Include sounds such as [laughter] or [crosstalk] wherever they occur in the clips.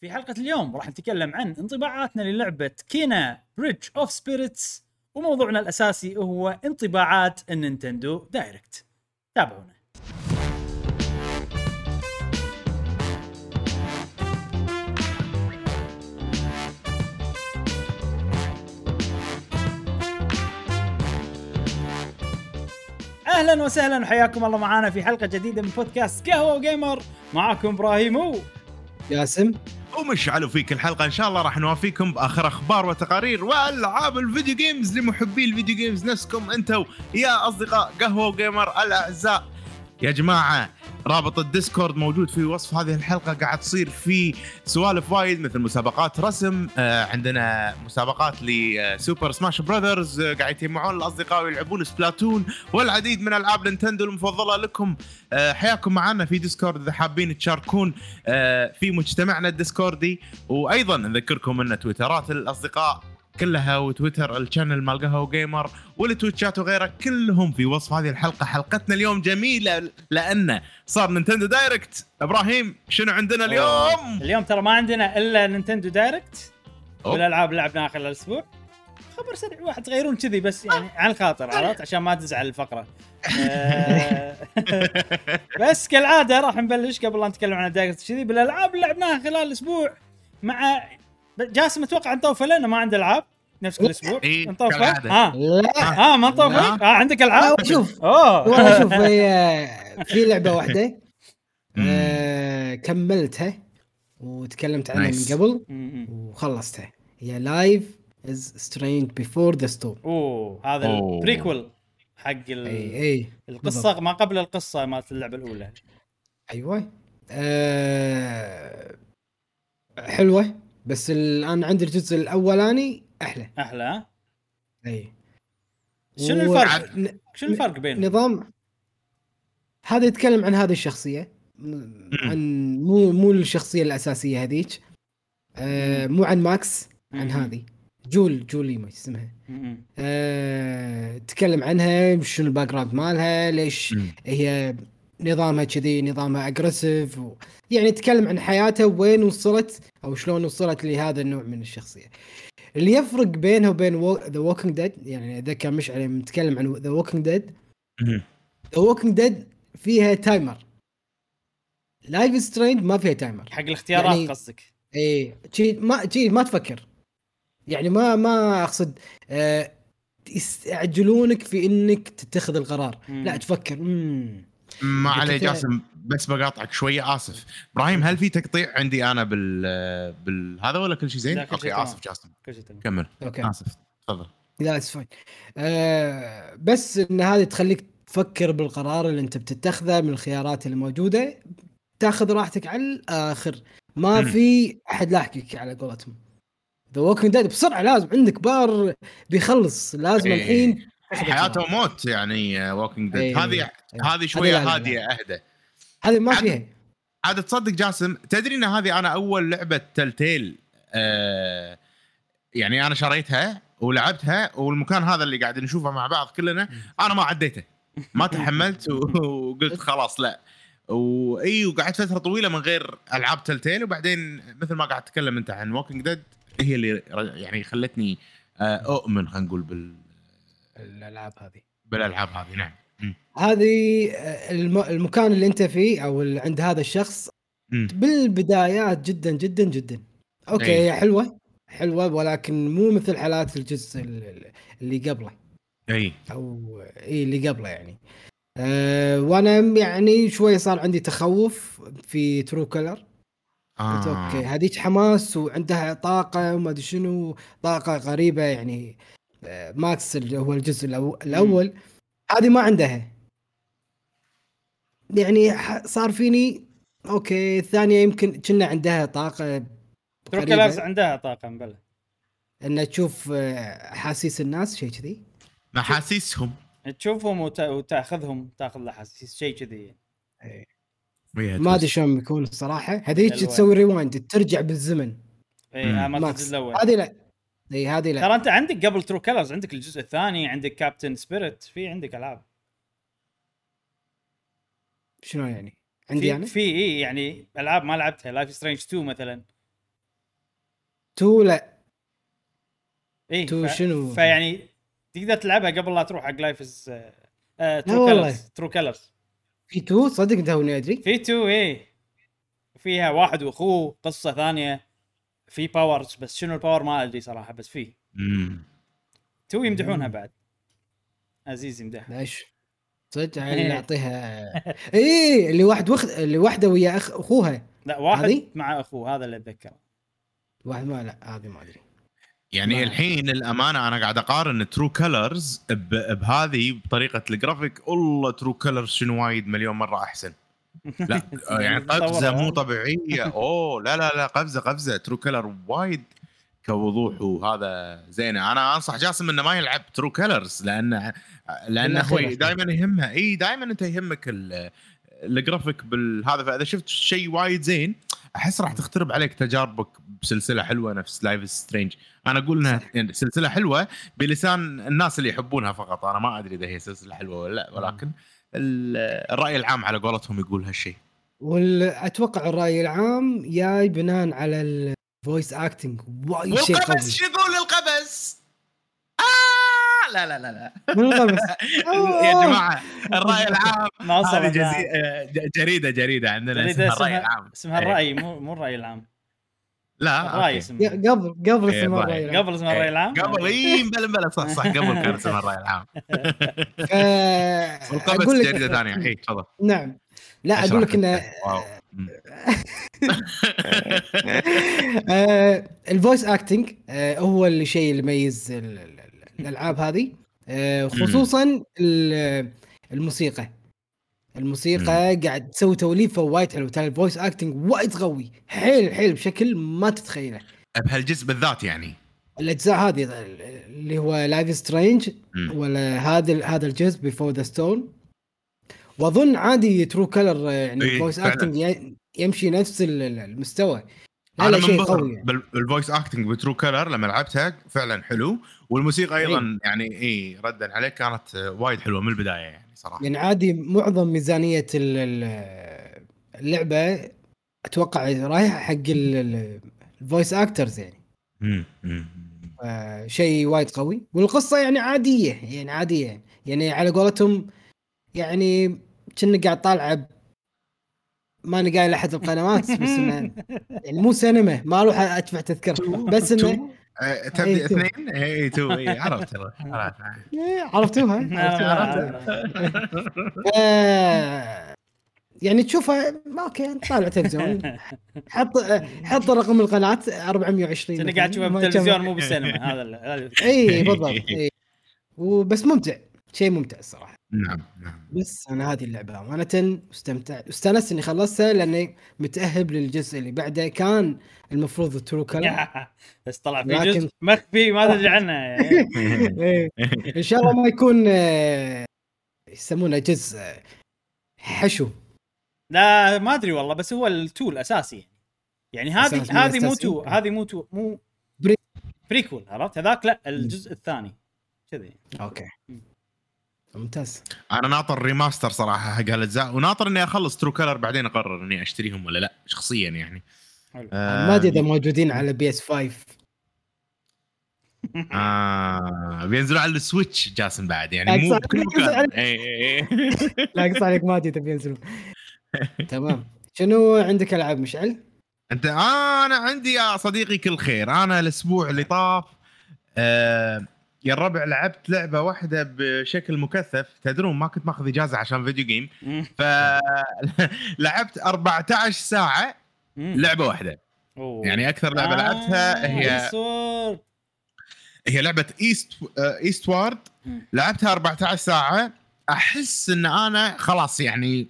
في حلقة اليوم راح نتكلم عن انطباعاتنا للعبة Kena: Bridge of Spirits وموضوعنا الأساسي هو انطباعات ال Nintendo Direct. تابعونا. أهلا وسهلا وحياكم الله معنا في حلقة جديدة من بودكاست قهوة وجيمر معاكم إبراهيم. و جاسم ومشعل وفي ذيك الحلقة. إن شاء الله راح نوافيكم بآخر أخبار وتقارير وألعاب ال video games لمحبي ال video games نفسكم أنتم يا أصدقاء قهوة وجيمر الأعزاء. يا جماعة رابط ال Discord موجود في وصف هذه الحلقة. قاعد تصير في سوالف وايد مثل مسابقات رسم. آه عندنا مسابقات ل Super Smash Brothers قاعد يتجمعون الأصدقاء ويلعبون Splatoon والعديد من ألعاب Nintendo المفضلة لكم. آه حياكم معنا في Discord إذا حابين تشاركون آه في مجتمعنا الديسكوردي. وأيضا نذكركم أن تويترات الأصدقاء كلها وتويتر ال channel مال قهوه جيمر والتويتشات وغيرها كلهم في وصف هذه الحلقة. حلقتنا اليوم جميلة لأن صار Nintendo Direct. إبراهيم شنو عندنا اليوم؟ اليوم ترى ما عندنا إلا Nintendo Direct. والالعاب اللي لعبناها خلال الأسبوع. خبر سريع واحد تغيرون كذي بس يعني على الخاطر عرفت عشان ما تزعل الفقرة. آه، [laughs] بس كالعادة راح نبلش قبل لا نتكلم عن الدايركت كذي بالألعاب اللي لعبناها خلال الأسبوع مع جاسم أتوقع نطوفه لأنه ما عنده ألعاب نفس كل أسبوع. إيه، نطوفه كالعادة. ها لا. ها ما نطوفه لا. آه عندك ألعاب؟ لا، شوف أوه. والله [laughs] شوف هي في لعبة واحدة آه كملتها وتكلمت عنها. من قبل. وخلصتها. هي Life is Strange Before the Storm أوه هذا. ال prequel حق ال... أي أي. القصة ما قبل القصة مالت اللعبة الأولى. أيوه. آه حلوة. بس الآن عندي الجزء الأولاني أحلى أحلى ها؟ إي شنو الفرق؟ ن- شنو الفرق بينهم؟ نظام هذا يتكلم عن هذه الشخصية عن مو مو الشخصية الأساسية هذيك آه مو عن ماكس عن. هذه جول جولي ما اسمها. آه تكلم عنها شنو ال background مالها ليش. هي نظامها كذي نظامها aggressive و... يعني تكلم عن حياتها وين وصلت أو شلون وصلت لهذا النوع من الشخصية. اللي يفرق بينها وبين The Walking Dead يعني إذا كان مشعل متكلم عن The Walking Dead. The Walking Dead فيها timer Life Strange ما فيها timer حق الاختيارات يعني- قصدك. إيه شي ما شي ما تفكر. يعني ما ما أقصد آه يستعجلونك في إنك تتخذ القرار. مم. لا تفكر. مم. ما عليه جاسم بس بقاطعك شوية آسف. إبراهيم هل في تقطيع عندي أنا بال بالهذا ولا كل شيء زين؟ لا، كل شيء okay تمام. اسف جاسم. كل شيء تمام. كمل. okay. آسف. تفضل. لا it's fine آه بس إن هذه تخليك تفكر بالقرار اللي أنت بتتخذه من الخيارات اللي موجوده تاخذ راحتك على الآخر. ما. في أحد لاحقك على قولتهم. The Walking Dead بسرعة لازم عندك بار بيخلص. لازم إيه. الحين حياته. وموت يعني Walking Dead إيه. هذه إيه. هذه شوية لا، لا، لا. هاديه أهدى هذه ما فيها عاد تصدق جاسم تدري إن هذه أنا أول لعبة Telltale آه يعني أنا شريتها ولعبتها والمكان هذا اللي قاعد نشوفه مع بعض كلنا أنا ما عديته ما تحملت [laughs] وقلت خلاص لا واي وقعدت فترة طويلة من غير ألعاب Telltale وبعدين مثل ما قاعد تتكلم أنت عن Walking Dead هي اللي يعني خلتني آه، أؤمن خلينا نقول بال الألعاب هذه بالألعاب هذه نعم. هذه آه، الم... المكان اللي أنت فيه أو اللي عند هذا الشخص مم. بالبدايات جدا جدا جدا okay أي. هي حلوة حلوة ولكن مو مثل حالات الجزء ال- اللي قبله أي أو إي اللي قبله يعني أه وأنا يعني شوي صار عندي تخوف في True Color قلت آه. okay هذيك حماس وعندها طاقة وما أدري شنو طاقة غريبة يعني ماكس اللي هو الجزء الأو- الأول. هذه ما عندها. يعني ح- صار فيني okay الثانية يمكن كنا عندها طاقة ترى غريبة. لا عندها طاقة مبلى. إن تشوف آه، أحاسيس الناس شيء كذي. محاسيسهم. تشوفهم وت... وتأخذهم تأخذ الأحاسيس شيء كذي. ما أدري شلون بيكون الصراحه هذيك. تسوي rewind ترجع بالزمن. اي. آه، الجزء الأول. هذه لا. إي هذه لا. ترى أنت عندك قبل True Colors عندك الجزء الثاني عندك Captain Spirit في عندك ألعاب. شنو يعني؟ عندي في أنا؟ في إي يعني ألعاب ما لعبتها Life is Strange 2 مثلا. two لا. إي two شنو؟ فيعني تقدر تلعبها قبل لا تروح حق Life is true. Colors True Colors في two صدق توني أدري. في two إي. فيها واحد وأخوه قصة ثانية. في powers بس شنو ال power ما أدري صراحة بس في. two يمدحونها بعد. عزيز يمدحها. ليش؟ صدق هل اعطيها اي اللي واحد وخ... اللي واحدة ويا أخ... أخوها. لا واحد هذه؟ مع أخوه هذا اللي أتذكره. واحد ما لا هذه ما أدري. يعني ما- الحين الأمانة أنا قاعد أقارن True Colors بهذه بطريقة الجرافيك والله True Colors شنو وايد مليون مرة أحسن. لا [laughs] يعني قفزة مو طبيعية. أوه لا لا لا قفزة قفزة. True Color وايد كوضوح وهذا زينة. أنا أنصح جاسم إنه ما يلعب True Colors لأن لأن أخوي. دائما يهمها. إي دائما أنت يهمك ال- الجرافيك بالهذا فإذا شفت شيء وايد زين أحس راح تخترب عليك تجاربك بسلسلة حلوة نفس Life is Strange أنا أقول إنها يعني سلسلة حلوة بلسان الناس اللي يحبونها فقط. أنا ما أدري إذا هي سلسلة حلوة ولا لا ولكن الرأي العام على قولتهم يقول هالشيء. وأتوقع الرأي العام جاي بناء على ال voice acting وايد شيء قوي. والقبس شو يقول القبس؟ آه لا لا لا لا. من القبس [laughs] يا جماعة الرأي [laughs] العام ما وصل. آه، جريدة جريدة. عندنا جريدة اسمها الرأي العام. اسمها إيه. الراي مو مو الرأي العام. لا أوكي. اسمها قبل قبل إيه، اسمه الرأي. الراي العام قبل اسمها الراي العام. قبل إي مبلا مبلا صح صح قبل كان اسمها [laughs] الراي العام. [laughs] أقول لك جريده ثانية. إي تفضل. نعم. لا أقول لك انه. [laughs] آه، ال voice acting آه، هو الشيء اللي يميز ال- ال- ال- الألعاب هذه. آه، خصوصا ال- الموسيقى الموسيقى قاعد تسوي توليفه وايد حلو ترى ال voice acting وايد قوي. حيل حيل بشكل ما تتخيله. بهالجزء بالذات يعني. الأجزاء هذه اللي هو Life is Strange. ولا هذا هذا الجزء Before the Storm وأظن عادي True Color يعني إيه، ال voice. acting يمشي نفس ال- ال- المستوى. أنا شيء قوي يعني. بال- بال voice acting ب True Color لما لعبتها فعلا حلو. والموسيقى أيضا يعني اي ردا عليك كانت وايد حلوة من البداية يعني. صراحة يعني عادي معظم ميزانية ال- ال- اللعبة أتوقع رايحة حق ال voice actors يعني. شيء وايد قوي. والقصة يعني عادية يعني عادية. يعني على قولتهم يعني كنا قاعد طالعة ماني قايل أحد القنوات بس إنه [laughs] يعني مو سينما ما أروح أدفع تذكرة. بس إنه تبدي إيه، two. اثنين؟ اي two اي عرفت. [laughs] عرفت. إيه، عرفتوها. [laughs] عرفتوها [laughs] آه، يعني تشوفها ما أوكي طالع تلفزيون حط حط رقم القناة 420 كنا مثلاً. قاعد تشوفها بالتلفزيون مو بالسينما. هذا اي بالضبط اي وبس ممتع شيء ممتع الصراحة. نعم نعم. بس أنا هذه اللعبة أمانة استمتع استأنست إني خلصتها لأني متأهب للجزء اللي بعده. كان المفروض ترو [laughs] بس طلع في لكن- جزء مخفي ما تدري عنه. يعني. [laughs] إيه. إن شاء الله ما يكون آه، يسمونه جزء حشو. لا ما أدري والله بس هو ال two أساسي. يعني هذه هذه مو. two هذه مو two مو pre- prequel عرفت؟ هذاك لا الجزء الثاني. كذي. okay. ممتاز. أنا ناطر remaster صراحة حق هالأجزاء وناطر إني أخلص True Color بعدين أقرر إني أشتريهم ولا لا شخصيا يعني. حلو. آه ما أدري إذا موجودين على PS 5 [laughs] آه بينزلوا على ال Switch جاسم بعد يعني مو بكل أقصد مكان. لا قص عليك ما أدري إذا بينزلون [laughs] تمام. شنو عندك ألعاب مشعل؟ أنت آه أنا عندي يا صديقي كل خير. أنا الأسبوع اللي طاف آه يا الربع لعبت لعبة واحدة بشكل مكثف. تدرون ما كنت ماخذ إجازة عشان video game. فلعبت [laughs] 14 ساعة لعبة واحدة. أوه. يعني أكثر لعبة آه، لعبتها هي. هي لعبة East Eastward. لعبتها 14 ساعة. أحس إن أنا خلاص يعني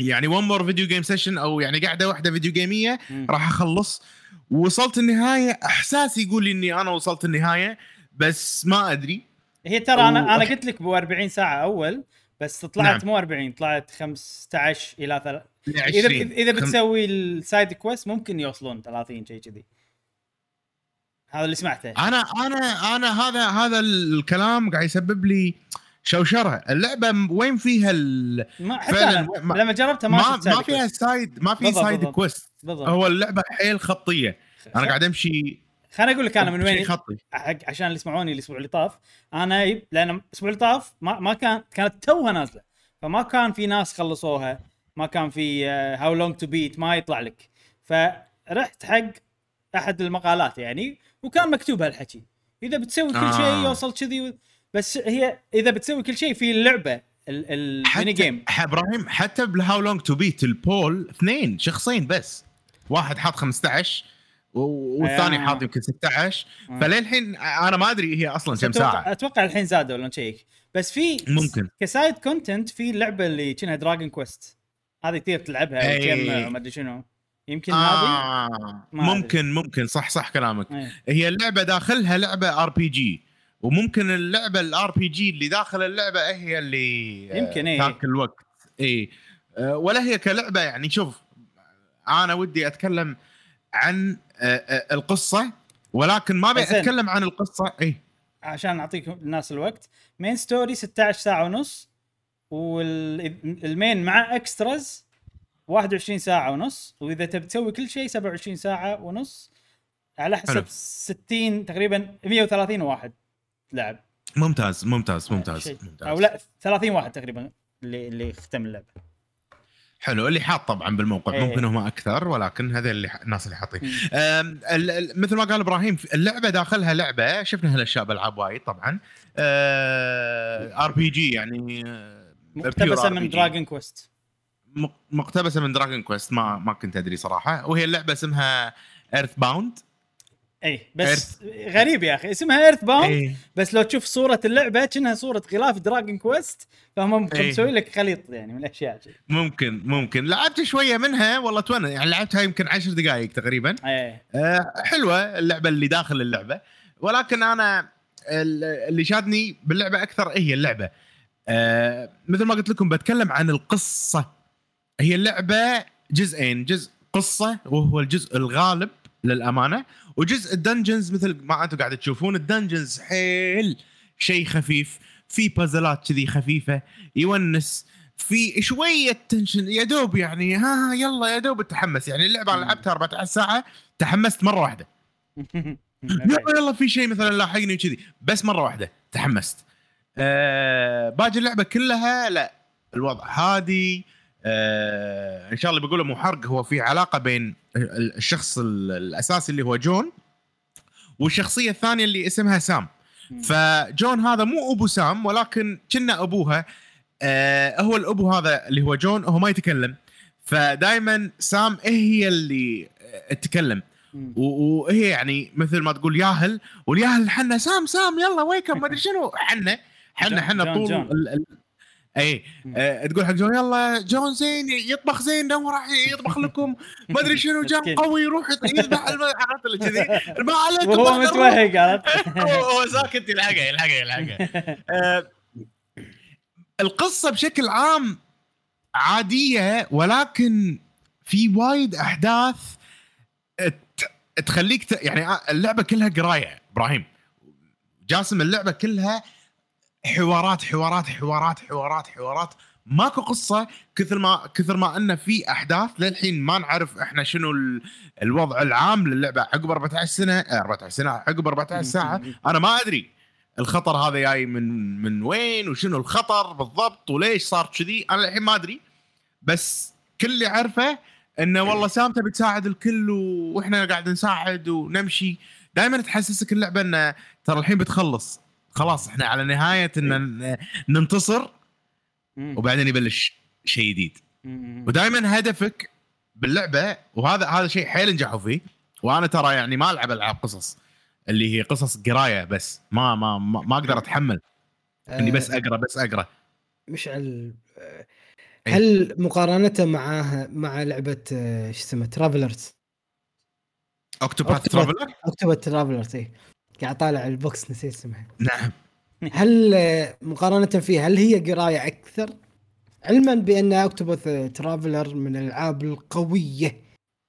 يعني one more video game session أو يعني قاعدة واحدة video game يه. راح أخلص. وصلت النهاية. إحساسي يقول لي إني أنا وصلت النهاية. بس ما أدري هي ترى أنا أنا. قلت لك ب 40 ساعة أول بس طلعت نعم. مو 40 طلعت 15 إلى ثل... ل إذا 20 إذا خم- بتسوي ال side quest ممكن يوصلون 30 شيء كذي هذا اللي سمعته أنا أنا أنا هذا هذا الكلام قاعد يسبب لي شوشرة اللعبة وين فيها ال... ما حتى فعلاً ما- لما جربتها ما, ما ما فيها. side ما في side. quest بالضبط هو اللعبة حيل خطية أنا قاعد أمشي خليني أقول لك أنا من وين عشان اللي يسمعوني الأسبوع اللي طاف. أنا لأن الأسبوع اللي طاف ما, ما كان كانت توها نازلة. فما كان في ناس خلصوها. ما كان في How Long to Beat ما يطلع لك. فرحت حق أحد المقالات يعني وكان مكتوب هالحكي. إذا بتسوي كل آه. شيء يوصل كذي و- بس هي إذا بتسوي كل شيء في اللعبه ال- ال mini game إبراهيم حتى بال How Long to Beat ال poll اثنين شخصين بس. واحد حاط 15 و- والثاني آه. حاط يمكن 16 آه. فللحين أنا ما أدري هي أصلا كم ساعة أتوقع الحين زادوا ولا نشيك بس في ممكن. ك side content في اللعبه اللي كأنها Dragon Quest هذه تقدر تلعبها أي. وتجمع وما أدري شنو يمكن هذه آه ما أدري. ممكن ممكن صح صح كلامك إيه. هي اللعبة داخلها لعبة RPG وممكن اللعبة ال RPG اللي داخل اللعبة هي اللي آه، يمكن إيه. ذاك الوقت اي آه، ولا هي كلعبة يعني شوف أنا ودي أتكلم عن آه، آه، القصة ولكن ما ابي. أتكلم عن القصة اي عشان أعطيك الناس الوقت main story 16 ساعة ونص وال main مع extras 21 ساعة ونص وإذا تبي تسوي كل شيء 27 ساعة ونص على حسب حلو. 60 تقريبا 130 واحد لعب ممتاز ممتاز ممتاز, شيء. ممتاز. أو لا 30 واحد تقريبا اللي اللي ختم اللعبة حلو اللي حاط طبعا بالموقع إيه. ممكن هم أكثر ولكن هذا اللي الناس اللي حاطين مثل ما قال إبراهيم اللعبة داخلها لعبة شفنا هالأشياء بألعاب وايد طبعا. RPG يعني آه، مقتبسة من. Dragon Quest مق- مقتبسة من Dragon Quest ما ما كنت أدري صراحة. وهي اللعبة اسمها EarthBound اي بس غريب يا أخي. اسمها EarthBound إيه. بس لو تشوف صورة اللعبة كأنها صورة غلاف Dragon Quest فهم إيه. مسوي لك خليط يعني من الأشياء شي. ممكن ممكن. لعبت شوية منها والله تون يعني لعبتها يمكن عشر دقائق تقريبا. إيه. آه، حلوة اللعبة اللي داخل اللعبة. ولكن أنا ال- اللي شادني باللعبة أكثر هي اللعبة. آه، مثل ما قلت لكم بتكلم عن القصة. هي اللعبة جزئين جزء قصة وهو الجزء الغالب. للأمانة. وجزء ال dungeons مثل ما أنتم قاعد تشوفون ال dungeons حيل شيء خفيف في بازلات كذي خفيفة يونس في شوية tension يا دوب يعني ها يلا يا دوب تحمس. يعني اللعبة أنا لعبتها 14 ساعة تحمست مرة واحدة. [laughs] يلا يلا في شيء مثلا لاحقني وكذي بس مرة واحدة تحمست. آه باقي اللعبة كلها لا الوضع هادي آه إن شاء الله بيقولوا مو حرق هو في علاقة بين ال- الشخص ال- الأساسي اللي هو جون والشخصية الثانية اللي اسمها سام. فجون هذا مو أبو سام ولكن كنا أبوها. آه هو الأبو هذا اللي هو جون هو ما يتكلم. فدائما سام هي اللي آه، تتكلم. و- وهي يعني مثل ما تقول ياهل. والياهل حنا سام سام يلا ويكم ما أدري شنو. حنا حنا حنا طول اي. آه تقول حق جون يلا جون زين يطبخ زين هو راح يطبخ لكم. ما أدري شنو مسكين. قوي يروح يذبح عرفت اللي كذي؟ ما عليكم وهو بقدر- متوهق عرفت؟ [laughs] هو هو ساكت يلحقه يلحقه يلحقه. [laughs] آه، القصة بشكل عام عادية ولكن في وايد أحداث تخليك ت... يعني اللعبة كلها قراية إبراهيم. جاسم اللعبة كلها حوارات حوارات حوارات حوارات حوارات. ماكو قصة كثر ما كثر ما إنه في أحداث للحين ما نعرف إحنا شنو ال- الوضع العام للعبة. عقب 14 سنة آه، 14 سنة عقب 14 ساعة. أنا ما أدري الخطر هذا جاي من من وين وشنو الخطر بالضبط وليش صار كذي. أنا الحين ما أدري. بس كل اللي اعرفه إنه والله سام تبي تساعد الكل وإحنا قاعد نساعد ونمشي. دائما تحسسك اللعبة إنه ترى الحين بتخلص. خلاص إحنا على نهاية إن ن- ننتصر. وبعدين يبلش شيء جديد. ودائما هدفك باللعبة وهذا هذا شيء حيل نجحوا فيه وأنا ترى يعني ما ألعب ألعاب قصص اللي هي قصص قراية بس ما ما ما, ما أقدر أتحمل إني بس أقرأ بس أقرأ مشعل آه، إيه. هل مقارنته معاها مع لعبة آه، شو اسمه ترافلرز Octopath. Traveler Octopath Travelers اي قاعد طالع ال box نسيت اسمها نعم هل آه، مقارنة فيها هل هي قراية أكثر؟ علما بأن Octopath Traveler من الألعاب القوية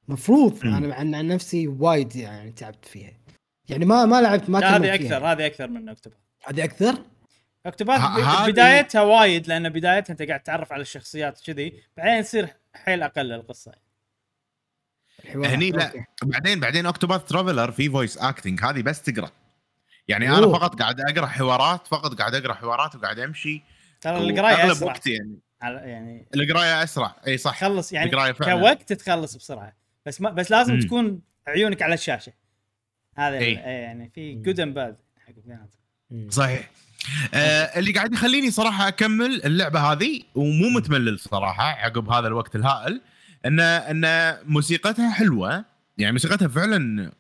مفروض مم. أنا عن عن نفسي وايد يعني تعبت فيها يعني ما ما لعبت ما هذه. أكثر هذه أكثر من اكتوباث هذه أكثر؟ Octopath بدايتها وايد لأن بدايتها أنت قاعد تتعرف على الشخصيات كذي بعدين يصير حيل أقل القصة هني لا. بعدين بعدين Octopath Traveler في voice acting هذه بس تقرأ يعني أنا أوه. فقط قاعد أقرأ حوارات فقط قاعد أقرأ حوارات وقاعد أمشي ترى القراية أغلب أسرع. وقتي يعني. على- يعني القراية أسرع. إي صح. تخلص يعني القراية فعلا. كوقت تخلص بسرعة. بس ما بس لازم مم. تكون عيونك على الشاشة. هذا إيه يعني في good and bad حق. صحيح. آه اللي قاعد يخليني صراحة أكمل اللعبة هذه ومو متملل صراحة عقب هذا الوقت الهائل إن إن موسيقتها حلوة. يعني موسيقتها فعلا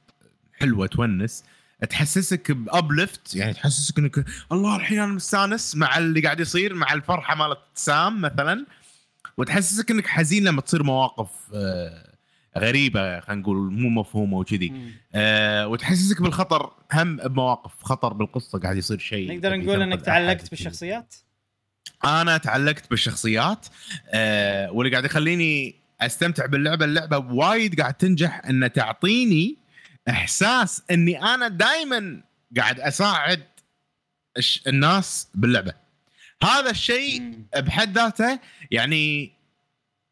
حلوة تونس. تحسسك بأبلفت يعني تحسسك إنك الله الحين أنا مستأنس مع اللي قاعد يصير مع الفرحة مالت سام مثلا وتحسسك إنك حزين لما تصير مواقف آه غريبة خلينا نقول مو مفهومة وكذي. آه وتحسسك بالخطر هم بمواقف خطر بالقصة قاعد يصير شيء نقدر نقول إنك تعلقت. بالشخصيات أنا تعلقت بالشخصيات آه واللي قاعد يخليني أستمتع باللعبة اللعبة وايد قاعد تنجح ان تعطيني إحساس إني أنا دائما قاعد أساعد الناس باللعبة. هذا الشيء. بحد ذاته يعني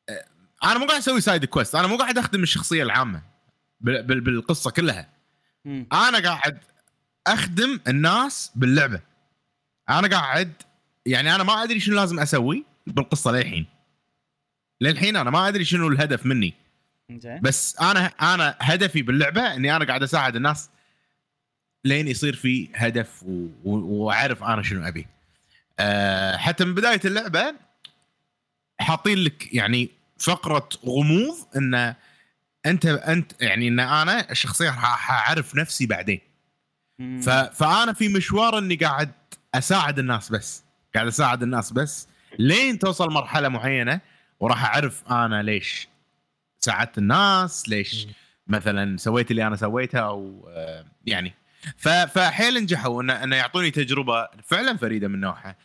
آه، أنا مو قاعد أسوي سايد كويست أنا مو قاعد أخدم الشخصية العامة بال- بال- بالقصة كلها. أنا قاعد أخدم الناس باللعبة. أنا قاعد يعني أنا ما أدري شنو لازم أسوي بالقصة للحين. للحين أنا ما أدري شنو الهدف مني. زين بس أنا أنا هدفي باللعبة إني أنا قاعد أساعد الناس لين يصير في هدف وأعرف أنا شنو أبي. أه حتى من بداية اللعبة حاطين لك يعني فقرة غموض إن أنت أنت يعني إن أنا الشخصيه راح اعرف نفسي بعدين. ف... فأنا في مشوار إني قاعد أساعد الناس بس. قاعد أساعد الناس بس لين توصل مرحلة معينة وراح أعرف أنا ليش ساعدت الناس ليش. مثلا سويت اللي أنا سويته أو آه، يعني. فحيل نجحوا إن ان يعطوني تجربة فعلا فريدة من نوعها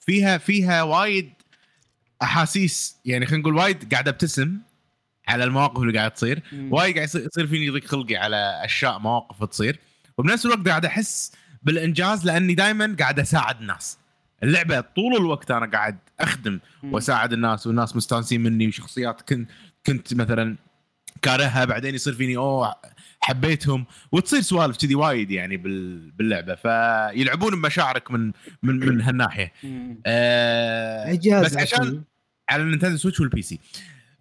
فيها فيها وايد أحاسيس يعني خلينا نقول وايد قاعد ابتسم على المواقف اللي قاعد تصير. وايد قاعد يصير يصير فيني ضيق خلقي على أشياء مواقف تصير وبنفس الوقت قاعد أحس بالإنجاز لأني دائما قاعد أساعد الناس اللعبة طول الوقت أنا قاعد أخدم. وأساعد الناس والناس مستانسين مني وشخصيات كنت كنت مثلا كارهها بعدين يصير فيني أوه حبيتهم وتصير سوالف كذي وايد يعني بال- باللعبة فيلعبون بمشاعرك من من من هالناحية. آه بس عشان على ال Nintendo Switch وال PC.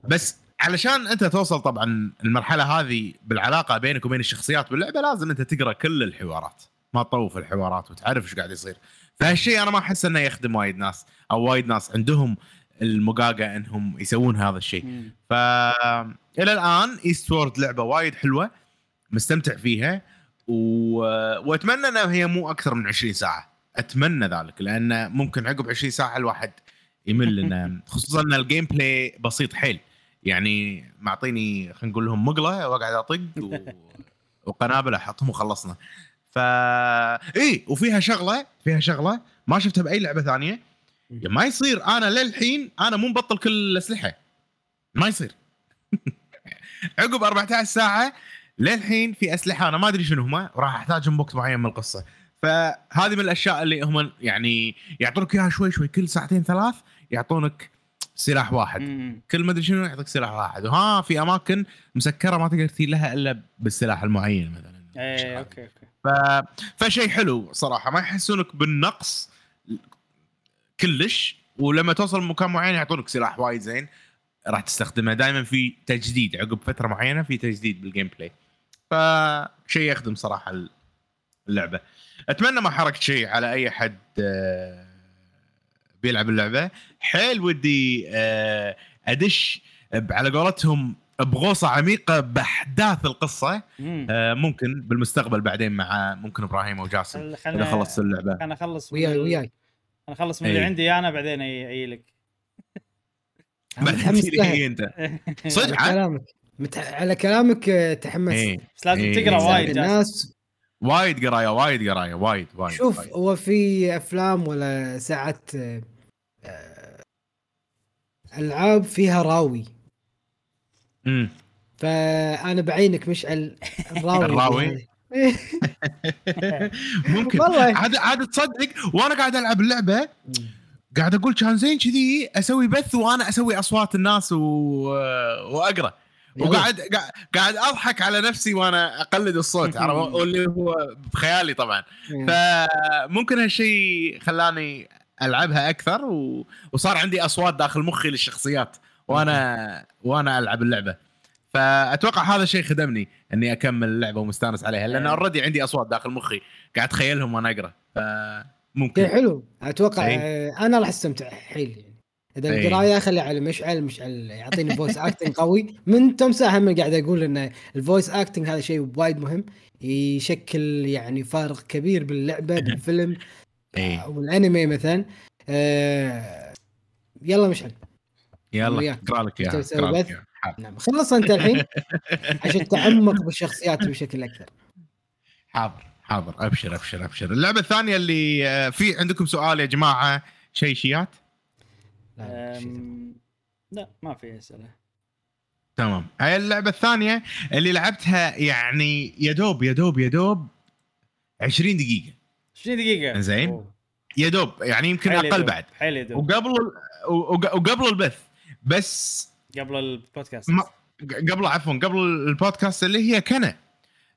بس علشان أنت توصل طبعا المرحلة هذه بالعلاقة بينك وبين الشخصيات باللعبة لازم أنت تقرأ كل الحوارات. ما تطوف الحوارات وتعرف إيش قاعد يصير. فهالشيء أنا ما أحس إنه يخدم وايد ناس أو وايد ناس عندهم المقاقة إنهم يسوون هذا الشيء. ف إلى الآن Eastward لعبة وايد حلوة مستمتع فيها و... وأتمنى إنها هي مو أكثر من 20 ساعة. أتمنى ذلك لأن ممكن عقب 20 ساعة الواحد يمل [laughs] إنه خصوصا إن ال gameplay بسيط حيل. يعني معطيني خلينا نقول لهم مقلة وأقعد أطق و... [laughs] وقنابل أحطهم وخلصنا. ف اي وفيها شغلة فيها شغلة ما شفتها بأي لعبة ثانية. ما يصير أنا للحين أنا مو مبطل كل الأسلحة. ما يصير. [laughs] عقب 14 ساعة للحين في أسلحة أنا ما أدري شنو هم راح احتاجهم بوقت معين من القصة. فهذه من الأشياء اللي هم يعني يعطونك إياها شوي شوي كل ساعتين ثلاث يعطونك سلاح واحد. مم. كل ما أدري شنو يعطيك سلاح واحد. وها في أماكن مسكرة ما تقدر تثير لها إلا بالسلاح المعين مثلا. إيه okay okay. فشيء حلو صراحة. ما يحسونك بالنقص كلش ولما توصل مكان معين يعطونك سلاح وايد زين. راح تستخدمه. دائما في تجديد عقب فترة معينة في تجديد بال gameplay. فشيء يخدم صراحة اللعبة. أتمنى ما حرقت شيء على أي حد آه، بيلعب اللعبة. حيل ودي آه، أدش على قولتهم بغوصة عميقة بأحداث القصة مم. آه، ممكن بالمستقبل بعدين مع ممكن إبراهيم أو جاسم إذا خلصت اللعبة أنا اخلص وياي وياي أنا اخلص من اللي إيه. عندي أنا بعدين أجي لك [laughs] بعدين متحمس. هي أنت [laughs] على صدق عاد؟ كلامك مت... على كلامك آه، تحمست إيه بس لازم إيه. تقرأ. وايد. الناس وايد قراية وايد قراية وايد وايد شوف وايد. هو في أفلام ولا ساعات آه، ألعاب فيها راوي أمم. فأنا بعينك مشعل الراوي الراوي؟ [laughs] ممكن والله. عاد عاد تصدق وأنا قاعد ألعب اللعبة قاعد أقول كان زين كذي أسوي بث وأنا أسوي أصوات الناس و... وأقرأ. وقاعد قاعد- أضحك على نفسي وأنا أقلد الصوت؟ [laughs] واللي هو بخيالي طبعا إيه. فممكن هالشيء خلاني ألعبها أكثر و... وصار عندي أصوات داخل مخي للشخصيات وأنا وأنا العب اللعبه فأتوقع هذا الشيء خدمني إني أكمل اللعبة ومستانس عليها لأن إيه. already عندي أصوات داخل مخي قاعد أتخيلهم وأنا أقرأ فممكن حلو أتوقع إيه. آه، أنا راح أستمتع حيل يعني إذا إيه. القراية خلي على مشعل مشعل يعطيني voice acting قوي من توم ساعه هم قاعد أقول إن ال voice acting هذا شيء وايد مهم يشكل يعني فارق كبير باللعبة [laughs] بالفيلم إيه. أو الانمي مثلا آه، يلا مشعل يلا. أقرأ لك إياها. نعم خلص أنت الحين [laughs] عشان تعمق بالشخصيات بشكل أكثر. حاضر حاضر. أبشر أبشر أبشر. اللعبة الثانية اللي آه، في عندكم سؤال يا جماعة شيء شيات لا، لا ما في أسئلة. تمام. هاي اللعبة الثانية اللي لعبتها يعني يا دوب يا دوب يا دوب 20 دقيقة. 20 دقيقة. زين. يا دوب يعني يمكن أقل بعد. حيل يدوب وقبل ال- وق- وقبل البث. بس قبل البودكاست. ما قبل عفوا قبل البودكاست اللي هي كنا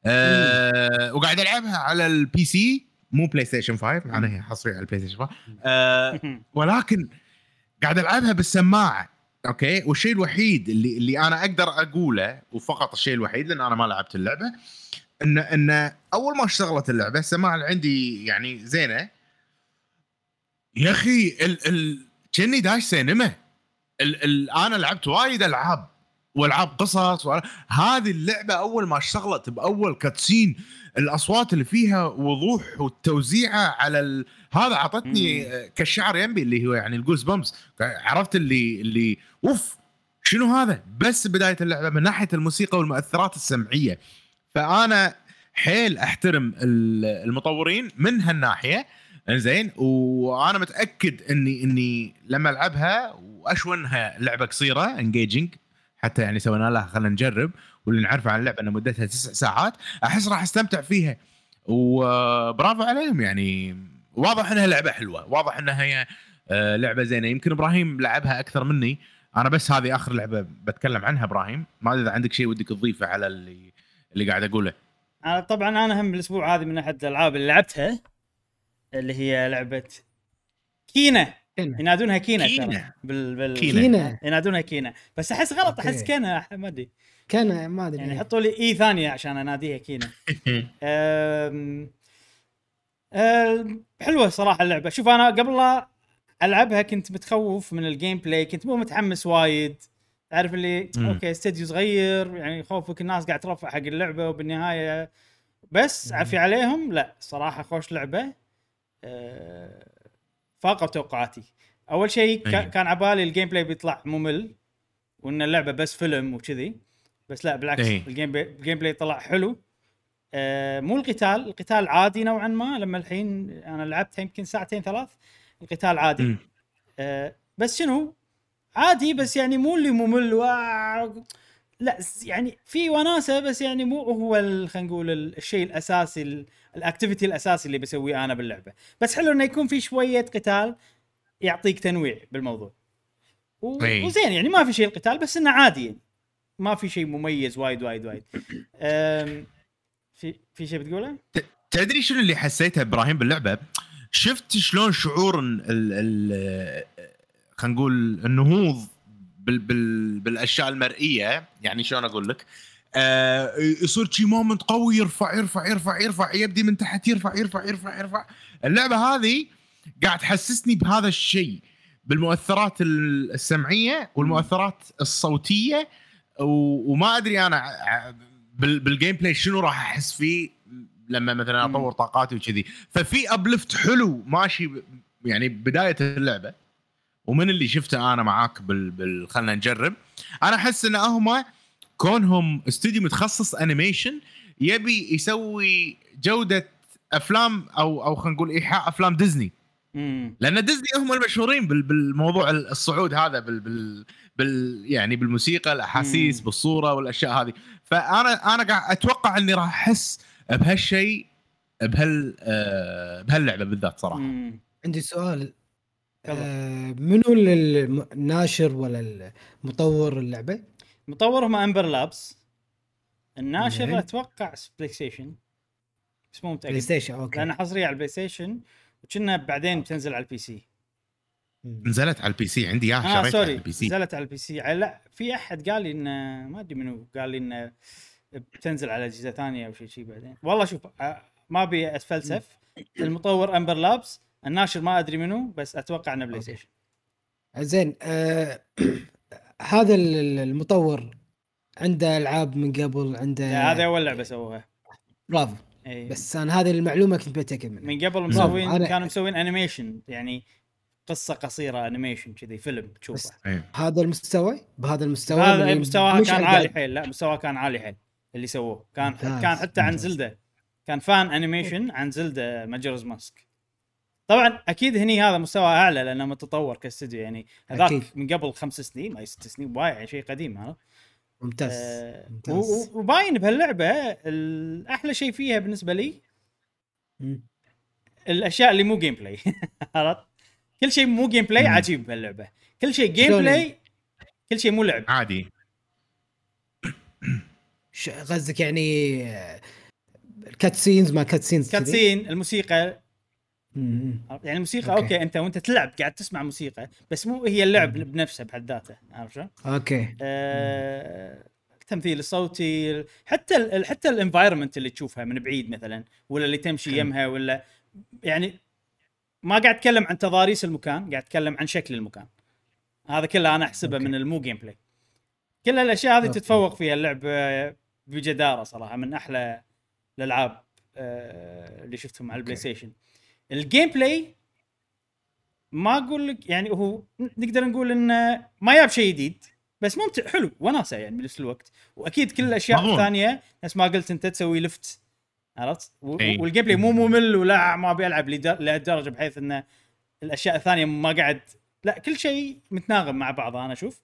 أه وقاعد ألعبها على ال PC مو PlayStation 5 معناها هي حصريه على ال PlayStation 5 أه ولكن قاعد ألعبها بالسماعة okay؟ والشيء الوحيد اللي اللي أنا أقدر أقوله وفقط الشيء الوحيد لأن أنا ما لعبت اللعبة إن إن أول ما اشتغلت اللعبة السماعة اللي عندي يعني زينة. يا أخي ال ال كني داش سينما. ال ال أنا لعبت وايد العاب والعاب قصص وأ- هذه اللعبة اول ما اشتغلت باول cutscene الاصوات اللي فيها وضوح والتوزيعه على ال... هذا عطتني قشعريرة يعني اللي هو يعني ال goosebumps. عرفت اللي اللي اوف شنو هذا؟ بس بداية اللعبة من ناحية الموسيقى والمؤثرات السمعية. فأنا حيل أحترم ال- المطورين من هالناحية. زين وأنا متأكد إني إني لما ألعبها وأشوفها لعبة قصيرة engaging حتى يعني سوينا لها خلينا نجرب واللي نعرفه عن اللعبة ان مدتها تسع ساعات أحس راح أستمتع فيها. وبرافو عليهم يعني. واضح إنها لعبة حلوة واضح إنها هي آه، لعبة زينة. يمكن إبراهيم لعبها أكثر مني. أنا بس هذه آخر لعبة بتكلم عنها إبراهيم. ما أدري إذا عندك شيء ودك تضيفه على اللي اللي قاعد أقوله. أنا طبعا أنا هم الأسبوع هذه من أحد الألعاب اللي لعبتها. اللي هي لعبة كينا. ينادونها كينا ترى. كينا. بال بال كينا. كينا ينادونها كينا بس أحس غلط أحس. كينا ما أدري كان ما أدري يعني حطوا لي إي ثانية عشان أناديها Kena [laughs] أم... أم... حلوة صراحة اللعبة شوف أنا قبل لا ألعبها كنت متخوف من ال gameplay كنت مو متحمس وايد تعرف اللي مم. okay استديو صغير يعني خوفك الناس قاعد ترفع حق اللعبة وبالنهاية بس. عفي عليهم لا صراحة خوش لعبة. فاقوا توقعاتي أول شيء أيوة. كان عبالي ال gameplay بيطلع ممل وإن اللعبة بس فيلم وكذي بس لا بالعكس أي. ال gameplay ال gameplay طلع حلو آه مو القتال القتال عادي نوعا ما لما الحين أنا لعبتها يمكن ساعتين ثلاث القتال عادي مم. آه بس شنو عادي بس يعني مو اللي ممل و... لا يعني في وناسة بس يعني مو هو خلينا نقول ال- الشيء الأساسي ال- ال activity الأساسي اللي بسويه أنا باللعبة بس حلو إنه يكون في شوية قتال يعطيك تنويع بالموضوع و... إي. وزين يعني ما في شيء القتال بس إنه عادي يعني. ما في شيء مميز وايد وايد وايد أم... في في شيء بتقوله؟ تدري شنو اللي حسيته إبراهيم باللعبة؟ شفت شلون شعور ال ال خلينا نقول النهوض بال بال بالأشياء المرئية يعني شلون أقول لك؟ آه يصير شي مومنت قوي يرفع يرفع يرفع يرفع يبدي من تحت يرفع يرفع يرفع يرفع. اللعبة هذه قاعد تحسسني بهذا الشيء بالمؤثرات ال- السمعية والمؤثرات الصوتية وما أدري أنا بال gameplay شنو راح أحس فيه لما مثلا. أطور طاقاتي وكذي. ففي uplift حلو ماشي يعني بداية اللعبة ومن اللي شفته أنا معاك بال, بال... خلينا نجرب. أنا أحس إن هم كونهم استوديو متخصص animation يبي يسوي جودة أفلام أو أو خلينا نقول إيحاء أفلام ديزني امم لأن ديزني هم المشهورين بال- بالموضوع الصعود هذا بال, بال, بال يعني بالموسيقى الأحاسيس مم. بالصورة والأشياء هذه فانا أنا قاعد أتوقع إني راح أحس بهالشيء بهال آه، بهاللعبة بالذات صراحة امم عندي سؤال. آه منو ال- الناشر ولا المطور اللعبة؟ مطورهم امبر لابس الناشر. أتوقع PlayStation. بس مو Play متاكد Station okay. لانها حصرية على ال PlayStation وكنا بعدين بتنزل على البي سي. نزلت على ال PC عندي إياها آه شريتها على ال PC. نزلت على البي سي. على- لا في أحد قال لي إنه ما أدري منو قال لي إنه بتنزل على أجهزة ثانية أو شيء شيء بعدين. والله شوف آه، ما أبي أتفلسف. المطور Ember Labs الناشر ما أدري منو بس أتوقع إنه Play. Station. زين آه هذا ال- ال- المطور عنده ألعاب من قبل عنده هذا أول لعبة سووها. برافو. إيه. بس أنا هذه المعلومة كنت بتاكد منها من قبل برافو، مسوين أنا- كانوا مسوين animation يعني قصة قصيرة animation كذي فيلم تشوفه. إيه. هذا المستوى؟ بهذا المستوى هذا مش كان عالي. حيل. لا مستواها كان عالي حيل اللي سووه. كان ممتاز، كان حتى عن. Zelda. كان fan animation عن Zelda Majora's Mask. طبعا أكيد هني هذا مستوى أعلى لأنه متطور كاستوديو يعني هذاك. من قبل خمس سنين ما ست سنين وايد يعني شيء قديم هذا ممتاز آه، ممتاز. وباين بهاللعبة الأحلى شيء فيها بالنسبة لي. الأشياء اللي مو gameplay [laughs] عرفت؟ كل شيء مو gameplay. عجيب بهاللعبة كل شيء gameplay كل شيء مو لعب عادي قصدك يعني cutscenes ما cutscenes cutscene الموسيقى يعني الموسيقى okay. okay أنت وأنت تلعب قاعد تسمع موسيقى بس مو هي اللعب بنفسه بحد ذاته عارف شلون؟ okay آه التمثيل الصوتي حتى ال حتى ال environment اللي تشوفها من بعيد مثلا ولا اللي تمشي. يمها ولا يعني ما قاعد أتكلم عن تضاريس المكان قاعد أتكلم عن شكل المكان هذا كله أنا أحسبه okay. من المو gameplay كل هالاشياء هذه okay. تتفوق فيها اللعبه بجدارة صراحة من أحلى الألعاب آه، اللي شفتهم على ال Play okay. ال gameplay ما أقول لك يعني هو نقدر نقول إنه ما جاب شيء جديد بس ممتع حلو وناسة يعني بنفس الوقت وأكيد كل الأشياء. الثانية نفس ما قلت أنت تسوي lift عرفت. وال gameplay مو ممل ولا ما أبي ألعب لدر- لهالدرجة بحيث انه الأشياء الثانية ما قاعد لا كل شيء متناغم مع بعضه أنا أشوف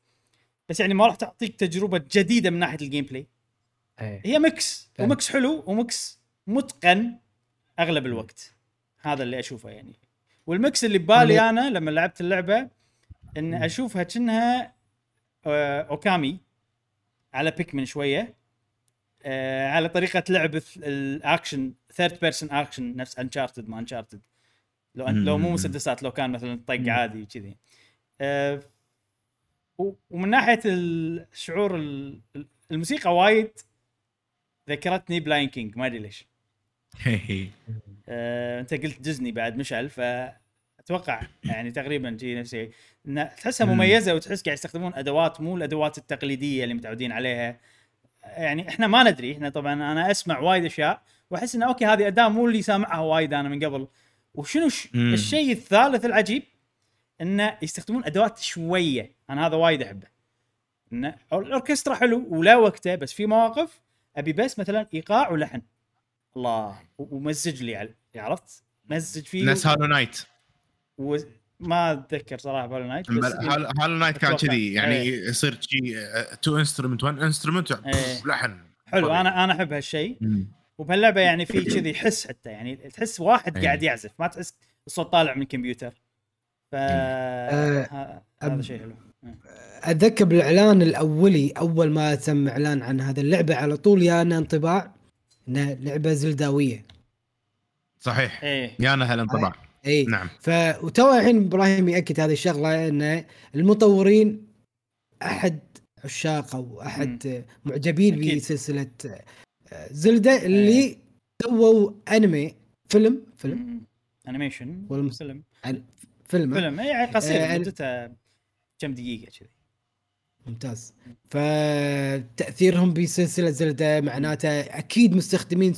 بس يعني ما راح تعطيك تجربة جديدة من ناحية ال gameplay. هي mix. و mix حلو و mix متقن أغلب الوقت هذا اللي أشوفه يعني وال mix اللي ببالي أنا لما لعبت اللعبة إن. أشوفها كأنها آه، Okami على Pikmin شوية آه، على طريقة لعب ال action third person action نفس Uncharted ما Uncharted لو أنت لو مو. مسدسات لو كان مثلا طق. عادي كذي آه، ومن ناحية الشعور ال- الموسيقى وايد ذكرتني ب Lion King ما أدري ليش آه، انت قلت ديزني بعد مشعل فأتوقع يعني تقريبا شيء نفسي إن تحسها مم. مميزة وتحس قاعد يستخدمون أدوات مو الأدوات التقليدية اللي متعودين عليها. يعني إحنا ما ندري إحنا طبعا أنا أسمع وايد أشياء وأحس إنه أوكي هذه أداة مو اللي سامعها وايد أنا من قبل. وشنو. الشيء الثالث العجيب إنه يستخدمون أدوات شوية. أنا هذا وايد أحبه. إنه الأوركسترا حلو ولا وقته بس في مواقف أبي بس مثلا إيقاع ولحن. الله و- ومزج لي على عرفت مزج فيه نفس Hollow Knight وما أتذكر صراحة Hollow Knight بس Hollow Hollow Knight كان. كذي يعني إيه. يصير شي two instrument one instrument إيه. لحن حلو طبيعي. أنا أنا أحب هالشيء. وبهاللعبة يعني في كذي حس حتى يعني تحس واحد أي. قاعد يعزف ما تحس الصوت طالع من كمبيوتر ف أه، ه- هذا شيء حلو أتذكر بالإعلان الأولي أول ما تم إعلان عن هذه اللعبة على طول يانا انطباع إنها لعبة زلداوية. صحيح. إيه. يانا هالانطباع اي نعم. ف وتو الحين إبراهيم يأكد هذه الشغلة إن المطورين أحد عشاق أو أحد معجبين أكيد. بسلسلة آه، زلدة اللي سووا أنمي فيلم فيلم. animation والم- فيلم. فيلم؟ فيلم. اي قصير آه، مدته كم دقيقة كذي. ممتاز. فتأثيرهم بسلسلة زلدة معناته أكيد مستخدمين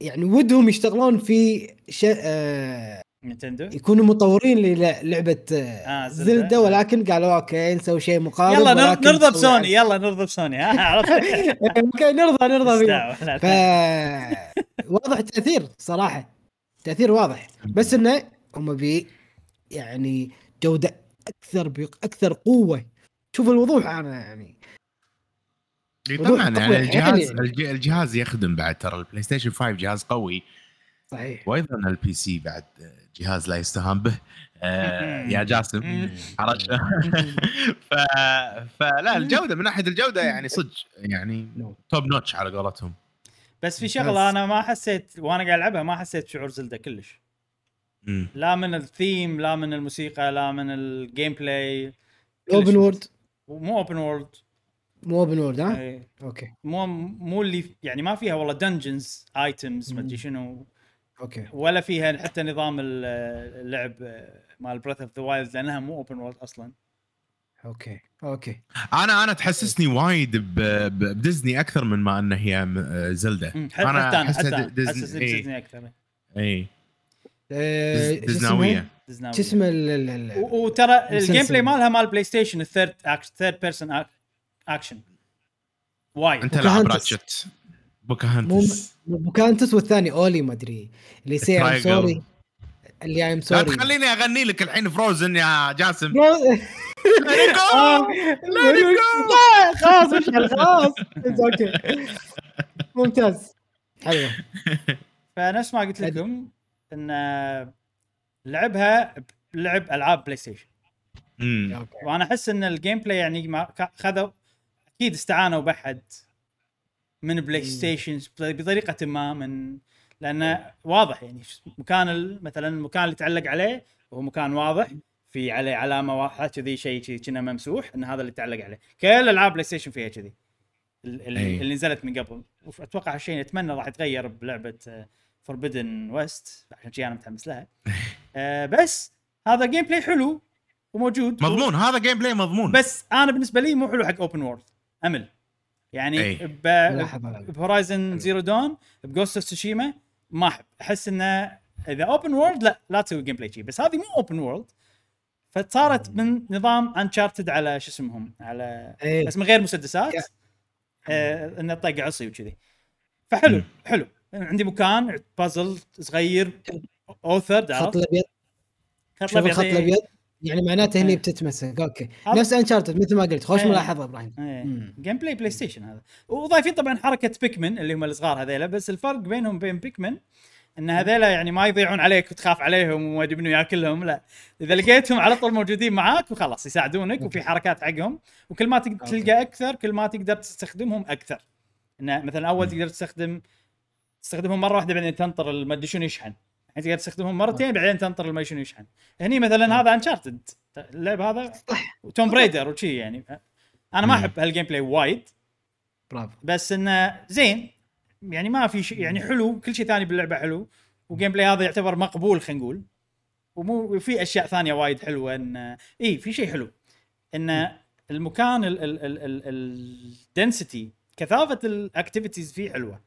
يعني ودهم يشتغلون في شيء آه نينتندو؟ يكونوا مطورين للعبة آه آه، زلدة. زلدة. ولكن قالوا أوكي نسوي شيء مقارب يلا نرضى بسوني يلا نرضى بسوني ها [laughs] عرفت؟ أوكي نرضى نرضى ف. واضح تأثير صراحة. تأثير واضح. بس إنه هم بي يعني جودة أكثر باكثر قوة شوف الوضوح أنا يعني. طبعا يعني. الجهاز يعني. الج- الجهاز يخدم بعد ترى ال PlayStation 5 جهاز قوي. صحيح. وأيضا ال PC بعد جهاز لا يستهان به. آه، يا جاسم عرفت [laughs] ف... فلا الجودة من ناحية الجودة يعني صدق يعني top notch على قولتهم. بس في شغلة أنا ما حسيت وأنا قاعد ألعبها ما حسيت شعور زلدة كلش. لا من الثيم لا من الموسيقى لا من ال gameplay open world مو open world مو open world ها؟ إيه. أوكي. مو مو اللي يعني ما فيها والله dungeons items ما أدري شنو. أوكي. ولا فيها حتى نظام ال- اللعب مال Breath of the Wild لأنها مو open world أصلا. أوكي أوكي. أنا أنا تحسسني وايد ب... ب... بديزني أكثر من ما ان هي آه، زلده حتى حتى أنا حتى أنا ديزني- حسسني إيه. بديزني أكثر اي آه، شو اسمه؟ وترى ال gameplay. مالها مال PlayStation ال third third person action وايد أنت لاعب بوكاهانتس. Ratchet بوكاهانتس. مو بوكانتس والثاني أولي ما أدري. اللي سي ام. سوري اللي ام لا سوري تخليني أغني لك الحين فروزن يا جاسم. [laughs] آه، [laughs] لا خلاص مشعل خلاص. أوكي ممتاز. حلوة فنفس ما قلت لكم إن لعبها لعب ألعاب بلاي ستيشن. أوكي. وأنا أحس إن الجيم بلاي يعني ما خذوا أكيد استعانوا بأحد من Play. Station بطريقة ما من لأنه واضح يعني مكان ال- مثلا المكان اللي تعلق عليه وهو مكان واضح في عليه علامة واضحة كذي شيء كذي كنا ممسوح إن هذا اللي تعلق عليه. كل ألعاب PlayStation فيها كذي. ال- ال- أي. اللي نزلت من قبل. وأتوقع هالشيء أتمنى راح يتغير بلعبة Forbidden West عشان شي أنا متحمس لها. [laughs] آه، بس هذا gameplay حلو وموجود. مضمون هذا gameplay مضمون. بس أنا بالنسبة لي مو حلو حق open world أمل. يعني أي. ب... ب Horizon Zero Dawn ب Ghost of Tsushima ما أحب. أحس إنه إذا open world لا لا تسوي gameplay شي. بس هذه مو open world فصارت من نظام Uncharted على شو اسمهم؟ على إيه. بس من غير مسدسات. آه إنه طق عصي وكذي. فحلو. حلو. عندي مكان بازل صغير. اوثر خط الأبيض. خط شوف الخط الابيض الأبيض يعني معناته هني إيه. بتتمسك. أوكي. نفس Uncharted مثل ما قلت خوش إيه. ملاحظة إبراهيم. gameplay PlayStation هذا. وضايفين طبعا حركة Pikmin اللي هم الصغار هذيلا بس الفرق بينهم وبين Pikmin إن هذيلا يعني ما يضيعون عليك وتخاف عليهم وما أدري منو ياكلهم لا. إذا لقيتهم على طول موجودين معاك وخلاص يساعدونك وفي حركات حقهم. وكل ما. تلقى أكثر كل ما تقدر تستخدمهم أكثر. انه مثلا أول. تقدر تستخدم تستخدمهم مرة واحدة بعدين تنطر ما أدري شنو يشحن. يعني تقدر تستخدمهم مرتين بعدين تنطر ما شنو يشحن هني مثلا هذا Uncharted اللعب هذا Tomb Raider وشي يعني. أنا ما. أحب هال game play وايد. برافو. بس إنه زين. يعني ما في شيء يعني حلو كل شيء ثاني باللعبة حلو. و gameplay هذا يعتبر مقبول خلينا نقول. ومو في أشياء ثانية وايد حلوة ان إي في شيء حلو. إن المكان ال density كثافة ال activities فيه حلوة.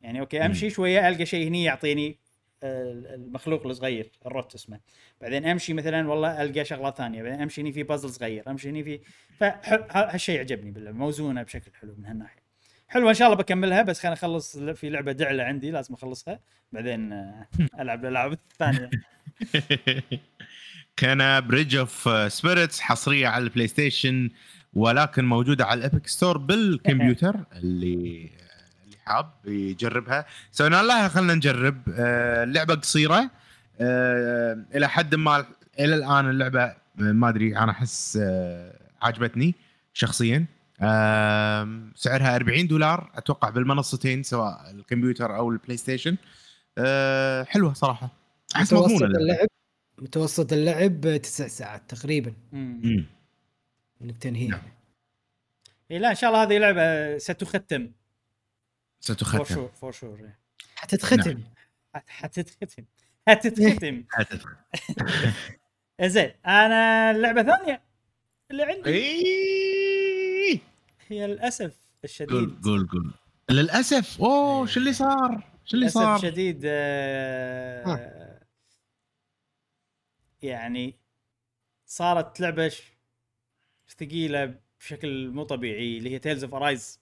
يعني okay أمشي شوية ألقى شيء هني يعطيني المخلوق الصغير ال root اسمه. بعدين أمشي مثلا والله ألقى شغلات ثانية بعدين أمشي هني في بازل صغير أمشي هني في فهالشيء يعجبني باللعبة موزونة بشكل حلو من هالناحية. حلوة إن شاء الله بكملها بس خليني أخلص في لعبة دعلة عندي لازم أخلصها بعدين آه، ألعب الالعاب الثانية. [laughs] كان Bridge of Spirits حصرية على ال PlayStation ولكن موجودة على ال Epic Store بالكمبيوتر [laughs] اللي حاب يجربها سوينا لها خلينا نجرب. آه، اللعبة قصيرة. آه، إلى حد ما إلى الآن اللعبة آه، ما أدري أنا أحس عجبتني شخصيا. سعرها 40 دولار أتوقع بالمنصتين سواء الكمبيوتر أو ال PlayStation حلوة صراحة. أحس متوسط مضمونة. اللعب متوسط اللعب تسع ساعات تقريبا. التنهيه نعم. إيه لا إن شاء الله هذه لعبة ستختم. ستختم. شور فور شور حتتختم. حتتختم. [laughs] حتتختم. حتتختم. [laughs] زين أنا اللعبه الثانية اللي عندي. هي للأسف قول الشديد. قول قول للأسف. أوه شو اللي صار؟ شو اللي للأسف صار؟ الشديد آه يعني صارت لعبة ثقيلة بشكل مو طبيعي اللي هي Tales of Arise.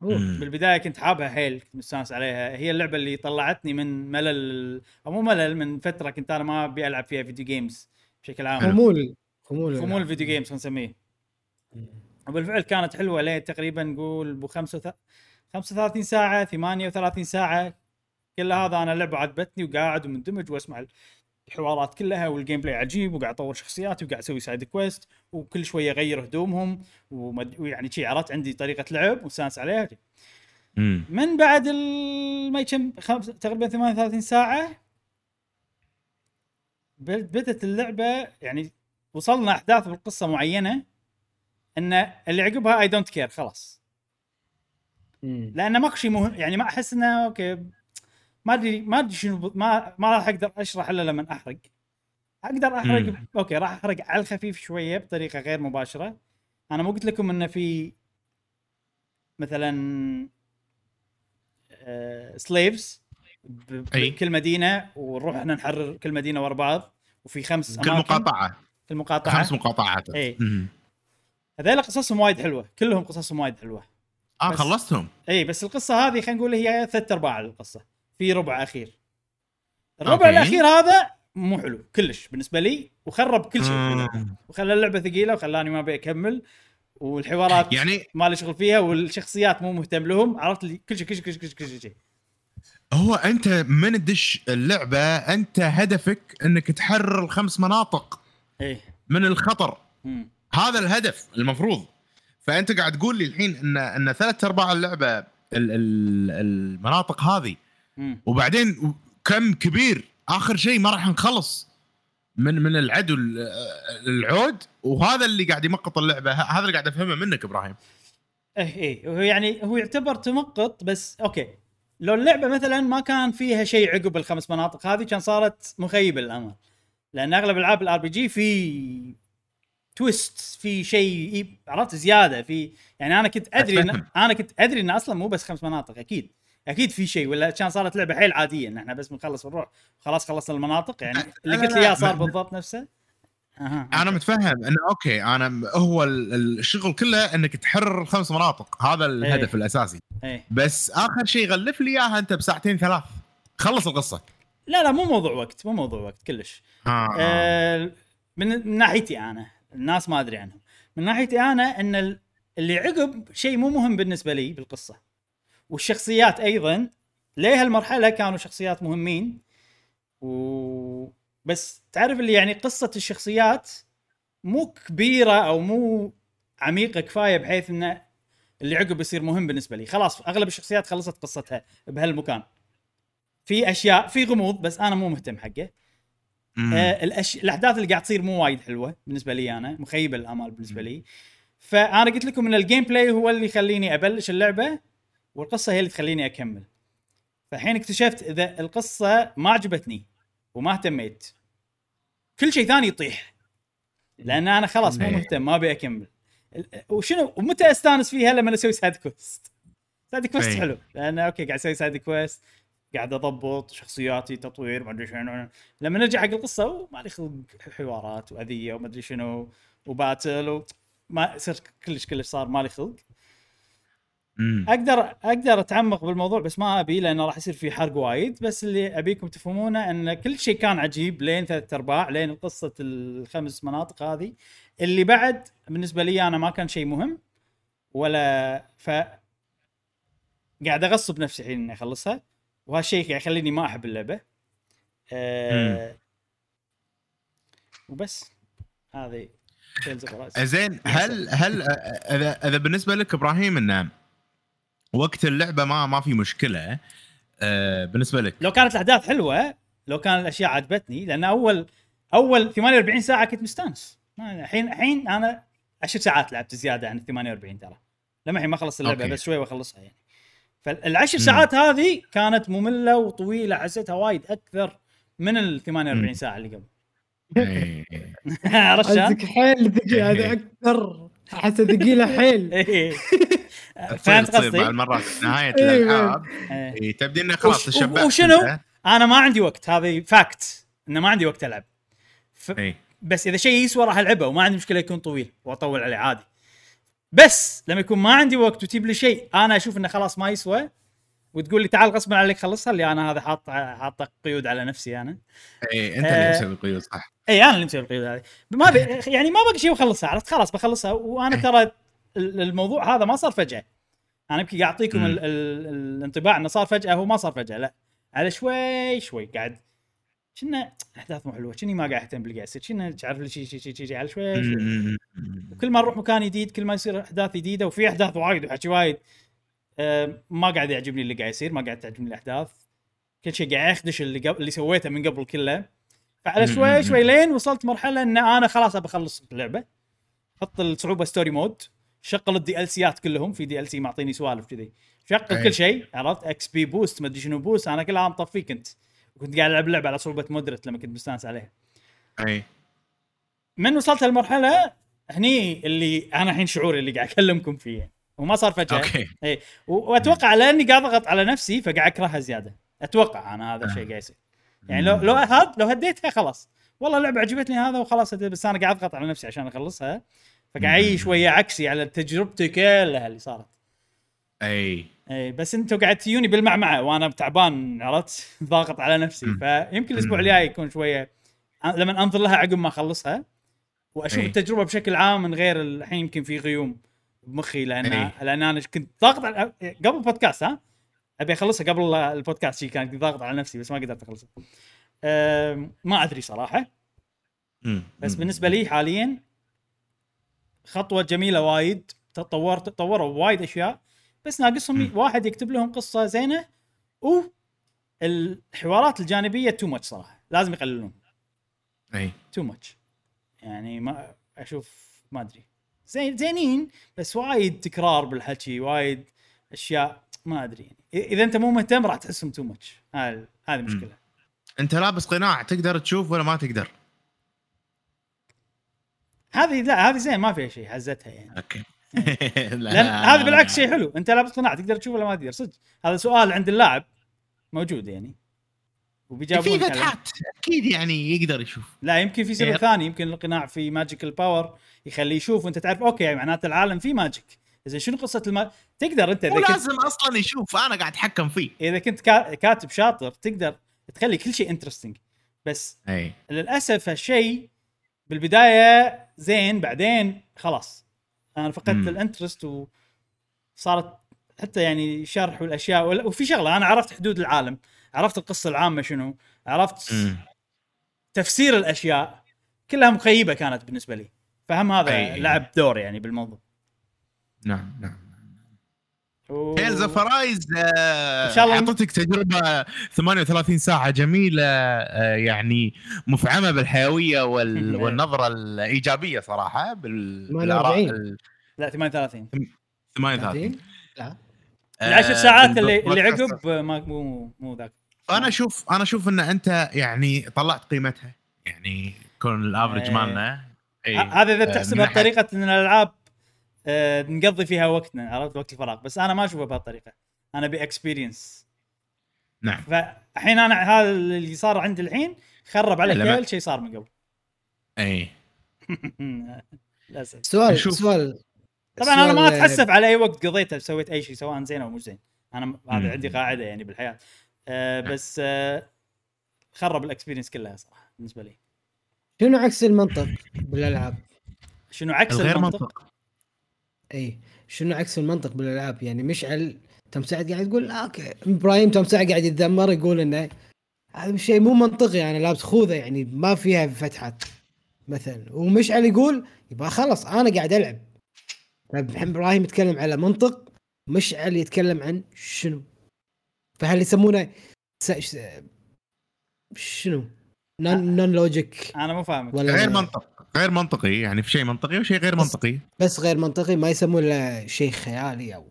بالبداية كنت حابها حيل كنت مستانس عليها. هي اللعبة اللي طلعتني من ملل أو مو ملل من فترة كنت أنا ما أبي ألعب فيها video games بشكل عام. خمول خمول. خمول ال video games خلينا نسميه وبالفعل كانت حلوة لين تقريبا نقول ب 35 ساعة 38 ساعة كل هذا أنا اللعبه عجبتني وقاعد ومندمج وأسمع الحوارات كلها وال gameplay عجيب وقاعد اطور شخصياتي وقاعد أسوي side quest وكل شوية اغير هدومهم ومد... ويعني شي عرفت عندي طريقة لعب وسانس عليها. امم من بعد ال- ما كم خمس تقريبا 38 ساعة بدت اللعبة يعني وصلنا أحداث بالقصة معينة إن اللي عقبها I don't care خلاص. مم. لأن ماكو شيء مهم يعني ما أحس إنه okay ما أدري ما أدري شنو ما ما راح أقدر أشرح إلا لما أحرق. أقدر أحرق مم. okay راح أحرق على الخفيف شوية بطريقة غير مباشرة. أنا مو قلت لكم انه في مثلا slaves أي. بكل مدينة ونروح إحنا نحرر كل مدينة ورا بعض وفي خمس كل مقاطعة. في المقاطعه خمس مقاطعات. مم. هذول قصصهم وايد حلوة كلهم قصصهم وايد حلوة. آه خلصتهم. إي بس القصة هذه خلينا نقول هي ثلاث أرباع القصة. في ربع أخير الربع أوكي. الأخير هذا مو حلو كلش بالنسبة لي وخرب كل شيء مم. وخلى اللعبة ثقيلة وخلاني ما أبي أكمل والحوارات يعني ما لي شغل فيها والشخصيات مو مهتم لهم عرفت لي كل شيء كل شيء كل شيء كل شيء. هو أنت من تدش اللعبة أنت هدفك إنك تحرر الخمس مناطق إيه من الخطر مم. هذا الهدف المفروض فأنت قاعد تقول لي الحين ان إن ثلاث أرباع اللعبة ال- ال- المناطق هذه. وبعدين كم كبير آخر شيء ما راح نخلص من من العدو ال- العود. وهذا اللي قاعد يمقط اللعبة ه- هذا اللي قاعد أفهمه منك إبراهيم. إيه إيه. هو يعني هو يعتبر تمقط بس أوكي. لو اللعبة مثلا ما كان فيها شيء عقب الخمس مناطق هذه كان صارت مخيبة للامل لأن أغلب العاب ال RPG في twist في شيء عرفت زيادة في يعني أنا كنت أدري إن. أنا كنت أدري انه أصلا مو بس خمس مناطق أكيد. أكيد في شيء ولا كان صارت لعبة حيل عادية إن إحنا بس بنخلص ونروح خلاص خلصنا المناطق يعني اللي قلت لي اياه صار بالضبط نفسه؟ أها أنا متفهم إنه okay أنا هو ال- الشغل كله إنك تحرر الخمس مناطق هذا الهدف إيه. الأساسي. إيه. بس آخر شيء غلف لي إياها أنت بساعتين ثلاث. خلص القصة. لا لا مو موضوع وقت مو موضوع وقت كلش. آه. آه، من من ناحيتي أنا الناس ما أدري عنهم. من ناحيتي أنا إن ال- اللي عقب شيء مو مهم بالنسبة لي بالقصة. والشخصيات أيضا لهالمرحله كانوا شخصيات مهمين؟ و بس تعرف اللي يعني قصة الشخصيات مو كبيرة أو مو عميقة كفاية بحيث انه اللي عقب يصير مهم بالنسبة لي. خلاص أغلب الشخصيات خلصت قصتها بهالمكان في أشياء في غموض بس أنا مو مهتم حقه. آه الأش... الأحداث اللي قاعد تصير مو وايد حلوة بالنسبة لي أنا مخيبة الأمال بالنسبة لي. فأنا قلت لكم إن ال gameplay هو اللي يخليني أبلش اللعبة. والقصة هي اللي تخليني أكمل. فالحين اكتشفت إذا القصة ما عجبتني وما اهتميت كل شيء ثاني يطيح. لأن أنا خلاص مو إيه. مهتم ما أبي أكمل. وشنو؟ ومتى أستانس فيها لما أسوي side quest side quest. حلو. لأن okay قاعد أسوي side quest قاعد أضبط شخصياتي تطوير ما أدري شنو. لما نرجع حق القصة ما لي خلق حوارات وأذية وما أدري شنو و battle و... ما يصير كلش كلش صار مالي خلق. مم. أقدر أقدر أتعمق بالموضوع بس ما أبي لأنه راح يصير في حرق وايد. بس اللي أبيكم تفهمونه إن كل شيء كان عجيب لين ثلاث أرباع لين قصة الخمس مناطق هذه. اللي بعد بالنسبة لي أنا ما كان شيء مهم ولا ف قاعد أغصب نفسي الحين إني أخلصها. وهالشيء قاعد يخليني ما أحب اللعبة. أه وبس. هذه. زين هل هل أذا أذا بالنسبة لك إبراهيم إنه وقت اللعبة ما ما في مشكلة آه، بالنسبة لك لو كانت الأحداث حلوة لو كان الأشياء عجبتني لأن اول أول 48 ساعة كنت مستانس الحين الحين أنا 10 ساعات لعبت زيادة عن ال 48 ترى لما الحين ما خلصت اللعبة أوكي. بس شوي واخلصها يعني فالعشر. ساعات هذه كانت مملة وطويلة حسيتها وايد أكثر من ال 48 مم. ساعة اللي قبل إيه. [laughs] عرفت شلون؟ قصدك حيل ذكي هذا أكثر احس ثقيله حيل [laughs] إيه. فهمت تصير قصدي؟ بعض المرات [laughs] نهاية إيه. الألعاب إيه. إيه، تبدي إنه خلاص تشبعت وشنو؟ أنا ما عندي وقت هذه fact إنه ما عندي وقت ألعب ف... بس إذا شيء يسوى راح ألعبه وما عندي مشكلة يكون طويل وأطول عليه عادي بس لما يكون ما عندي وقت وتجيب لي شيء أنا أشوف إنه خلاص ما يسوى وتقول لي تعال غصبا عليك خلصها اللي أنا هذا حاط حاط قيود على نفسي أنا إيه أنت آه. اللي مسوي القيود صح اي أنا اللي مسوي القيود هذه ما بي يعني ما باقي شيء واخلصها عرفت خلاص بخلصها وأنا [laughs] ترى الموضوع هذا ما صار فجأة. أنا يمكن قاعد أعطيكم. ال- ال- الانطباع إنه صار فجأة هو ما صار فجأة لا. على شوي شوي قاعد. كنا أحداث مو حلوة كني ما قاعد أهتم باللي قاعد يصير كنا تعرف لي شيء شيء شيء شيء على شوي شوي. مم. كل ما نروح مكان جديد كل ما يصير أحداث جديدة وفي أحداث وايد وحكي وايد ما قاعد يعجبني اللي قاعد يصير ما قاعد تعجبني الأحداث. كل شيء قاعد يخدش اللي قبل اللي سويته من قبل كله. فعلى. شوي شوي لين وصلت مرحلة إن أنا خلاص أبى أخلص اللعبة. حط الصعوبة story mode شغل ال DLC ات كلهم في DLC معطيني سوالف كذي. شغل. كل شيء عرفت؟ XP boost ما أدري شنو boost أنا كلها مطفيه كنت وكنت قاعد ألعب اللعبه على صعوبة moderate لما كنت مستانس عليها. أي. من وصلت هالمرحلة هني اللي أنا الحين شعوري اللي قاعد أكلمكم فيه. وما صار فجأة. okay. إي. وأتوقع لأني قاعد أضغط على نفسي فقاعد أكرهها زيادة. أتوقع أنا هذا الشيء قاعد يصير. يعني لو لو هاد لو هديتها خلاص. والله اللعبه عجبتني هذا وخلاص بس أنا قاعد أضغط على نفسي عشان أخلصها. فقاعد شوية عكسي على تجربتي كلها اللي صارت أي أي بس أنتم قاعد تجوني بالمعمعة وأنا تعبان عرفت [laughs] ضاغط على نفسي. فيمكن الأسبوع. الجاي يكون شوية لما أنظر لها عقب ما أخلصها وأشوف أي. التجربة بشكل عام من غير الحين يمكن في غيوم بمخي لأن أي. لأن أنا كنت ضاغط على قبل البودكاست ها أبي أخلصها قبل البودكاست شي كان ضاغط على نفسي بس ما قدرت أخلصها ما أدري صراحة مم. بس. بالنسبة لي حاليا خطوة جميلة وايد. تطورت تطوروا وايد أشياء. بس ناقصهم. واحد يكتب لهم قصة زينة. و الحوارات الجانبية too much صراحة. لازم يقللون. أي. too much يعني ما أشوف ما أدري. زين زينين بس وايد تكرار بالحكي وايد أشياء ما أدري يعني. إذا أنت مو مهتم راح تحسهم too much هذه مشكله أنت لابس قناع تقدر تشوف ولا ما تقدر؟ هذه لا هذه زين ما فيها شيء حزتها يعني. okay. [laughs] لأن هذا بالعكس شيء حلو أنت لابس قناع تقدر تشوف ولا ما تقدر صدق. هذا سؤال عند اللاعب موجود يعني. وبيجاوبون في. فتحات أكيد يعني يقدر يشوف. لا يمكن في سبب إيه. ثاني يمكن القناع في magical power يخليه يشوف وأنت تعرف okay يعني معناته العالم فيه magic زين شنو قصة الما... تقدر أنت مو اذا كنت لازم أصلا يشوف أنا قاعد أتحكم فيه. إذا كنت كا- كاتب شاطر تقدر تخلي كل شيء interesting بس اي للأسف هالشيء بالبداية زين بعدين خلاص أنا فقدت مم. ال interest وصارت حتى يعني شرح والأشياء وفي شغلة أنا عرفت حدود العالم عرفت القصة العامة شنو عرفت تفسير الأشياء كلها مخيبة كانت بالنسبة لي فهم هذا أي. لعب دور يعني بالموضوع نعم نعم. Tales of Arise إن شاء الله- أعطتك تجربة 38 ساعة جميلة آه، يعني مفعمة بالحيوية وال... [laughs] والنظرة الإيجابية صراحة بال... 48. بالاراء ال لا 38 38 لا العشر آه، ساعات اللي اللي. عقب ما مو مو ذاك أنا أشوف أنا أشوف إن أنت يعني طلعت قيمتها يعني كون ال average إيه. مالنا إي. ه- هذا إذا آه، بتحسبها بطريقة إن الألعاب آه، نقضي فيها وقتنا عرفت؟ وقت الفراغ. بس أنا ما اشوفها بهالطريقة. أنا ب experience نعم. فالحين أنا هذا اللي صار عندي الحين خرب على لما- كل شيء صار من قبل. أي. [laughs] للاسف سؤال شوف. سؤال. طبعا أنا ما سؤال- اتحسف على أي وقت قضيته سويت أي شيء سواء زين أو مش زين. أنا هذا. عندي قاعدة يعني بالحياة. آه بس آه خرب ال experience كلها صراحة بالنسبة لي. شنو عكس المنطق بالألعاب؟ شنو عكس الغير المنطق؟ منطق. اي شنو عكس المنطق بالألعاب؟ يعني مشعل تم سعد قاعد يقول آه، أوكي. إبراهيم تم سعد قاعد يتذمر يقول إنه هذا شيء مو منطقي أنا لابس خوذة يعني ما فيها فتحات مثلا. ومشعل يقول يبقى خلص أنا قاعد ألعب. طيب الحين إبراهيم يتكلم على منطق مشعل يتكلم عن شنو؟ فهل يسمونه س... ش- شنو؟ non non logic أنا مو فاهمك. ولا غير منطق. غير منطقي يعني في شيء منطقي وشيء غير بس- منطقي. بس غير منطقي ما يسمون له شيء خيالي أو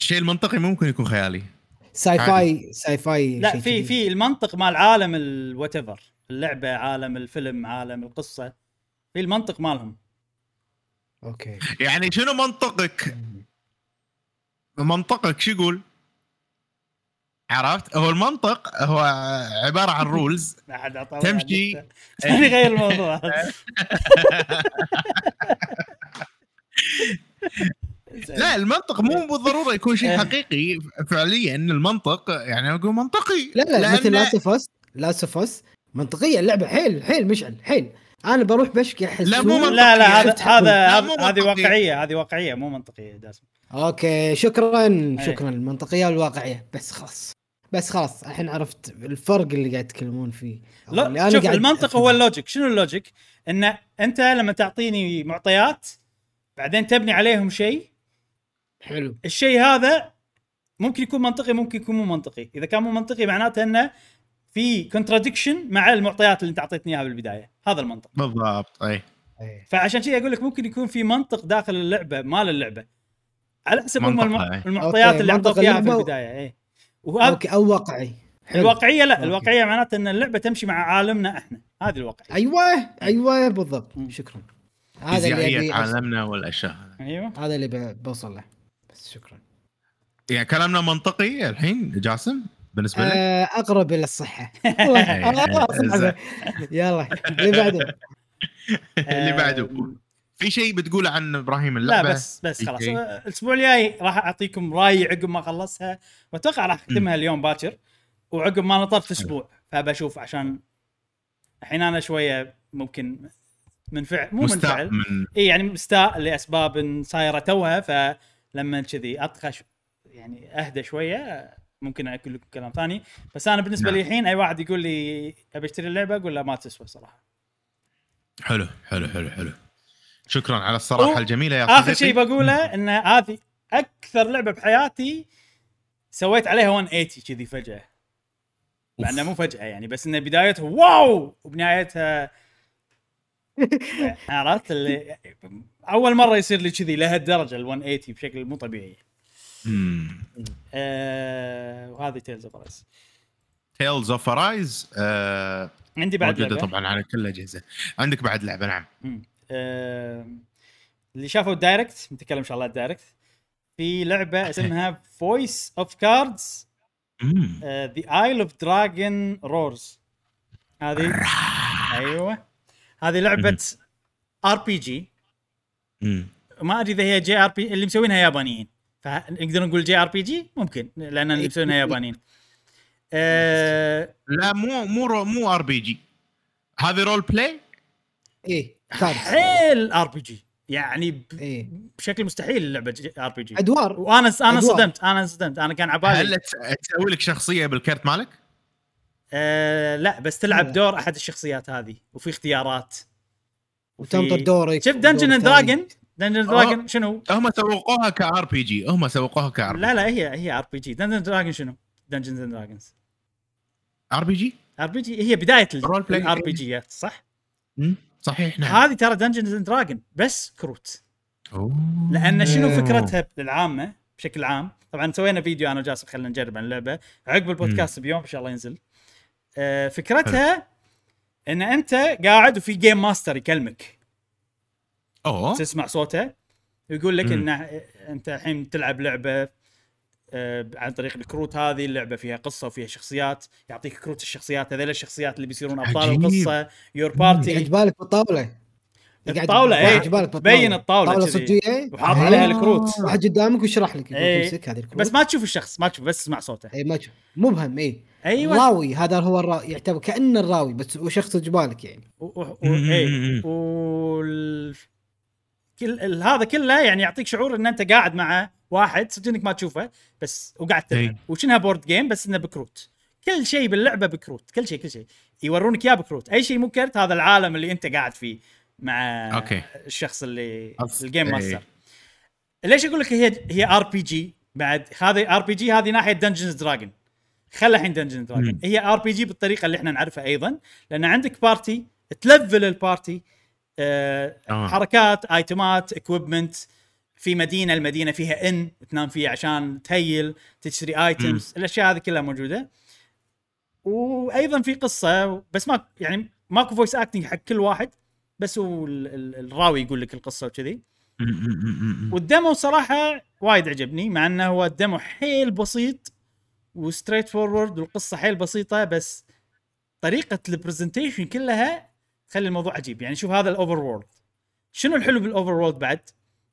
الشيء المنطقي ممكن يكون خيالي. sci-fi sci-fi لا شيء في. في المنطق مال عالم ال whatever اللعبة عالم الفيلم عالم القصة في المنطق مالهم. okay. يعني شنو منطقك؟ منطقك شو يقول؟ عرفت؟ هو المنطق هو عبارة عن rules [laughs] تمشي. خليني غير الموضوع. [laughs] لا المنطق مو بالضرورة يكون شيء إيه. حقيقي. فعليا المنطق يعني أقول منطقي. لا لا لأن- مثل Last of Us Last of Us منطقية اللعبة حيل حيل مشعل حيل. أنا بروح بشكي أحس لا، مو منطقي. لا لا هذا. هذا هذه. واقعية هذه واقعية مو منطقية جاسم okay شكرا شكرا. المنطقية والواقعيه بس خلاص. بس خلاص الحين عرفت الفرق اللي قاعد يتكلمون فيه. لا أنا شوف قاعد المنطق. هو ال logic. شنو ال logic؟ إن أنت لما تعطيني معطيات بعدين تبني عليهم شيء. حلو. الشيء هذا ممكن يكون منطقي ممكن يكون مو منطقي. إذا كان مو منطقي معناته إنه في contradiction مع المعطيات اللي أنت أعطيتني إياها بالبداية. هذا المنطق. بالضبط أي. إيه. فعشان كذا أقول لك ممكن يكون في منطق داخل اللعبة مال اللعبة. على حسب هم الم... المعطيات okay، اللي أعطوك إياها في البداية اي وهذا okay أو واقعي. حلو. الواقعية لا okay. الواقعية معناته إن اللعبة تمشي مع عالمنا إحنا. هذه الواقعية. أيوه أيوه بالضبط. شكرا. هذا اللي عالمنا والأشياء. أيوه. هذا اللي بوصل له. بس شكرا. يعني كلامنا منطقي الحين جاسم بالنسبة لك؟ آه، أقرب إلى الصحة. [laughs] والله. آه، صعبة. يلا اللي بعده. [laughs] اللي بعده. آم، في شيء بتقوله عن إبراهيم لا اللعبة؟ بس بس في خلاص؟ الأسبوع الجاي راح أعطيكم راي عقب ما أخلصها. وأتوقع راح أختمها اليوم باكر. وعقب ما نطرت أسبوع. فبشوف عشان الحين أنا شوية ممكن منفعل مو منفعل. من إي يعني مستاء لأسباب صايرة توها. فلما كذي أطخش يعني أهدى شوية ممكن أقول لكم كلام ثاني. بس أنا بالنسبة نعم. لي الحين أي واحد يقول لي أبي أشتري اللعبة أقول له ما تسوى صراحة. حلو حلو حلو حلو. شكرا على الصراحة الجميلة يا آخر. شيء بقوله إن هذه أكثر لعبة بحياتي سويت عليها 180 كذي فجأة. مع انه مو فجأة يعني بس انه بدايتها واو! وبنهايتها [laughs] عرفت اللي أول مرة يصير لي كذي لهالدرجه ال 180 بشكل مو طبيعي. مم. آه وهذه Tales of Arise Tales of Arise عندي بعد موجودة لعبة. طبعا على كل الاجهزه عندك بعد لعبة نعم. مم. اللي شافوا ال Direct نتكلم إن شاء الله ال Direct في لعبة اسمها Voice of Cards. The Isle Dragon Roars هذه أيوه. هذه لعبة RPG. ما أدري إذا هي JRPG اللي مسوينها يابانيين. فنقدر نقول JRPG ممكن لأن اللي مسوينها يابانيين. آه لا مو مو مو RPG هذه role play إيه. حيل RPG يعني ب- إيه بشكل مستحيل اللعبة RPG أدوار وأنا أنا أدوار. صدمت أنا صدمت أنا كان هل عبالي تس- تسوي لك شخصية بالكرت مالك؟ آه لا بس تلعب. دور أحد الشخصيات هذه وفي اختيارات وتنطر دورك شوف Dungeon and. Dragon Dungeon. Dragon شنو؟ هم سوقوها ك RPG هم سوقوها ك R لا لا هي هي RPG Dungeon Dragon شنو؟ دنجنز اند دراجونز ار بي جي ار بي جي هي بداية ال RP. G ات صح؟ صحيح نعم. هذه ترى Dungeons and Dragon بس كروت. أوه. لأن شنو. فكرتها العامه بشكل عام؟ طبعا سوينا فيديو أنا وجاسم خلينا نجرب عن اللعبة. عقب البودكاست بيوم إن شاء الله ينزل. آه فكرتها إن أنت قاعد وفي game master يكلمك. أوه. تسمع صوته ويقول لك. إن أنت الحين تلعب لعبة عن طريق الكروت هذه اللعبة فيها قصة وفيها شخصيات يعطيك كروت الشخصيات هذول الشخصيات اللي بيصيرون أبطال. القصة your قاعد party بالك بالطاولة الطاولة، إيه. تبين الطاولة طاولة. صجيه وحاط. عليها الكروت. واحد قدامك ويشرح لك يقول إيه. تمسك هذه الكروت بس ما تشوف الشخص ما تشوف بس تسمع صوته اي ما تشوف مبهم اي أيوه راوي هذا هو الرا... يعتبر كانه الراوي بس هو شخص جبالك يعني و... و... إيه وال... كل هذا كله يعني يعطيك شعور إن أنت قاعد مع واحد صدق إنك ما تشوفه بس وقاعد تلعب. إيه. وشنها board game بس إنه بكروت. كل شيء باللعبة بكروت. كل شيء كل شيء. يورونك اياه بكروت. أي شيء مو كرت هذا العالم اللي أنت قاعد فيه مع okay. الشخص اللي أص- ال game إيه. ماستر ليش أقول لك هي هي RPG بعد؟ هذه RPG هذه ناحية Dungeons Dragon خلى الحين Dungeon Dragon. هي RPG بالطريقة اللي إحنا نعرفها أيضا. لأن عندك party ت level ال party آه. حركات item ات equipment في مدينة المدينة فيها إن تنام فيها عشان ت heal تشتري items الأشياء هذه كلها موجودة. وأيضا في قصة بس ما يعني ماكو voice acting حق كل واحد بس هو ال- ال- الراوي يقول لك القصة وكذي. وال demo صراحة وايد عجبني مع إنه هو ال demo حيل بسيط و straightforward والقصة حيل بسيطة بس طريقة ال presentation كلها تخلي الموضوع عجيب. يعني شوف هذا ال overworld شنو الحلو بال overworld بعد؟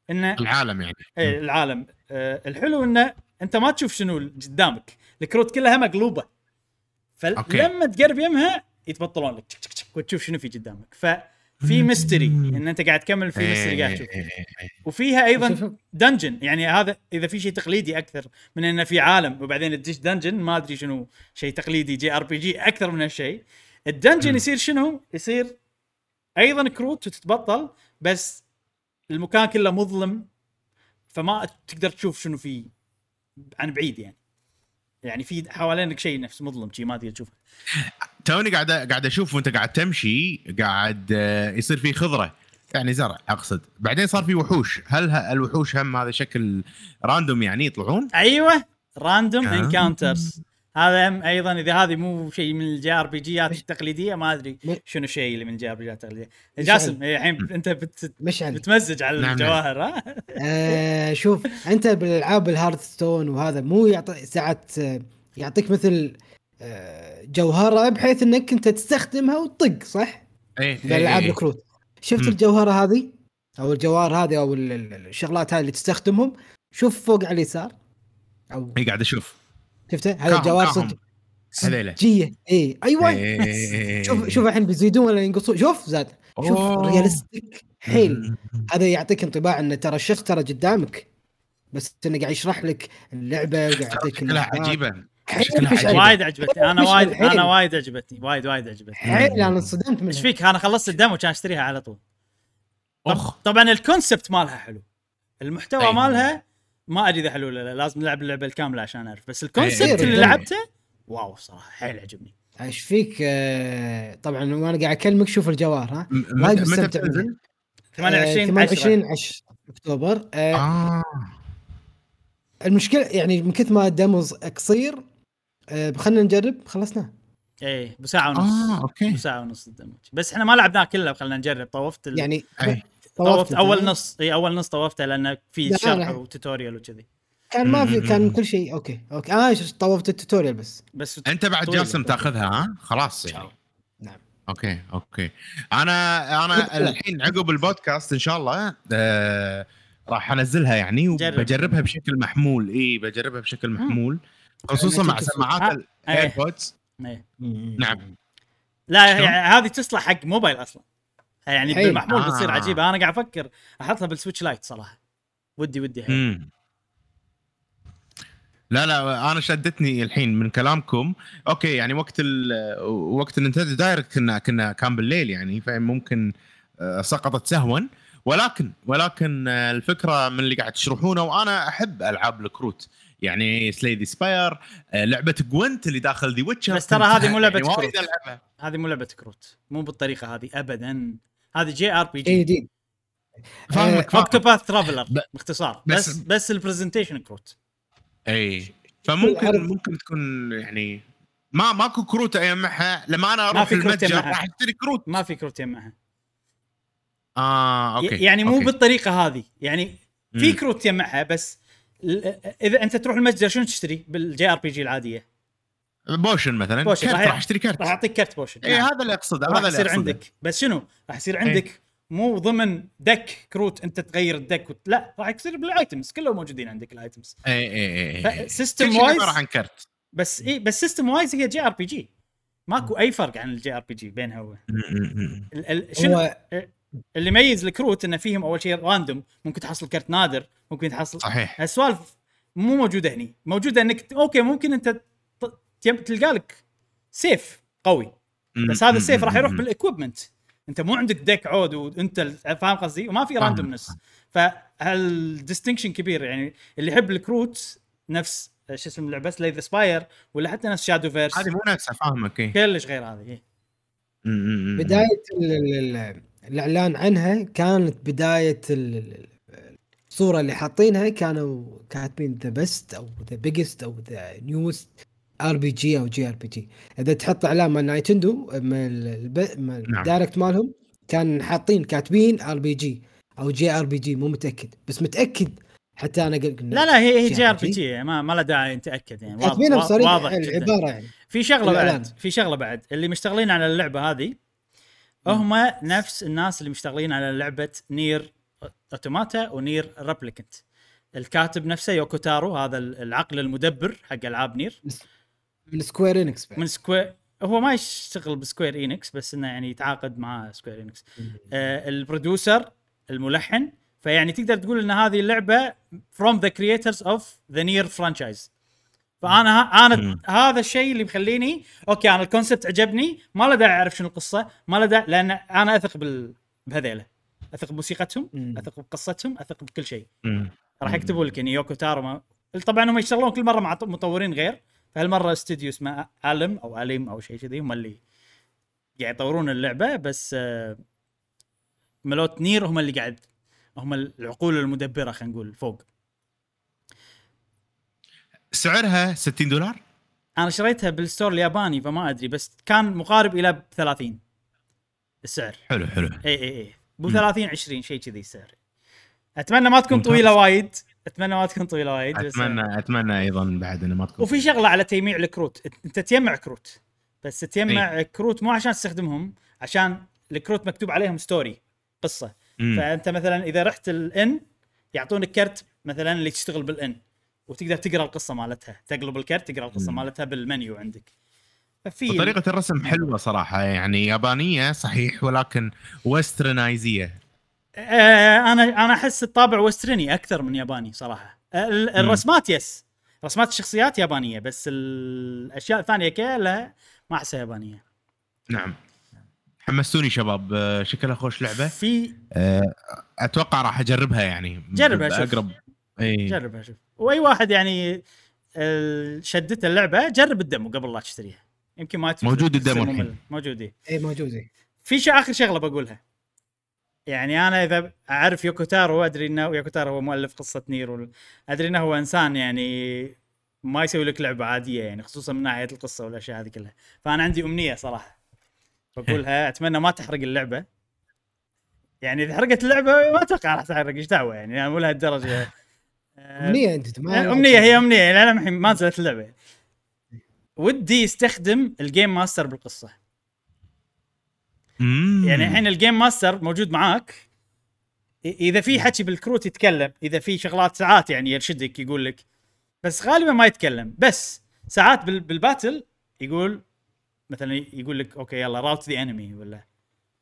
إنه العالم يعني. إيه العالم. آه الحلو إنه أنت ما تشوف شنو قدامك. الكروت كلها مقلوبة. فلما تقرب يمها يتبطلون لك. تشك تشك تشك وتشوف شنو في قدامك. ف في mystery إن أنت قاعد تكمل في mystery قاعد تشوف. وفيها أيضا dungeon يعني هذا إذا في شيء تقليدي أكثر من إنه في عالم وبعدين تدش dungeon ما أدري شنو شيء تقليدي JRPG أكثر من هالشيء. ال dungeon. يصير شنو؟ يصير أيضا كروت وتتبطل بس المكان كله مظلم فما تقدر تشوف شنو فيه عن بعيد يعني. يعني في حوالينك شيء نفس مظلم شي ما تقدر تشوفه. توني قاعد قاعد أشوف وأنت قاعد تمشي قاعد آه، يصير في خضرة. يعني زرع أقصد. بعدين صار في وحوش. هل الوحوش هم هذا شكل random يعني يطلعون؟ أيوه random آه. encounters هذا هم أيضا إذا هذه مو شيء من ال JRP G ات مش- التقليدية ما أدري شنو الشيء اللي من ال JRPG ات التقليدية. مش جاسم إيه، الحين أنت بت... مشعل بتمزج على نعم، نعم. الجواهر ها؟ آه شوف أنت بالألعاب Hearthstone وهذا مو يعطي ساعات يعطيك مثل آه، جوهرة بحيث إنك أنت تستخدمها وتطق صح؟ إيه بالالعاب إيه، إيه. الكروت. شفت. الجوهرة هذه؟ أو الجواهر هذه أو ال- ال- الشغلات هذه اللي تستخدمهم؟ شوف فوق على اليسار. أو اي قاعد أشوف. شفته؟ هذا كاهم. صدق. صجيه اي أيوه. إيه، شوف شوف الحين بيزيدون ولا ينقصون؟ شوف زاد. شوف أوه. realistic حيل. هذا يعطيك انطباع إن ترى الشخص ترى قدامك. بس إنه قاعد يشرح لك اللعبة وقاعد يعطيك شكلها. عجيبة. وايد عجبتني. أنا وايد. أنا وايد عجبتني. وايد وايد عجبتني. حيل أنا انصدمت منها إيش فيك؟ أنا خلصت ال demo كان أشتريها على طول. طب طبعا ال concept مالها حلو. المحتوى أي. مالها ما ادري اذا حلو ولا لا لازم نلعب اللعبة الكاملة عشان أعرف. بس ال concept أي. اللي. لعبته wow صراحة حيل عجبني. إيش فيك؟ آه، طبعا وأنا قاعد أكلمك شوف الجواهر ها؟ م- وايد متى مستمتع بتنزل؟ منها. 28 28 10 10 أكتوبر. آه آه. المشكلة يعني من كثر ما ال demo قصير آه خلينا نجرب. خلصناه إيه بساعة ونص. آه okay. بساعة ونص ال demo بس إحنا ما لعبناه كله خلينا نجرب. طوفت ال... يعني أي. طوفت أول؟ نص إي أول نص طوفته لأنه في لا، شرح لا. و tutorial وكذي. كان ما في كان. كل شيء okay okay. آه ش- طوفت ال tutorial بس. بس أنت بعد. جاسم تأخذها ها؟ خلاص يعني. نعم. okay okay. أنا أنا الحين عقب البودكاست إن شاء الله آه راح أنزلها يعني جرب. وبجربها بشكل محمول إي بجربها بشكل محمول خصوصا مع سماعات آه،. ال AirPods إيه. نعم. لا هذه تصلح حق موبايل أصلا. يعني. بالمحمول آه. بتصير عجيبة. أنا قاعد أفكر أحطها بال Switch Lite صراحة. ودي ودي حيل. لا لا أنا شدتني الحين من كلامكم. okay يعني وقت ال وقت ال Nintendo Direct كنا كنا كان بالليل يعني فممكن آه، سقطت سهوا. ولكن ولكن آه، الفكرة من اللي قاعد تشرحونه وأنا أحب ألعاب الكروت. يعني Slay the Spire لعبة Gwent اللي داخل The Witcher بس ترى هذه مو يعني وايد كروت. هذه مو لعبة كروت. مو بالطريقة هذه ابدا. هذه JRPG. جديد فاهمك فاهمك. Octopath Traveler ب- باختصار. بس- بس بس ال presentation كروت. اي فممكن عرض. ممكن تكون يعني ما ماكو كروت اجمعها لما أنا ما أروح في كروت المتجر. راح أشتري كروت. ما في كروت يمها آه okay يعني مو okay. بالطريقة هذه. يعني في. كروت يمها بس إذا أنت تروح المتجر شنو تشتري؟ بال JRPG العادية. potion مثلا potion، كرت راح- أشتري كرت راح يعطيك كرت potion. اي نعم. هذا اللي أقصده راح هذا اللي يصير أقصده. عندك. بس شنو؟ راح يصير عندك مو ضمن deck كروت أنت تغير ال deck وت... لا راح يصير بال items كلهم موجودين عندك ال items اي اي اي شيء wise عبارة عن كرت بس اي بس system wise هي JRPG ماكو أي فرق عن ال JRPG بينها و... م- م- م. ال... ال... شنو؟ هو اللي يميز الكروت إنه فيهم أول شيء random ممكن تحصل كرت نادر ممكن تحصل صحيح. هالسوالف مو موجودة هني. موجودة انك okay ممكن أنت تلقى لك سيف قوي. بس هذا السيف راح يروح م. بال equipment انت مو عندك deck عود وانت فاهم قصدي؟ وما في. randomness فهال distinction كبير يعني. اللي يحب الكروت نفس شو اسم اللعبة؟ Slay the Spire ولا حتى نفس Shadowverse هذه مو نفسها فاهمك اي كلش غير هذه. إيه. بداية ال- ال- ال- الإعلان عنها كانت بداية ال- ال- الصورة اللي حاطينها كانوا كاتبين the best أو the biggest أو the newest RPG أو JRPG. إذا تحط إعلان مال Nintendo من من نعم. ال Direct مالهم كان حاطين كاتبين RPG أو JRPG مو متأكد. بس متأكد حتى أنا قلت لا لا هي هي جي آر. بي جي. ما ما له داعي نتأكد يعني. واضح- كاتبينها وا- بصريح واضح العباره يعني. في شغلة الإعلان. بعد في شغلة بعد. اللي مشتغلين على اللعبة هذه هم نفس الناس اللي مشتغلين على لعبة Nier Automata و Nier Replicant. الكاتب نفسه يوكو تارو هذا العقل المدبر حق ألعاب Nier. من Square Enix من Square هو ما يشتغل ب Square Enix بس إنه يعني يتعاقد مع Square Enix آه ال producer الملحن فيعني تقدر تقول إن هذه اللعبة from the creators of the Nier franchise. فأنا أنا مم. هذا الشيء اللي مخليني okay أنا ال concept عجبني ما له داعي أعرف شنو القصة ما له داعي لأن أنا أثق بال بهذيله. أثق بموسيقتهم مم. أثق بقصتهم أثق بكل شيء. راح يكتبوا لك يعني يوكو تارو ما... طبعا هم يشتغلون كل مرة مع مطورين غير. فهالمرة استوديو اسمه ألم أو أليم أو شيء كذي هم اللي قاعد يطورون اللعبة بس آه، مالوت Nier هم اللي قاعد هم العقول المدبرة خلينا نقول فوق. سعرها 60 دولار؟ أنا شريتها بال store الياباني فما أدري بس كان مقارب إلى ب 30 السعر. حلو حلو. اي اي اي مم. 30 20 شيء كذي السعر. أتمنى ما تكون ممتاز. طويلة وايد. أتمنى ما تكون طويلة وايد بس اتمنى أتمنى أيضا بعد إنه ما تكون وفي شغلة على تجميع الكروت. أنت تجمع كروت بس تجمع كروت مو عشان تستخدمهم عشان الكروت مكتوب عليهم story قصة. مم. فأنت مثلا إذا رحت ال inn يعطونك كرت مثلا اللي تشتغل بال inn وتقدر تقرأ القصة مالتها. تقلب الكرت تقرأ القصة مم. مالتها بالمنيو عندك. ففي وطريقة الرسم حلوة صراحة يعني يابانية صحيح ولكن westernized. آه أنا أنا أحس الطابع western ي أكثر من ياباني صراحة. آه، ال- الرسمات يس رسمات الشخصيات يابانية بس الأشياء الثانية كلها ما أحسها يابانية. نعم. حمستوني شباب. آه، شكلها خوش لعبة؟ في آه، أتوقع راح أجربها يعني. جربها، شوف. اقرب إي. جربها شوف. وأي واحد يعني آه، شدته اللعبة جرب ال demo قبل لا تشتريها. يمكن ما موجود ال demo الحين. موجود إيه. إي موجود. في شيء آخر شغلة بقولها. يعني أنا إذا أعرف يوكوتارو أدري إنه يوكوتارو هو مؤلف قصة Nier وال- أدري إنه هو إنسان يعني ما يسوي لك لعبة عادية يعني خصوصا من ناحية القصة والأشياء هذه كلها. فأنا عندي أمنية صراحة. بقولها أتمنى ما تحرق اللعبة. يعني إذا حرقت اللعبة ما أتوقع راح تحرق إيش دعوة يعني؟ مو لهالدرجه [laughs] أمنية أنت ما أمنية هي أمنية. لأن الحين ما نزلت اللعبة. ودي يستخدم ال game master بالقصة. مم. يعني الحين ال game master موجود معاك. إذا في حكي بالكروت يتكلم إذا في شغلات ساعات يعني يرشدك يقول لك. بس غالبا ما يتكلم. بس ساعات بال- بال battle يقول مثلا يقول لك okay يلا rout the enemy ولا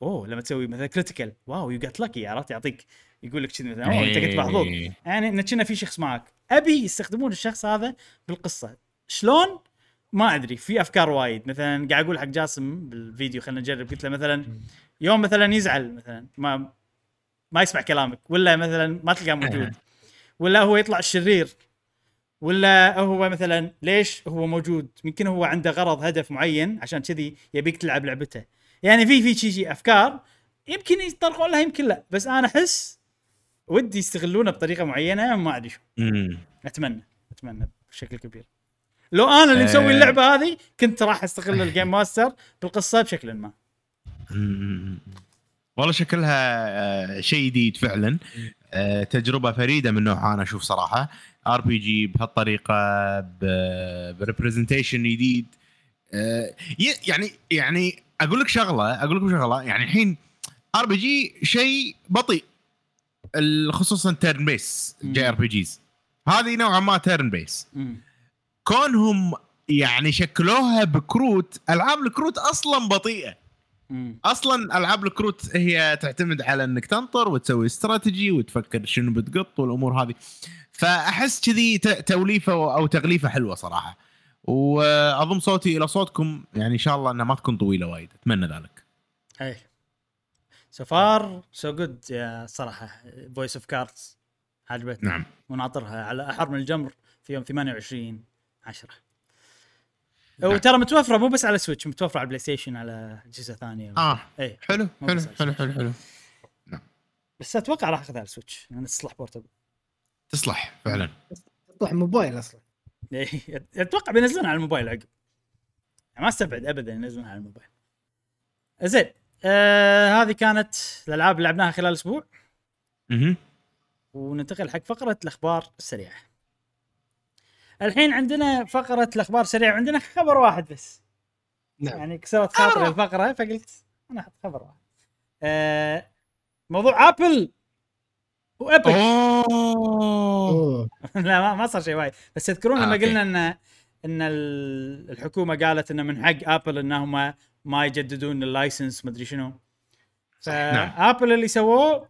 أوه لما تسوي مثلا critical wow you got lucky عرفت؟ يعطيك يقول لك كذي مثلا أوه أنت كنت محظوظ. إيه. يعني إن كنا في شخص معك أبي يستخدمون الشخص هذا بالقصة. شلون ما أدري في أفكار وايد. مثلا قاعد أقول حق جاسم بالفيديو خلينا نجرب. قلت له مثلا يوم مثلا يزعل مثلا ما ما يسمع كلامك ولا مثلا ما تلقاه موجود [laughs] ولا هو يطلع الشرير ولا هو مثلا ليش هو موجود؟ يمكن هو عنده غرض هدف معين عشان كذي يبيك تلعب لعبته. يعني في في شي شي أفكار يمكن يطرقون لها يمكن لا. بس أنا أحس ودي يستغلونها بطريقة معينة ما أدري شو. أتمنى أتمنى بشكل كبير. لو أنا اللي مسوي آه. اللعبة هذه كنت راح أستغل ال game master بالقصة بشكل ما. والله شكلها آه، شيء جديد فعلا. آه، تجربة فريدة من نوعها أنا أشوف صراحة. RPG بهالطريقة ب representation جديد. آه، يعني يعني أقول لك شغلة أقول لكم شغلة. يعني الحين RPG شيء بطيء خصوصا turn based JRPGs هذه نوعا ما turn based. كونهم يعني شكلوها بكروت ألعاب الكروت أصلا بطيئة. أصلا ألعاب الكروت هي تعتمد على إنك تنطر وتسوي استراتيجي وتفكر شنو بتقط والأمور هذه. فأحس كذي توليفة أو تغليفة حلوة صراحة. واضم صوتي إلى صوتكم يعني إن شاء الله إنها ما تكون طويلة وايد. أتمنى ذلك. اي so far so good يا صراحة. Voice of Cards عجبتني. نعم. وناطرها على أحر من الجمر في يوم 28 10 نعم. وترى متوفرة مو بس على Switch متوفرة على PlayStation على اجهزه ثانية آه. اي حلو حلو حلو. حلو حلو. بس أتوقع راح أخذها على ال Switch لأن تصلح portable تصلح فعلا. تطلع موبايل أصلا. إيه، أتوقع بينزلونها على الموبايل عقب. يعني ما أستبعد ابدا ينزلونها على الموبايل. زين آه هذه كانت الألعاب اللي لعبناها خلال الأسبوع أها. وننتقل حق فقرة الأخبار السريعة. الحين عندنا فقرة الأخبار السريعه عندنا خبر واحد بس. نعم. يعني كسرت خاطري الفقرة فقلت أنا أحط خبر واحد. آه موضوع Apple و Apple [laughs] لا ما, ما صار شيء وايد. بس تذكرون آه، لما okay. قلنا ان إن ال- الحكومة قالت انه من حق Apple انهم ما يجددون ال license مدري شنو. نعم. ف Apple اللي سووه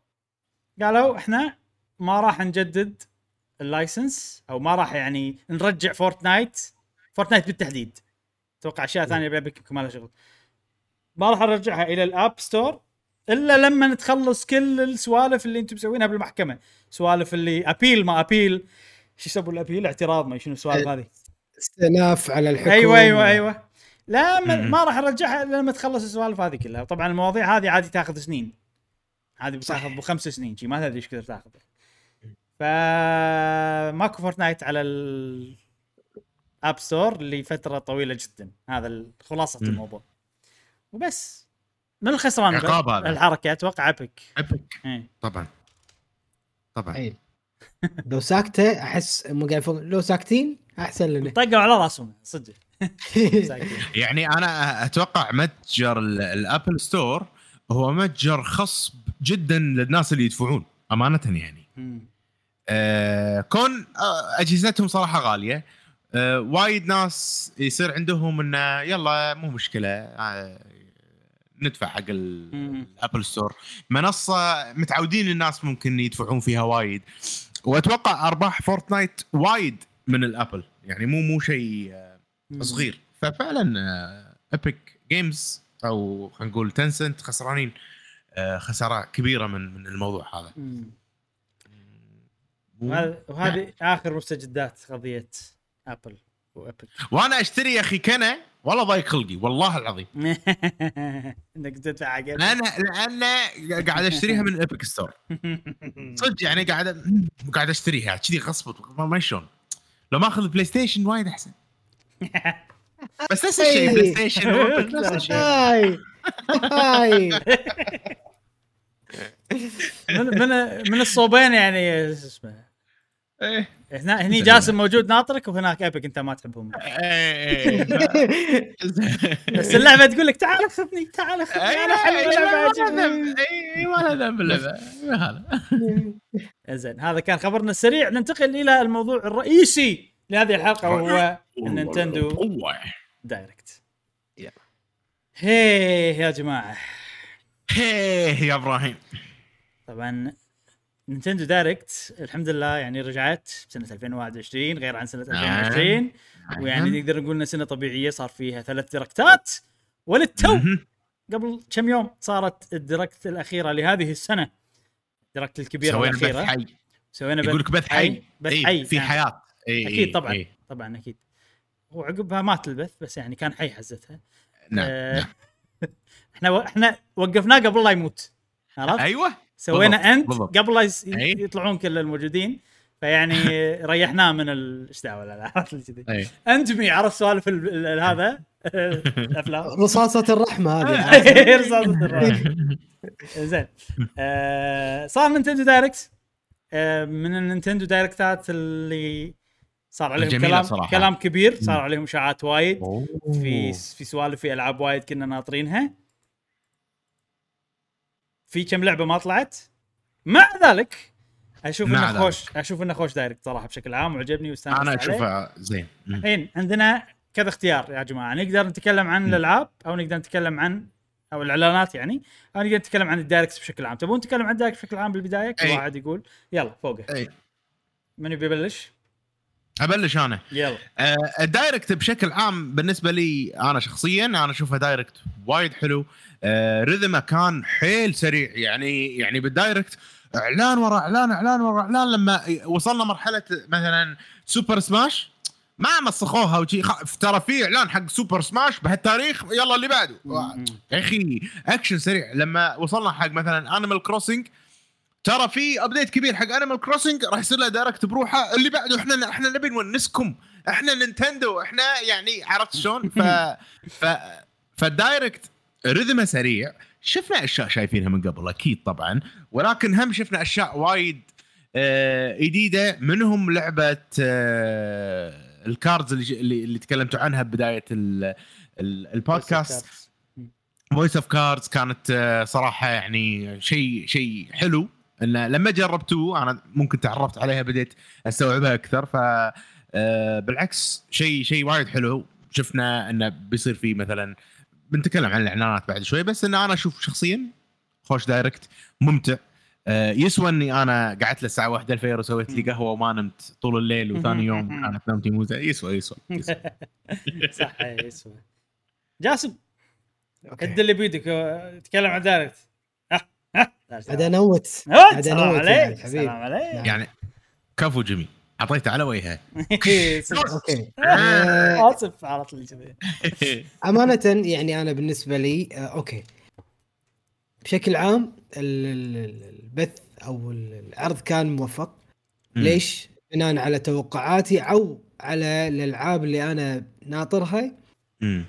قالوا إحنا ما راح نجدد اللايسنس أو ما راح يعني نرجع Fortnite Fortnite بالتحديد. أتوقع أشياء ثانية يمكن ما لها شغل. ما راح نرجعها إلى ال App Store إلا لما نتخلص كل السوالف اللي أنتم مسوينها بالمحكمة. سوالف اللي appeal ما appeal. شو يسموا ال appeal؟ اعتراض ما شنو السوالف هذه. استئناف على الحكومة أيوه أيوه أيوه. لا ما. ما راح ارجعها إلا لما تخلص السوالف هذه كلها. طبعا المواضيع هذه عادي تاخذ سنين. هذه بتاخذ بخمس سنين شي ما تدري إيش كثر تاخذ فماكو فورتنايت على ال App Store لفترة طويلة جدا هذا خلاصة. الموضوع وبس من الخسران عقاب هذا. الحركة أتوقع ابيك ايبك إيه. طبعا طبعا أي. لو ساكتة أحس مو قاعد يفوق لو ساكتين أحسن لنا طقوا على راسهم صدق [laughs] ساكتين. يعني أنا أتوقع متجر ال- ال Apple Store هو متجر خصب جدا للناس اللي يدفعون أمانة يعني. آه كون آه أجهزتهم صراحة غالية. آه وايد ناس يصير عندهم إنه يلا مو مشكلة آه ندفع حق. ال Apple Store منصة متعودين الناس ممكن يدفعون فيها وايد. وأتوقع أرباح فورتنايت وايد من الابل يعني مو مو شيء. صغير. ففعلا Epic Games أو خلينا نقول Tencent خسرانين خسارة كبيرة من من الموضوع هذا. وهذا- وهذه آخر مستجدات قضية Apple و Apple [laughs] وأنا أشتري يا أخي كنا والله ضايق خلقي والله العظيم. إنك تدفع حق Apple. لأن قاعد أشتريها من Epic Store [laughs] صدق يعني قاعد قاعد أشتريها كذي غصب ما ما شلون. لو ماخذ بلاي ستيشن وايد أحسن. بس نفس الشيء [laughs] بلاي ستيشن نفس الشيء. هاي. هاي. من من من الصوبين يعني شو اسمه؟ إيه. هنا هني جاسم موجود ناطرك وهناك Epic أنت ما تحبهم. إيه، إيه. بس اللعبة تقول لك تعال خذني تعال خذني أنا حلو إيه، اللعبه لا، ما عجبني ذنب. إيه، ما له ذنب اللعبه زين هذا كان خبرنا السريع. ننتقل إلى الموضوع الرئيسي لهذه الحلقة وهو النينتندو. Direct. يلا. هيه يا جماعة. هيه يا إبراهيم. طبعا نينتندو Direct الحمد لله يعني رجعت بسنه 2021 غير عن سنة نعم. 2020 ويعني نقدر نقول انها سنة طبيعية صار فيها ثلاث دايركتات وللتو. قبل كم يوم صارت الديركت الأخيرة لهذه السنة الديركت الكبيرة سوينا بث الاخيره حي سوينا يقول لك بث حي بث إيه، حي في نعم. حياة إيه، أكيد إيه، طبعا إيه. طبعا أكيد وعقبها مات البث بس يعني كان حي حزتها نعم آه، نعم. [laughs] إحنا. إحنا وقفناه قبل لا يموت عرفت؟ أيوه سوينا بالضبط، أنت بالضبط. قبل لا. يطلعون كل الموجودين فيعني [laughs] ريحناه من ال- إيش دعوة لا لا عرفت اللي كذي. انتمي عرفت سوالف ال- ال- هذا [laughs] الأفلام رصاصة الرحمة هذه [laughs] رصاصة الرحمة. زين آه، صار نينتندو Direct آه، من النينتندو دايركتات اللي صار عليهم كلام صراحة. كلام كبير صار عليهم إشاعات وايد أوه. في في سوالف في ألعاب وايد كنا ناطرينها في كم لعبة ما طلعت مع ذلك أشوف إنه خوش أشوف إنه خوش direct صراحة بشكل عام وعجبني واستانست أنا. اشوفه زين. الحين عندنا كذا اختيار يا جماعة نقدر نتكلم عن. الألعاب أو نقدر نتكلم عن أو الإعلانات يعني أو نقدر نتكلم عن ال direct بشكل عام تبون نتكلم عن ال direct بشكل عام بالبداية كل أي. واحد يقول يلا فوقه أي. من يبي يبلش أبلش أنا. يلا. آه، ال direct بشكل عام بالنسبة لي أنا شخصيا أنا أشوفه direct وايد حلو. آه، ال rhythm ماله كان حيل سريع. يعني يعني بال direct إعلان ورا إعلان إعلان ورا إعلان. لما وصلنا مرحلة مثلا Super Smash ما مسخوها وشي. ترى في إعلان حق Super Smash بهالتاريخ يلا اللي بعده. يا أخي أكشن سريع. لما وصلنا حق مثلا Animal Crossing ترى في update كبير حق Animal Crossing راح يصير له direct بروحه. اللي بعده إحنا إحنا نبي نونسكم. إحنا نينتندو إحنا يعني عرفت شلون؟ [laughs] ف ف فال direct rhythm ه سريع. شفنا أشياء شايفينها من قبل أكيد طبعا. ولكن هم شفنا أشياء وايد آه، جديدة. منهم لعبة آه، ال cards اللي اللي, اللي تكلمتوا عنها ببدايه ال- ال- ال podcast Voice of Cards كانت آه، صراحة يعني شيء شيء حلو. انه لما جربتوه أنا ممكن تعرفت عليها بديت أستوعبها أكثر. ف آه بالعكس شيء شيء وايد حلو. شفنا انه بيصير فيه مثلا بنتكلم عن الإعلانات بعد شوي بس إن أنا أشوف شخصيا خوش direct ممتع. آه يسوى إني أنا قعدت له الساعة 1 الفجر وسويت لي قهوة وما نمت طول الليل وثاني يوم كانت نومتي مو يسوى يسوى, [laughs] يسوى. صح يسوى. جاسم add اللي بيدك تكلم عن direct. انوت نوت. انوت يا عليك. حبيبي. سلام عليك. يعني كفو جميل. أعطيته على وجهه. [laughs] [laughs] أوكي. آه، آسف على طول كذي [laughs] أمانة يعني أنا بالنسبة لي آه، أوكي. بشكل عام ال- ال- ال- البث أو العرض كان موفق. ليش؟ بناء على توقعاتي أو على الألعاب اللي أنا ناطرها. مم.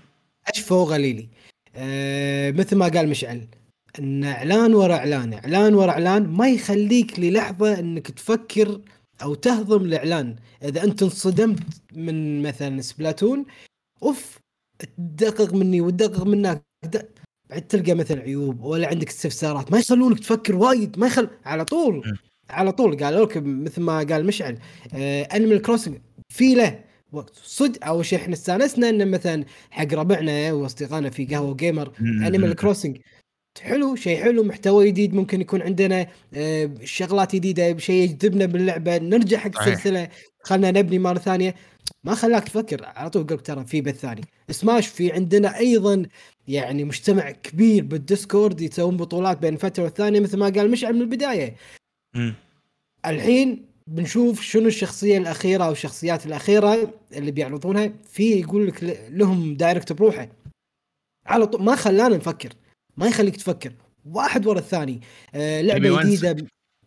أشفى وغليلي. أه مثل ما قال مشعل. إن إعلان ورا إعلان إعلان ورا إعلان ما يخليك للحظة إنك تفكر أو تهضم الإعلان إذا أنت انصدمت من مثلا Splatoon أوف تدقق مني وتدقق منك بعد تلقى مثلا عيوب ولا عندك استفسارات ما يخلونك تفكر وايد ما يخل على طول. على طول قالوا لك مثل ما قال مشعل Animal Crossing في له وقت صدق أول شيء إحنا استانسنا ان مثلا حق ربعنا وأصدقائنا في قهوة Gamer. Animal Crossing حلو شيء حلو محتوى جديد ممكن يكون عندنا آه، شغلات جديدة شيء يجذبنا باللعبة نرجع حق. السلسله خلنا نبني مرة ثانية. ما خلاك تفكر على طول قلت ترى في بث ثاني. سماش في عندنا أيضا يعني مجتمع كبير بال Discord يسوون بطولات بين فترة والثانية مثل ما قال مشعل من البداية. مم. الحين بنشوف شنو الشخصية الأخيرة أو الشخصيات الأخيرة اللي بيعرضونها. في يقول لك لهم Direct بروحه. على طول ما خلانا نفكر. ما يخليك تفكر. واحد ورا الثاني. آه لعبة. جديدة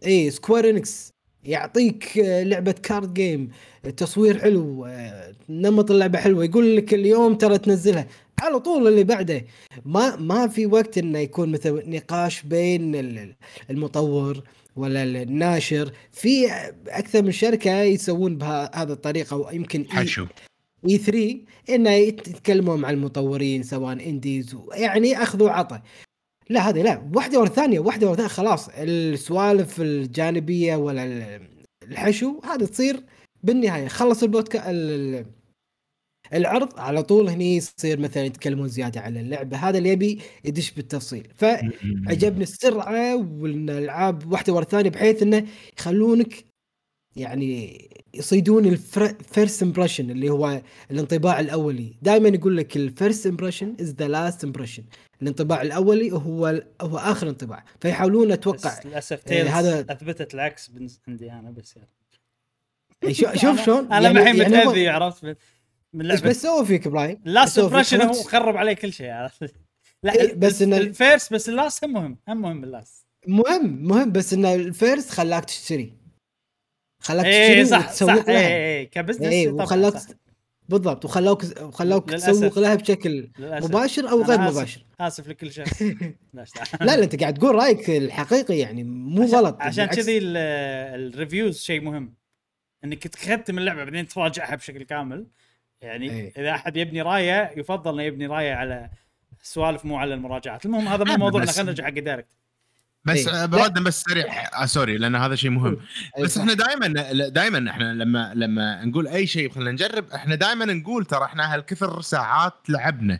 اي Square Enix يعطيك آه لعبة card game تصوير حلو آه نمط اللعبة حلوة يقول لك اليوم ترى تنزلها. على طول اللي بعده. ما ما في وقت إنه يكون مثل نقاش بين ال- المطور ولا الناشر. في أكثر من شركة يسوون بهذه الطريقة ويمكن حشو. إي 3 إنه يتكلمون مع المطورين سواء إنديز يعني أخذوا عطى لا هذه لا واحدة ورا الثانية واحدة ورا الثانية خلاص. السوالف الجانبية ولا ال- الحشو هذه تصير بالنهاية. خلص البودكاست العرض على طول هني يصير مثلا يتكلمون زيادة على اللعبة. هذا اللي يبي يدش بالتفصيل. فعجبني السرعة والالعاب واحدة ورا الثانية بحيث إنه يخلونك يعني يصيدون ال first impression اللي هو الانطباع الأولي. دائما يقول لك ال first impression is the last impression الانطباع الأولي هو هو آخر انطباع. فيحاولون أتوقع للأسف Tales هذا- أثبتت العكس عندي أنا بس يعني يعني شو- شوف شلون؟ أنا يعني- الحين يعني متأذي عرفت؟ من- إيش لعبة. بس سوى فيك؟ ال last هو في impression هو. خرب علي كل شيء لا بس ال- ال first بس ال last هم مهم هم مهم بال last مهم مهم بس ان ال first خلاك تشتري. خلاك اي تشتري صح وتسوق صح لها اي اي ك business اي وخلاك. بالضبط وخلاك للأسف. تسوق لها بشكل للأسف. مباشر أو غير آسف. مباشر آسف لكل شخص [laughs] لا لا أنت قاعد تقول رأيك الحقيقي يعني مو عشان- غلط عشان بالعكس. كذي ال- ال reviews شيء مهم إنك تختم اللعبة بعدين تراجعها بشكل كامل يعني إيه. إذا أحد يبني راية يفضل إنه يبني راية على السوالف مو على المراجعات المهم هذا مو موضوعنا خلينا نرجع حق Direct بس إيه. بردنا بس سريع [laughs] آه sorry لأن هذا شيء مهم [laughs] أي بس. إحنا دائما دائما إحنا لما لما نقول أي شيء خلينا نجرب إحنا دائما نقول ترى إحنا هالكثر ساعات لعبنا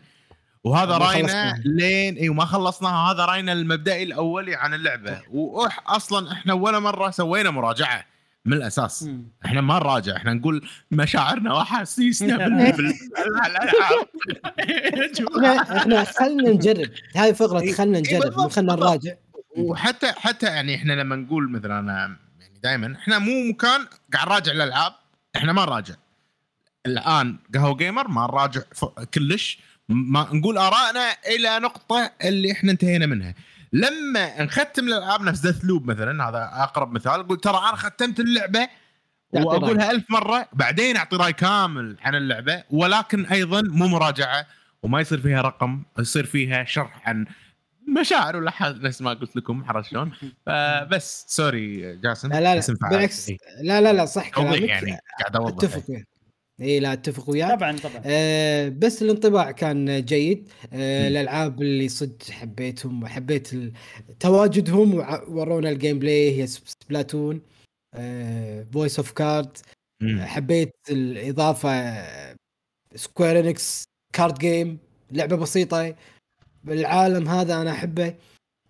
وهذا راينا. لين اي وما خلصناها هذا راينا المبدئي الأولي عن اللعبة واح أصلا إحنا ولا مرة سوينا مراجعة من الأساس مم. إحنا ما نراجع إحنا نقول مشاعرنا وأحاسيسنا [laughs] بال- بال- بالألعاب. إحنا خلنا نجرب هاي فقرة إيه، خلنا إيه، نجرب مو خلنا. نراجع وحتى حتى يعني إحنا لما نقول مثلا أنا يعني دائما إحنا مو مكان قاعد نراجع الالعاب إحنا ما نراجع. الآن قهوة جيمر ما نراجع كلش. ما نقول ارائنا إلى نقطة اللي إحنا انتهينا منها. لما نختم الألعاب نفس Deathloop مثلا هذا أقرب مثال أقول ترى أنا ختمت اللعبة وأقولها ألف مرة بعدين أعطي رأي كامل عن اللعبة ولكن أيضا مو مراجعة وما يصير فيها رقم يصير فيها شرح عن مشاعر ولا حاجة نفس ما قلت لكم عرفت شلون؟ [laughs] فبس sorry جاسم لا لا لا. بالعكس. لا لا لا صح كلامك يعني قاعد أوضح أتفق إي لا أتفق وياك طبعا طبعا آه بس الانطباع كان جيد آه. الألعاب اللي صدق حبيتهم وحبيت تواجدهم ورونا ال gameplay هي سب- Splatoon Voice of Cards. حبيت الإضافة Square Enix card game لعبة بسيطة بالعالم هذا أنا أحبه.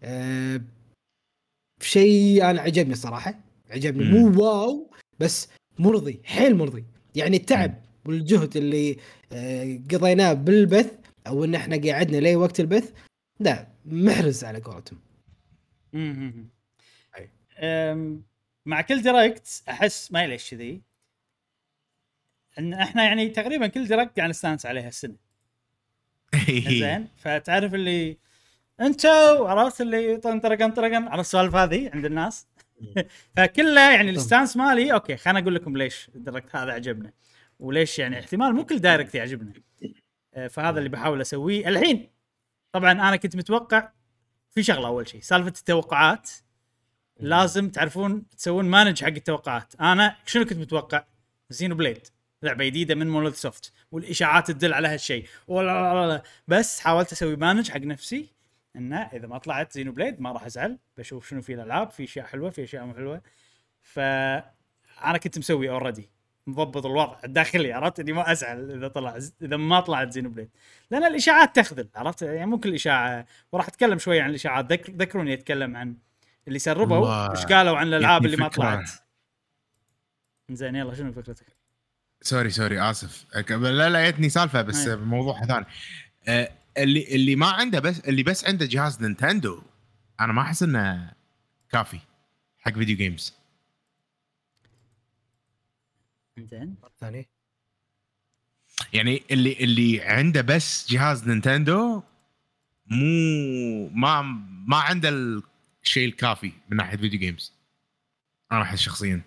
أه شيء أنا عجبني صراحة عجبني. مم. مو واو بس مرضي حيل مرضي. يعني التعب والجهد اللي آه، قضيناه بالبث أو إن إحنا قعدنا لي وقت البث لا محرز على قولتهم. مع كل Direct أحس ما ليش كذي إن إحنا يعني تقريبا كل Direct قاعد نستانس عليها السنة. [laughs] زين. فتعرف اللي أنتوا عرفت اللي طنطرقن طرقن على السوالف هذه عند الناس. [laughs] فكله يعني ال stance مالي okay خليني أقول لكم ليش ال Direct هذا عجبنا وليش يعني احتمال مو كل Direct يعجبنا آه، فهذا اللي بحاول أسويه. الحين طبعا أنا كنت متوقع في شغلة أول شيء سالفة التوقعات. لازم تعرفون تسوون manage حق التوقعات. أنا شنو كنت متوقع؟ Xenoblade لعبة جديدة من Monolith Soft والإشاعات تدل على هالشيء. بس حاولت أسوي manage حق نفسي إنه إذا ما طلعت Xenoblade ما راح أزعل. بشوف شنو في الألعاب في أشياء حلوة في أشياء مو حلوة. ف أنا كنت مسوي already مضبط الوضع الداخلي عرفت؟ إني ما أزعل إذا طلع إذا ما طلعت Xenoblade لأن الإشاعات تخذل عرفت؟ يعني مو كل إشاعة. وراح أتكلم شوية عن الإشاعات. ذكر ذكروني أتكلم عن اللي سربوا إيش قالوا عن الألعاب اللي ما. طلعت. زين يلا شنو فكرتك؟ sorry sorry آسف. لا لا جتني سالفة بس. موضوع ثاني آه، اللي اللي ما عنده بس اللي بس عنده جهاز نينتندو أنا ما أحس إنه كافي حق video games زين. ثاني يعني اللي اللي عنده بس جهاز نينتندو مو ما ما عنده الشيء الكافي من ناحية video games أنا أحس شخصيا.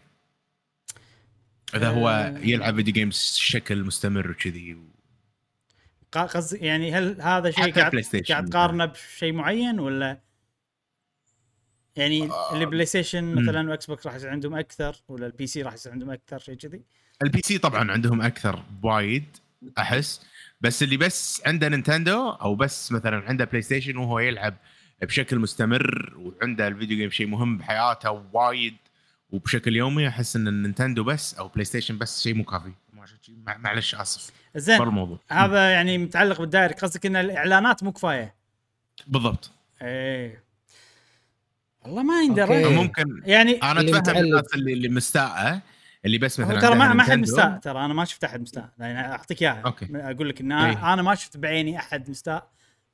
إذا هو آه. يلعب video games بشكل مستمر وكذي قا- قصدي يعني هل هذا شيء قاعد قاعد تقارنه بشيء معين ولا؟ يعني آه، اللي PlayStation. مثلا و Xbox راح يصير عندهم أكثر ولا ال PC راح يصير عندهم أكثر شيء كذي؟ ال PC طبعا عندهم أكثر وايد أحس. بس اللي بس عنده Nintendo أو بس مثلا عنده PlayStation وهو يلعب بشكل مستمر وعنده ال video game شيء مهم بحياته وايد وبشكل يومي أحس إن ال Nintendo بس أو PlayStation بس شيء مو كافي معلش آسف زين الموضوع هذا يعني متعلق بال direct قصدك إن الإعلانات مو كفاية بالضبط إيه والله ما يندرى. ممكن يعني أنا أتفهم. الناس اللي اللي مستاءة اللي بس مثلا ترى ما حد. مستاء ترى أنا ما شفت أحد مستاء يعني أعطيك إياها. أقول لك إن إيه. أنا, أنا ما شفت بعيني أحد مستاء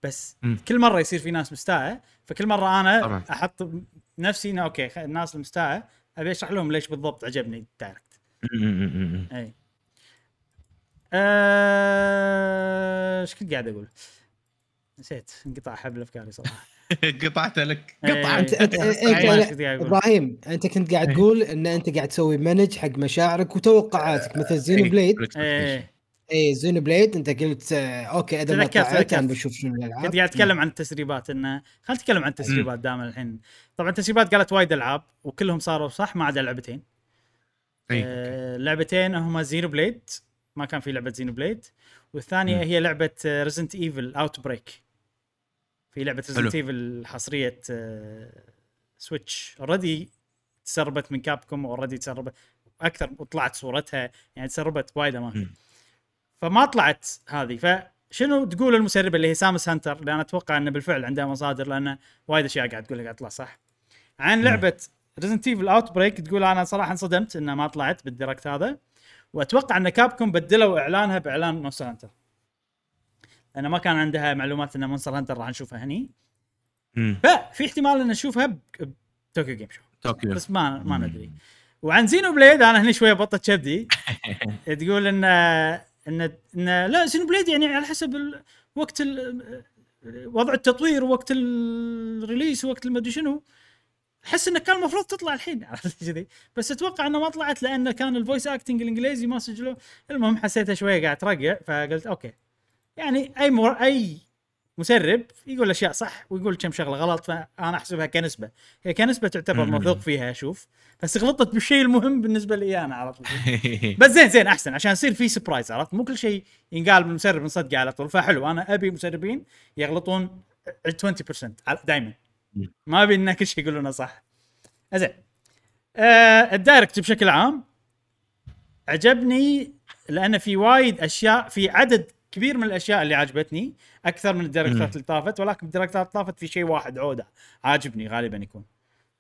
بس مم. كل مرة يصير في ناس مستاءة فكل مرة أنا طبعاً. أحط نفسي إنه okay الناس المستاءة أبي أشرح لهم ليش بالضبط عجبني ال direct. أي. آه، إيش كنت قاعد أقول؟ نسيت انقطع حبل افكاري صراحة. [laughs] قطعت لك. إيه. قطعت. انت قاعد أقول؟ إبراهيم أنت كنت قاعد إيه. تقول إن أنت قاعد تسوي manage حق مشاعرك وتوقعاتك مثل Xeno إيه، blade اي Xenoblade أنت قلت آه، okay اذا ما تذكرت- بشوف شنو الألعاب. كنت قاعد أتكلم عن التسريبات انه خلينا نتكلم عن التسريبات دائما الحين. طبعا التسريبات قالت وايد ألعاب وكلهم صاروا صح ما عدا لعبتين. إيه. آه لعبتين هما Xenoblade ما كان في لعبة Xenoblade. والثانية. هي لعبة Resident Evil Outbreak في لعبة. Resident Evil حصرية آه Switch already تسربت من Capcom already تسربت أكثر وطلعت صورتها يعني تسربت وايد أماكن. فما طلعت هذه. فشنو تقول المسربه اللي هي Samus Hunter؟ لأن أتوقع إنه بالفعل عندها مصادر لأن وايد أشياء قاعد تقول لك قاعد تطلع صح. عن لعبة Resident Evil Outbreak تقول أنا صراحة انصدمت إنها ما طلعت بال direct هذا. وأتوقع إن Capcom بدلوا إعلانها بإعلان Monster Hunter لأن ما كان عندها معلومات إن Monster Hunter راح نشوفها هني. ففي احتمال إن نشوفها ب- ب Tokyo Game Show طوكيو بس ما ما. ندري. وعن Xenoblade أنا هني شوية بطت كبدي [laughs] تقول إن إن إن لا Xenoblade يعني على حسب ال- وقت ال- وضع التطوير ووقت ال release ووقت المدري شنو. أحس انه كان المفروض تطلع الحين [laughs] عرفت كذي؟ بس أتوقع إنه ما طلعت لأن كان ال voice acting الإنجليزي ما سجلوه. المهم حسيتها شوية قاعد ترقع فقلت okay. يعني أي مر... أي مسرب يقول أشياء صح ويقول كم شغلة غلط فأنا أحسبها كنسبة. هي كنسبة تعتبر. موثوق فيها أشوف. بس غلطت بالشيء المهم بالنسبة لي أنا عرفت [laughs] بس زين زين أحسن. عشان يصير في surprise عرفت؟ مو كل شيء ينقال من المسرب نصدقه على طول. فحلو أنا أبي مسربين يغلطون 20% دائما. ما أبي إن كل شيء يقولونه صح. زين. آه ال direct بشكل عام عجبني لأن في وايد أشياء في عدد كبير من الأشياء اللي عجبتني أكثر من ال direct ات اللي طافت ولكن ال direct ات اللي طافت في شيء واحد عودة عاجبني غالبا يكون.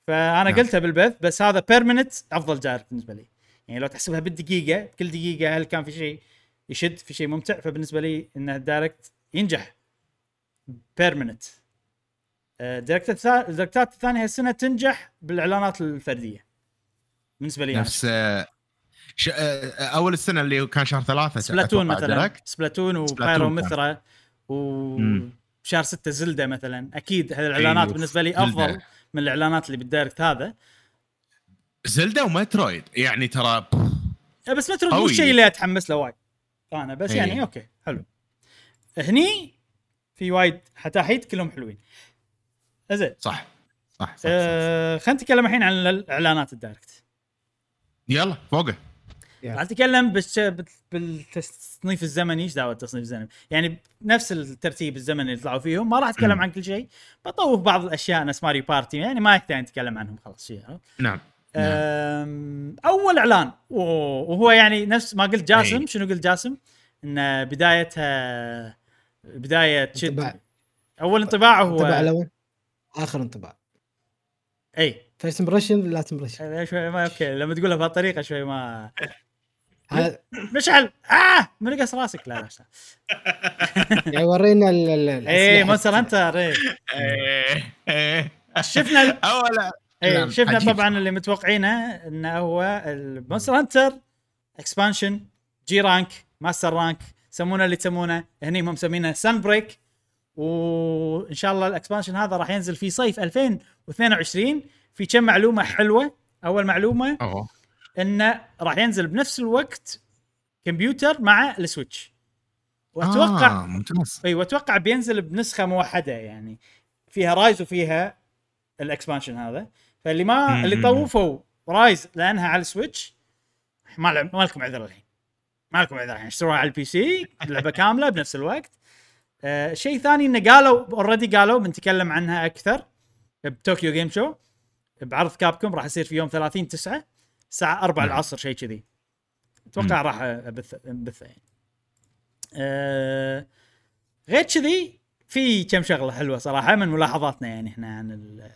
فأنا نعم. قلتها بالبث بس هذا per minute أفضل direct بالنسبة لي. يعني لو تحسبها بالدقيقة كل دقيقة هل كان في شيء يشد في شيء ممتع فبالنسبة لي إن ال direct ينجح. per minute ال direct ات الثا- ال direct ات الثانية هالسنة تنجح بالإعلانات الفردية. بالنسبة لي. نفس آه، ش... آه، أول السنة اللي كان شهر ثلاثة Splatoon مثلا. Splatoon و Pyra Mythra. وشهر 6 Zelda مثلا أكيد هذه الإعلانات أيوه، بالنسبة لي Zelda. أفضل من الإعلانات اللي بال direct هذا Zelda و Metroid يعني ترى أه، بس Metroid مو. الشيء اللي اتحمس له وايد أنا بس إيه. يعني okay حلو هني في وايد حتاحيد كلهم حلوين زين صح صح, صح, صح. أه خلينا نتكلم الحين عن الإعلانات ال direct يلا فوقه راح اتكلم. بال- بالتصنيف الزمني إيش دعوة التصنيف الزمني يعني نفس الترتيب الزمني اللي طلعوا فيهم ما راح اتكلم. عن كل شيء بطوف بعض الأشياء نفس Mario Party يعني ما يحتاج نتكلم عنهم خلاص شيء؟ نعم أم، أول إعلان وهو يعني نفس ما قلت جاسم أي. شنو قلت جاسم؟ إن بدايتها بداية تشد انطباع أول انطباع هو انطباع الأول آخر انطباع اي first impression لا impression شوي ما okay لما تقولها بهالطريقة شوي ما هذا مشعل. آه من قص راسك. لا لا [laughs] يعني ورينا ال- ال- اي الأسلحة. مونستر هانتر اي إيه، [laughs] إيه. شفنا اول اي نعم، شفنا طبعا اللي متوقعينه إنه هو ال Monster Hunter expansion G Rank Master Rank سمونه اللي تسمونه هني هم مسمينه Sunbreak وإن شاء الله ال expansion هذا راح ينزل في صيف 2022 في كم معلومة حلوة؟ أول معلومة أوه. إنه راح ينزل بنفس الوقت كمبيوتر مع ال Switch. واتوقع آه ممتاز. إي وأتوقع بينزل بنسخة موحدة يعني. فيها Rise وفيها ال expansion هذا. فاللي ما مم. اللي طوفوا Rise لأنها على ال Switch ما لكم عذر الحين. ما لكم عذر الحين. اشتروها على ال PC لعبة كاملة بنفس الوقت. آه شيء ثاني إنه قالوا already قالوا بنتكلم عنها أكثر ب Tokyo Game Show بعرض Capcom راح يصير في يوم 30 9 الساعة 4 نعم. العصر شيء كذي. أتوقع راح ابث ابثه يعني آه غير كذي في كم شغلة حلوة صراحة من ملاحظاتنا يعني إحنا عن ال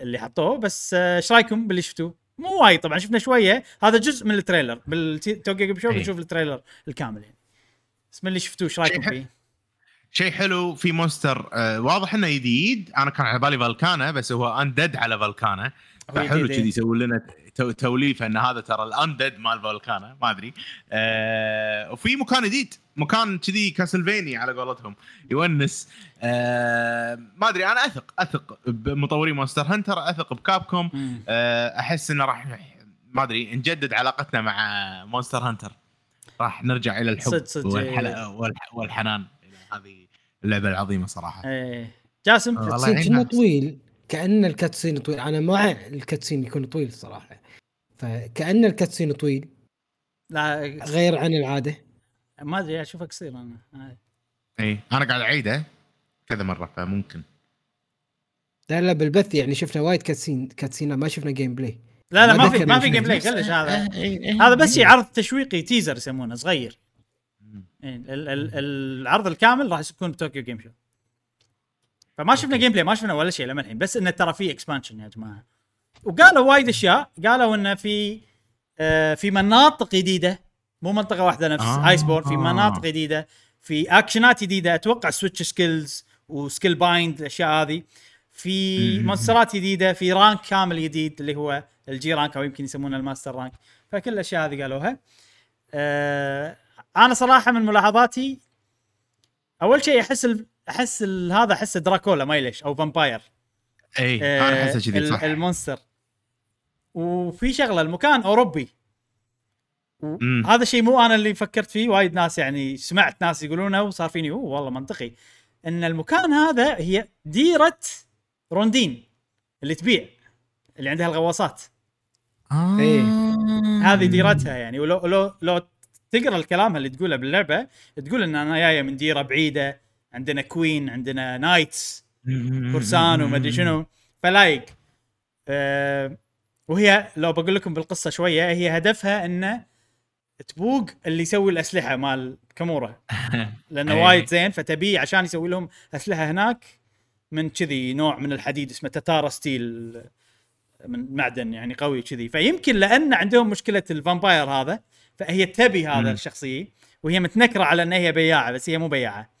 اللي حطوه. بس آه، إيش رأيكم باللي شفتوه؟ مو وايد طبعا شفنا شوية. هذا جزء من ال trailer بال Tokyo Game Show إيه. بنشوف ال trailer الكامل يعني. بس من اللي شفتوه إيش رأيكم فيه؟ شيء حلو في monster آه واضح إنه جديد. أنا كان على بالي Velkhana بس هو undead على Velkhana فحلو كذي. يسوي لنا تو- توليفه أن هذا ترى ال undead مال Velkhana ما أدري آه وفي مكان جديد مكان كذي Castlevania على قولتهم يونس آه ما أدري أنا أثق أثق بمطورين Monster Hunter أثق ب Capcom مم. آه، أحس إنه راح ما أدري نجدد علاقتنا مع Monster Hunter راح نرجع إلى الحب. إيه. والح... والحنان إلى هذه اللعبة العظيمة صراحة إيه جاسم والله كنا. طويل كأن ال cutscene طويل. أنا مع ال cutscene يكون طويل صراحة فكأن ال cutscene طويل لا غير عن العادة. ما أدري اشوفك قصير أنا. آه. إي أنا قاعد أعيده كذا مرة فممكن. لا لا بالبث يعني شفنا وايد cutscene cutscene ما شفنا gameplay لا لا ما ما في ما في. game play كلش هذا. [laughs] هذا بس شيء عرض تشويقي teaser يسمونه صغير. ال- ال- العرض الكامل راح يكون ب Tokyo Game Show. فما شفنا gameplay ما شفنا ولا شيء لما الحين. بس انه ترى في expansion يا جماعة. وقالوا وايد أشياء. قالوا انه في آه في مناطق جديدة. مو منطقة واحدة نفس آه. Iceborne في مناطق جديدة. في اكشنات جديدة. أتوقع switch skills و silkbind الأشياء هذه. في. monster ات جديدة. في rank كامل جديد اللي هو ال G rank أو يمكن يسمونه ال master rank فكل الأشياء هذه قالوها. آه أنا صراحة من ملاحظاتي أول شيء أحس. أحس. هذا أحس دراكولا ما ليش أو vampire إي أنا آه، أحسه كذي صح ال monster وفي شغلة المكان أوروبي. هذا شيء مو أنا اللي فكرت فيه وايد ناس يعني سمعت ناس يقولونه وصار فيني أوه والله منطقي إن المكان هذا هي ديرة Rondine اللي تبيع اللي عندها الغواصات آه. إيه. هذه ديرتها يعني ولو لو لو تقرأ الكلام اللي تقوله باللعبة تقول إن أنا جاية من ديرة بعيدة عندنا queen عندنا knights فرسان وما أدري شنو. فلايق آه وهي لو بقول لكم بالقصة شوية هي هدفها إنه تبوق اللي يسوي الأسلحة مال Kamura. [laughs] لأنه. وايد زين فتبيه عشان يسوي لهم أسلحة هناك من كذي نوع من الحديد اسمه Tatara steel من معدن يعني قوي كذي. فيمكن لأن عندهم مشكلة ال vampire هذا فهي تبي هذا. الشخصية وهي متنكرة على إن هي بياعة بس هي مو بياعة.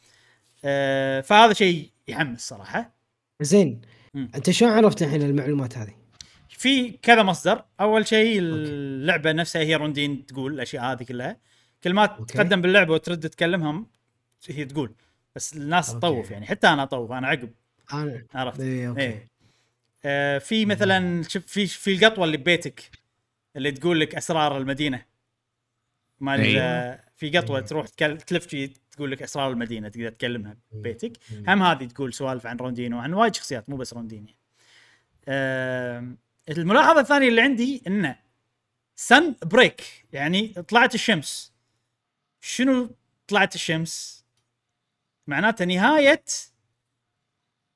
آه فهذا شيء يحمس صراحة زين. مم. أنت شلون عرفت الحين المعلومات هذه؟ في كذا مصدر. أول شيء اللعبة نفسها هي Rondine تقول الأشياء هذه كلها. كلمات okay. تقدم باللعبة وترد تكلمهم هي تقول. بس الناس okay. تطوف يعني. حتى أنا أطوف أنا عقب. أنا عرفت. اي okay. إيه. آه في مثلا شوف في في القطوة اللي ببيتك اللي تقول لك أسرار المدينة. مال أيوة. آه، في قطوة أيوة. تروح تلف تقول لك اسرار المدينة تقدر تكلمها ببيتك. هم هذه تقول سوالف عن Rondine و عن وايد شخصيات مو بس Rondine و آه الملاحظة الثانية اللي عندي إنه Sunbreak يعني طلعت الشمس. شنو طلعت الشمس؟ معناته نهاية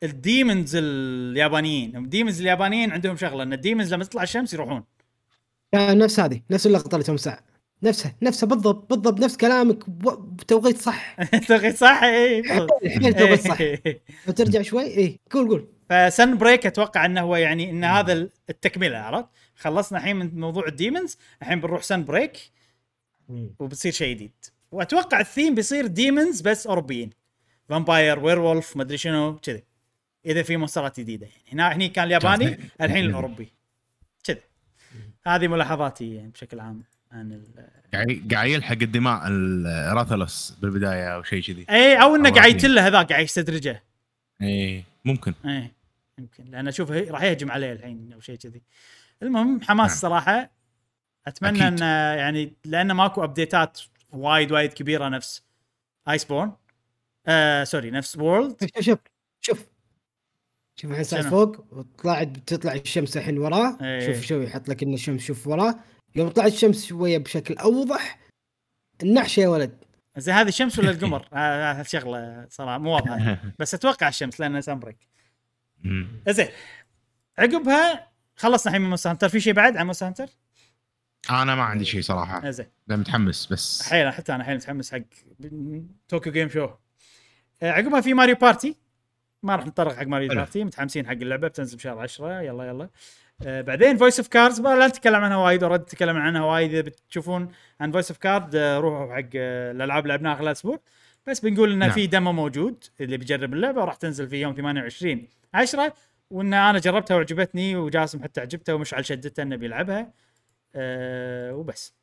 ال demons اليابانيين. ال demons اليابانيين عندهم شغلة إن ال demons لما تطلع الشمس يروحون. كان نفس هذه نفس اللقطة اللي ساعه نفسها نفسها بالضبط بالضبط نفس كلامك بتوقيت صح. [laughs] تلقي صح اي الحين توقيت صح. [laughs] وترجع شوي اي قول قول. ف Sunbreak أتوقع إنه هو يعني إن هذا التكملة عرفت؟ خلصنا الحين من موضوع ال demons الحين بنروح Sunbreak. وبتصير شيء جديد. وأتوقع الثيم بيصير demons بس أوروبيين. vampire werewolf مدري شنو كذي. إذا في monster ات جديدة يعني. هنا هني كان الياباني الحين الأوروبي. كذي. هذه ملاحظاتي يعني بشكل عام. عن ال... قاعد قاعد يلحق الدماء ال Rathalos بالبداية أو شيء كذي. اي أو إنه قاعد. يتله هذاك قاعد يستدرجه. اي ممكن. إيه يمكن. لأن أشوف هي- راح يهجم عليه الحين أو شيء كذي. المهم حماس نعم. صراحة. أتمنى أكيد. ان يعني لأن ماكو update ات وايد وايد كبيرة نفس Iceborne آه sorry نفس World شوف شوف شوف. شوف الحين؟ فوق وطلعت بتطلع الشمس الحين وراه. إيه. شوف شوي يحط لك ان الشمس شوف وراه. يوم طلعت الشمس شوية بشكل أوضح النحشة يا ولد. زين هذه الشمس ولا القمر؟ [laughs] هذه شغلة صراحة مو واضحة. [laughs] بس أتوقع الشمس لأنه Sunbreak مم. زين عقبها خلصنا الحين من Monster Hunter. في شيء بعد عن Monster Hunter؟ أنا ما عندي شيء صراحة. آه زين. متحمس بس. حيل حتى أنا حيل متحمس حق Tokyo Game Show عقبها في Mario Party. ما راح نتطرق حق Mario. Party. متحمسين حق اللعبة. بتنزل بشهر 10 يلا يلا. آه بعدين Voice of Cards لا نتكلم عنها وايد ورد تكلم عنها وايد إذا بتشوفون عن Voice of Card روحوا حق آه، الألعاب اللي لعبناها خلال أسبوع. بس بنقول انه نعم. في demo موجود اللي بيجرب اللعبة وراح تنزل في يوم 28 10 وإن أنا جربتها وعجبتني وجاسم حتى عجبته ومشعل شدته إنه بيلعبها آه وبس.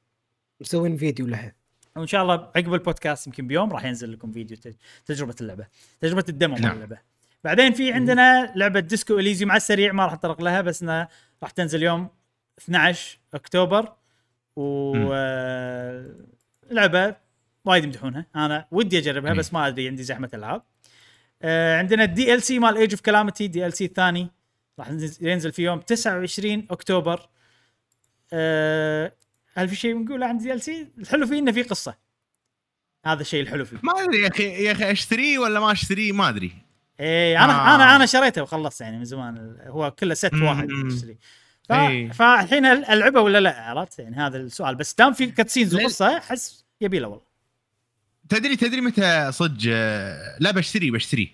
مسوين فيديو لها. وإن شاء الله عقب البودكاست يمكن بيوم راح ينزل لكم فيديو تج- تجربة اللعبة تجربة ال demo نعم. اللعبة. بعدين في عندنا لعبة Disco Elysium ع السريع ما راح اتطرق لها بس إنها راح تنزل يوم 12 أكتوبر. و. آه، لعبة وايد يمدحونها. أنا ودي أجربها. بس ما أدري عندي زحمة ألعاب. آه، عندنا ال DLC مال Age of Calamity DLC الثاني راح ينزل- ينزل في يوم 29 أكتوبر. آه، هل في شيء بنقوله عن DLC؟ الحلو فيه إنه في قصة. هذا الشيء الحلو فيه. ما أدري يا أخي يا أخي أشتريه ولا ما أشتريه؟ ما أدري. إيه أنا آه. آه. أنا أنا شريته وخلصت يعني من زمان هو كله ست. واحد تشتري ف... إيه. فالحين ألعبه ولا لا عرفت يعني هذا السؤال بس دام في cutscenes وقصة أحس يبي له والله تدري تدري متى صدق آه، لا بشتري بشتري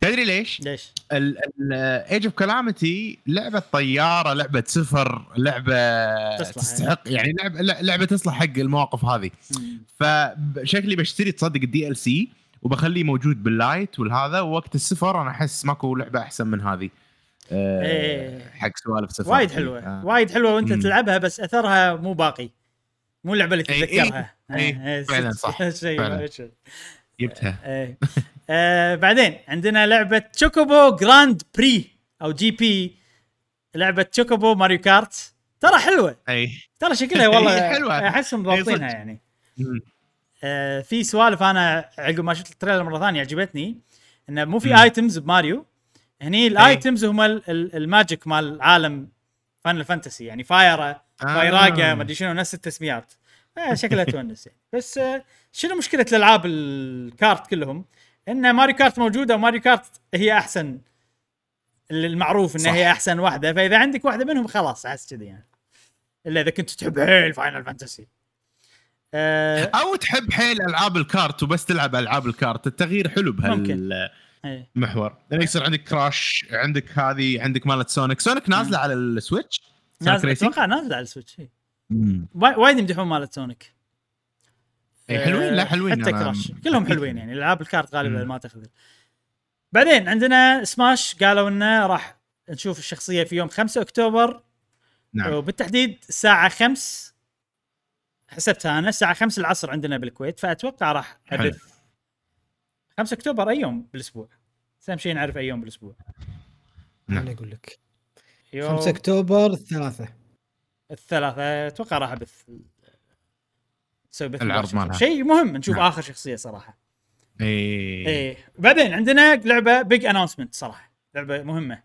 تدري ليش؟ ليش؟ Age of Calamity لعبة طيارة لعبة سفر لعبة تصلح تستحق يعني لعبه لعبة تصلح حق المواقف هذه. فشكلي بشتري تصدق ال DLC وبخليه موجود بال Lite والهذا ووقت السفر أنا أحس ماكو لعبة أحسن من هذه. آه، إيه. حق سوالف سفر. وايد حلوة. آه. وايد حلوة وأنت مم. تلعبها بس أثرها مو باقي. مو اللعبة اللي إيه، تتذكرها. إيه، إيه، فعلاً صح، [laughs] شيء فعلاً. جبتها. آه بعدين عندنا لعبة Chocobo Grand Prix أو GP. لعبة Chocobo Mario Kart. ترى حلوة. اي ترى شكلها والله هي [laughs] حلوة. أحسهم ضابطينها. يعني. آه في سوالف أنا عقب ما شفت ال trailer مرة ثانية عجبتني. إنه مو في. items ب Mario. هني ال items هم ال- ال- ال magic مال عالم Final Fantasy يعني Fira Firaga آه. ما أدري شنو نفس التسميات. آه شكلها تونس يعني. بس آه شنو مشكلة الألعاب ال kart كلهم؟ إن Mario Kart موجودة و Mario Kart هي أحسن المعروف انها. هي أحسن واحدة. فإذا عندك واحدة منهم خلاص احس كذي يعني. إلا إذا كنت تحب حيل Final Fantasy آه أو تحب حيل ألعاب ال kart وبس تلعب ألعاب ال kart. التغيير حلو. بهالمحور إيه. يعني يصير عندك Crash عندك هذه عندك مالت Sonic. Sonic نازلة على ال Switch؟ أتوقع نازل على ال Switch إيه. وايد يمدحون مالت Sonic. إيه، حلوين؟ لا حلوين. حتى Crash. كلهم [laughs] حلوين يعني. ألعاب ال kart غالبا. ما تخذل. بعدين عندنا سماش قالوا إنه راح نشوف الشخصية في يوم 5 أكتوبر. نعم. وبالتحديد الساعة 5 حسبتها أنا الساعة 5 العصر عندنا بالكويت فأتوقع راح. ابث 5 أكتوبر أي يوم بالأسبوع. أهم شيء نعرف أي يوم بالأسبوع. نعم. أنا أقول لك. يوم 5 أكتوبر الثلاثة. الثلاثة أتوقع راح أبث نسوي بث العرض. مالها. شيء مهم نشوف نعم. آخر شخصية صراحة. إيه. إيه. بعدين عندنا لعبة big announcement صراحة. لعبة مهمة.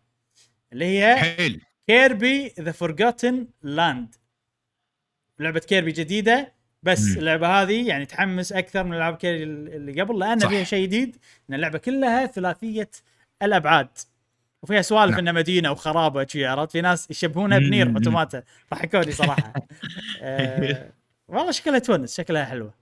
اللي هي حيل Kirby the Forgotten Land لعبة Kirby جديدة بس مم. اللعبة هذه يعني تحمس أكثر من ألعاب Kirby اللي قبل لأن صح. فيها شيء جديد إن اللعبة كلها ثلاثية الأبعاد وفيها سوالف نعم. إنها مدينة وخرابة شي عرفت في ناس يشبهونها ب NieR. Automata ضحكوني صراحة [laughs] آه والله شكلها تونس شكلها حلوة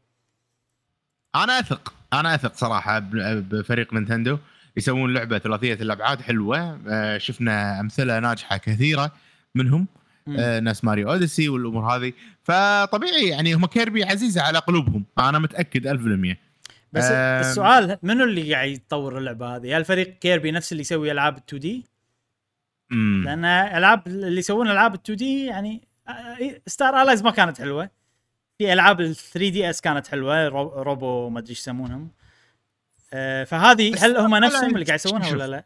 أنا أثق أنا أثق صراحة بفريق Nintendo يسوون لعبة ثلاثية الأبعاد حلوة آه، شفنا أمثلة ناجحة كثيرة منهم. آه، نفس Mario Odyssey والأمور هذه فطبيعي يعني هم Kirby عزيزه على قلوبهم أنا متأكد 1000% بس آم. السؤال منو اللي قاعد يطور اللعبة هذه؟ هل فريق Kirby نفس اللي يسوي ألعاب ال 2D؟ لأن ألعاب اللي يسوون ألعاب ال 2D يعني Star Allies ما كانت حلوة في ألعاب ال 3DS كانت حلوة Ro- Robo ما أدري إيش يسمونهم آه، فهذه هل هم نفسهم اللي قاعد يسوونها. ولا لا؟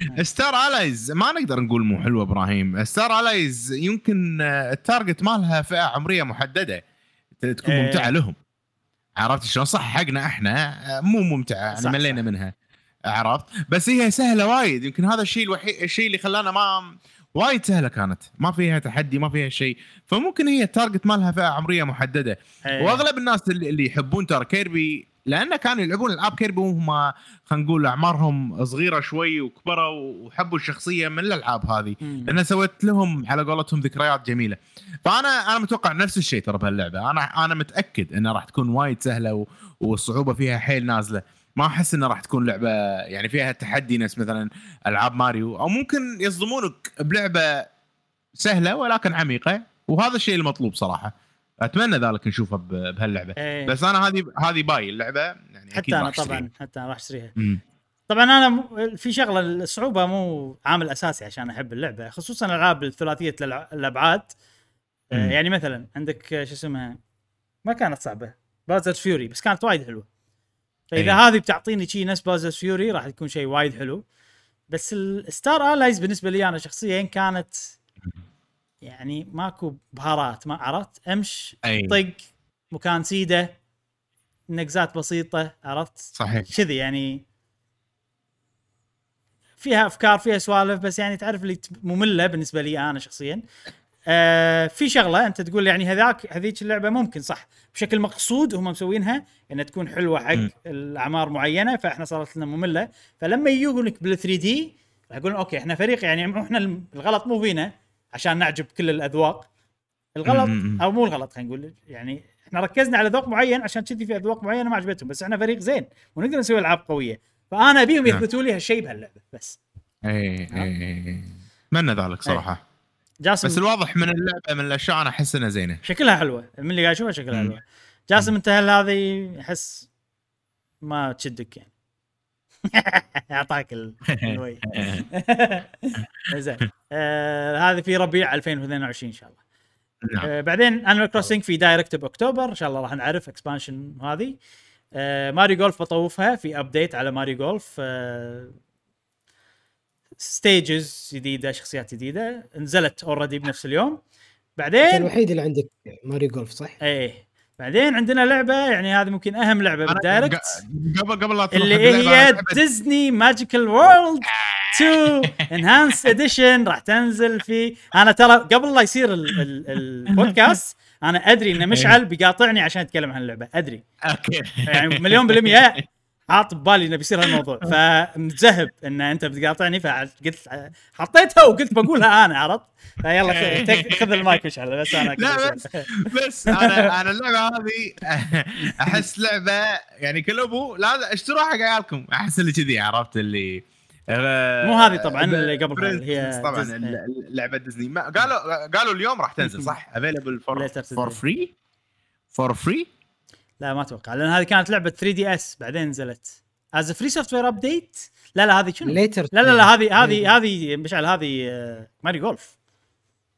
[laughs] Star Allies ما نقدر نقول مو حلوة إبراهيم. Star Allies يمكن آه، ال target مالها فئة عمرية محددة. تكون إيه. ممتعة لهم. عرفت شلون؟ صح حقنا إحنا آه، مو ممتعة يعني ملينا. منها. عرفت؟ بس هي سهلة وايد. يمكن هذا الشيء الوحيد الشيء اللي خلانا ما وايد سهلة كانت ما فيها تحدي ما فيها شيء فممكن هي ال target مالها فئة عمرية محددة إيه. وأغلب الناس اللي, اللي يحبون ترى Kirby لأن كانوا يلعبون ألعاب Kirby وهم خلينا نقول أعمارهم صغيرة شوي وكبروا وحبوا الشخصية من الألعاب هذه. لأن سويت لهم على قولتهم ذكريات جميلة فانا أنا متوقع نفس الشيء ترى بهاللعبة أنا أنا متأكد إنها راح تكون وايد سهلة. والصعوبة فيها حيل نازلة ما أحس انها راح تكون لعبة يعني فيها تحدي نفس مثلا ألعاب ماريو أو ممكن يصدمونك بلعبة سهلة ولكن عميقة وهذا الشيء المطلوب صراحة أتمنى ذلك نشوفه بهاللعبة إيه. بس أنا هذه هذه باي اللعبة يعني حتى أنا. طبعا حتى أنا راح أشتريها. طبعا أنا في شغلة الصعوبة مو عامل أساسي عشان أحب اللعبة خصوصا ألعاب الثلاثية الأبعاد. يعني مثلا عندك شو اسمها ما كانت صعبة Bowser's Fury بس كانت وايد حلوة فإذا أي. هذه بتعطيني شيء نفس Bowser's Fury راح يكون شيء وايد حلو. بس ال Star Allies بالنسبة لي أنا شخصيا كانت يعني ماكو بهارات ما عرفت؟ أمش أي. طق مكان سيدة نقزات بسيطة عرفت؟ صحيح. كذي يعني. فيها أفكار فيها سوالف بس يعني تعرف اللي مملة بالنسبة لي أنا شخصيا. آه في شغلة أنت تقول يعني هذاك هذيك اللعبة ممكن صح. بشكل مقصود هم مسوينها إنها تكون حلوة حق. الأعمار معينة فإحنا صارت لنا مملة. فلما يجونك بال 3 دي راح يقولون أوكي إحنا فريق يعني إحنا الغلط مو فينا عشان نعجب كل الأذواق. الغلط. أو مو الغلط خلينا نقول. يعني إحنا ركزنا على ذوق معين عشان كذي في أذواق معينة ما عجبتهم بس إحنا فريق زين ونقدر نسوي ألعاب قوية. فأنا أبيهم نعم. يثبتوا لي هالشيء بهاللعبة بس. اي اي اي أتمنى ذلك صراحة. جاسم بس الواضح من اللعبة من الأشياء أنا أحس إنها زينة. شكلها حلوة. من اللي قاعد أشوفها شكلها مم. حلوة. جاسم انت هل هذه أحس ما تشدك يعني. [laughs] أعطاك ال- الوي. [laughs] زين. آه هذه في ربيع 2022 إن شاء الله. نعم. آه بعدين Animal Crossing في direct باكتوبر إن شاء الله راح نعرف expansion هذه. آه Mario Golf بطوفها في update على Mario Golf آه stages جديدة شخصيات جديدة نزلت already بنفس اليوم. أنت بعدين الوحيد اللي عندك ماري جولف صح؟ إيه بعدين عندنا لعبة يعني هذه ممكن أهم لعبة بال direct قبل قبل لا تروح اللي هي ديزني Magical World 2 Enhanced Edition راح تنزل في أنا ترى قبل لا يصير ال- ال- البودكاست أنا أدري ان مشعل بيقاطعني عشان يتكلم عن اللعبة أدري. أوكي. يعني مليون بالمية. [laughs] حاط ببالي إنه بيصير هالموضوع. فمتذهب إن أنت بتقاطعني فقلت حطيتها وقلت بقولها أنا عرفت؟ فيلا خذ المايك مشعل بس أنا لا، بس- بس أنا أنا اللعبة هذه [laughs] أحس لعبة يعني كل أبو لا اشتروها حق عيالكم. أحس اللي كذي عرفت اللي؟ آه، مو هذه طبعاً اللي قبلها، اللي هي طبعا ديزني. لعبة ديزني ما قالوا قالوا اليوم راح تنزل صح؟ available. for free for free لا ما أتوقع لأن هذه كانت لعبة 3DS بعدين نزلت. as free software update لا لا هذه شنو؟ later لا لا لا هذه هذه هذه مشعل هذه آه، ماري جولف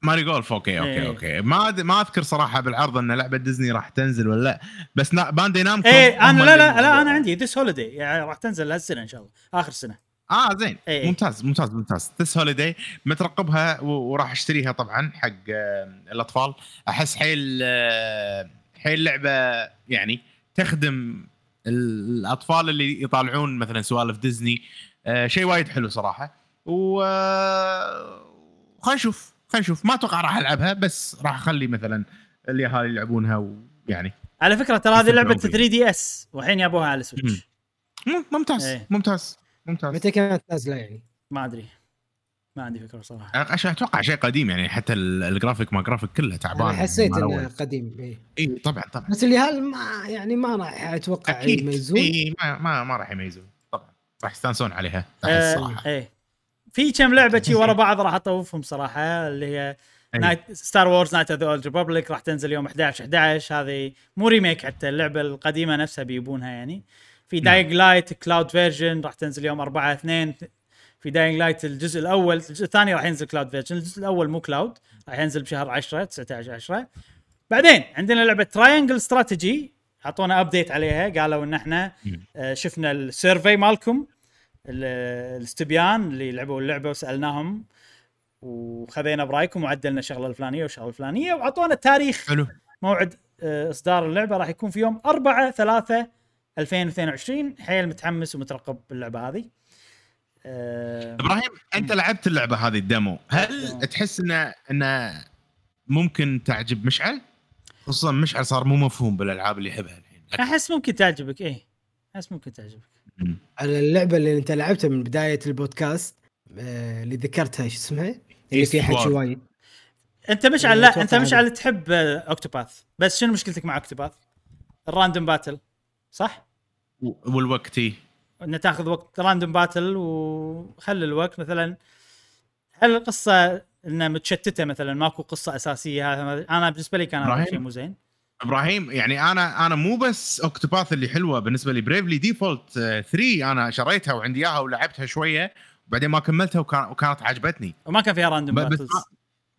ماري جولف okay okay إيه. okay. ما أد- ما أذكر صراحة بالعرض إن لعبة ديزني راح تنزل ولا لا بس نا- باندي نامكو إيه أنا لا لا لا أنا عندي this holiday يعني راح تنزل هالسنه إن شاء الله آخر سنة. آه زين. إيه. ممتاز ممتاز ممتاز. this holiday مترقبها و- وراح أشتريها طبعا حق آه، الأطفال. أحس حيل حيل لعبة يعني تخدم ال- الأطفال اللي يطالعون مثلا سوالف ديزني آه، شيء وايد حلو صراحة. و آه، خلينا نشوف خلينا نشوف. ما أتوقع راح ألعبها بس راح أخلي مثلا اليهال يلعبونها ويعني على فكرة ترى هذه لعبة فيه. 3DS والحين جابوها على سويتش مم، ممتاز إيه. ممتاز ممتاز. متى كانت نازلة يعني؟ ما أدري. ما عندي فكرة صراحة. عشان أتوقع شيء قديم يعني حتى ال- الجرافيك ما جرافيك كله تعبان حسيت إنه أول. قديم إيه. إي طبعا طبعا. بس اللي هل ما يعني ما راح أتوقع يميزون. إي ما ما, ما راح يميزون. طبعا. راح يستانسون عليها. احس آه صراحة إيه في كم لعبة شي ورا بعض راح أطوفهم صراحة اللي هي. Knight Star Wars Knights of the Old Republic راح تنزل يوم 11 11 هذه مو remake حتى اللعبة القديمة نفسها بيبونها يعني. في. Dying Light cloud version راح تنزل يوم 4 2 في Dying Light الجزء الأول الجزء الثاني راح ينزل cloud version الجزء الأول مو cloud راح ينزل بشهر 10 19 10 بعدين عندنا لعبة Triangle Strategy أعطونا update عليها قالوا إن إحنا. آه، شفنا ال survey مالكم ال- الاستبيان اللي لعبوا اللعبة وسألناهم وخذينا برأيكم وعدلنا الشغلة الفلانية والشغلة الفلانية وأعطونا تاريخ حلو. موعد آه، إصدار اللعبة. راح يكون في يوم 4 3 2022 حيل متحمس ومترقب باللعبة هذه. إبراهيم أنت لعبت اللعبة هذه الديمو هل لعبت. تحس إنه إنه ممكن تعجب مشعل؟ خصوصا مشعل صار مو مفهوم بالألعاب اللي يحبها الحين أحس ممكن تعجبك إيه أحس ممكن تعجبك. على اللعبة اللي أنت لعبتها من بداية البودكاست آه، اللي ذكرتها شو اسمها؟ اللي فيها حكي. وايد أنت مشعل لا أنت. مشعل تحب آه، أوكتوباث بس شنو مشكلتك مع أوكتوباث؟ ال random battle صح؟ و- والوقت إيه. ان تاخذ وقت random battle وخلي الوقت مثلا. هل القصة إنها متشتتة مثلا؟ ماكو قصة أساسية. هذا أنا بالنسبة لي كان هذا؟ شيء مو زين. إبراهيم يعني أنا أنا مو بس اوكتوباث اللي حلوة بالنسبة لي. Bravely Default 3 أنا شريتها وعندي إياها ولعبتها شوية وبعدين ما كملتها وكان وكانت عجبتني. وما كان فيها random battles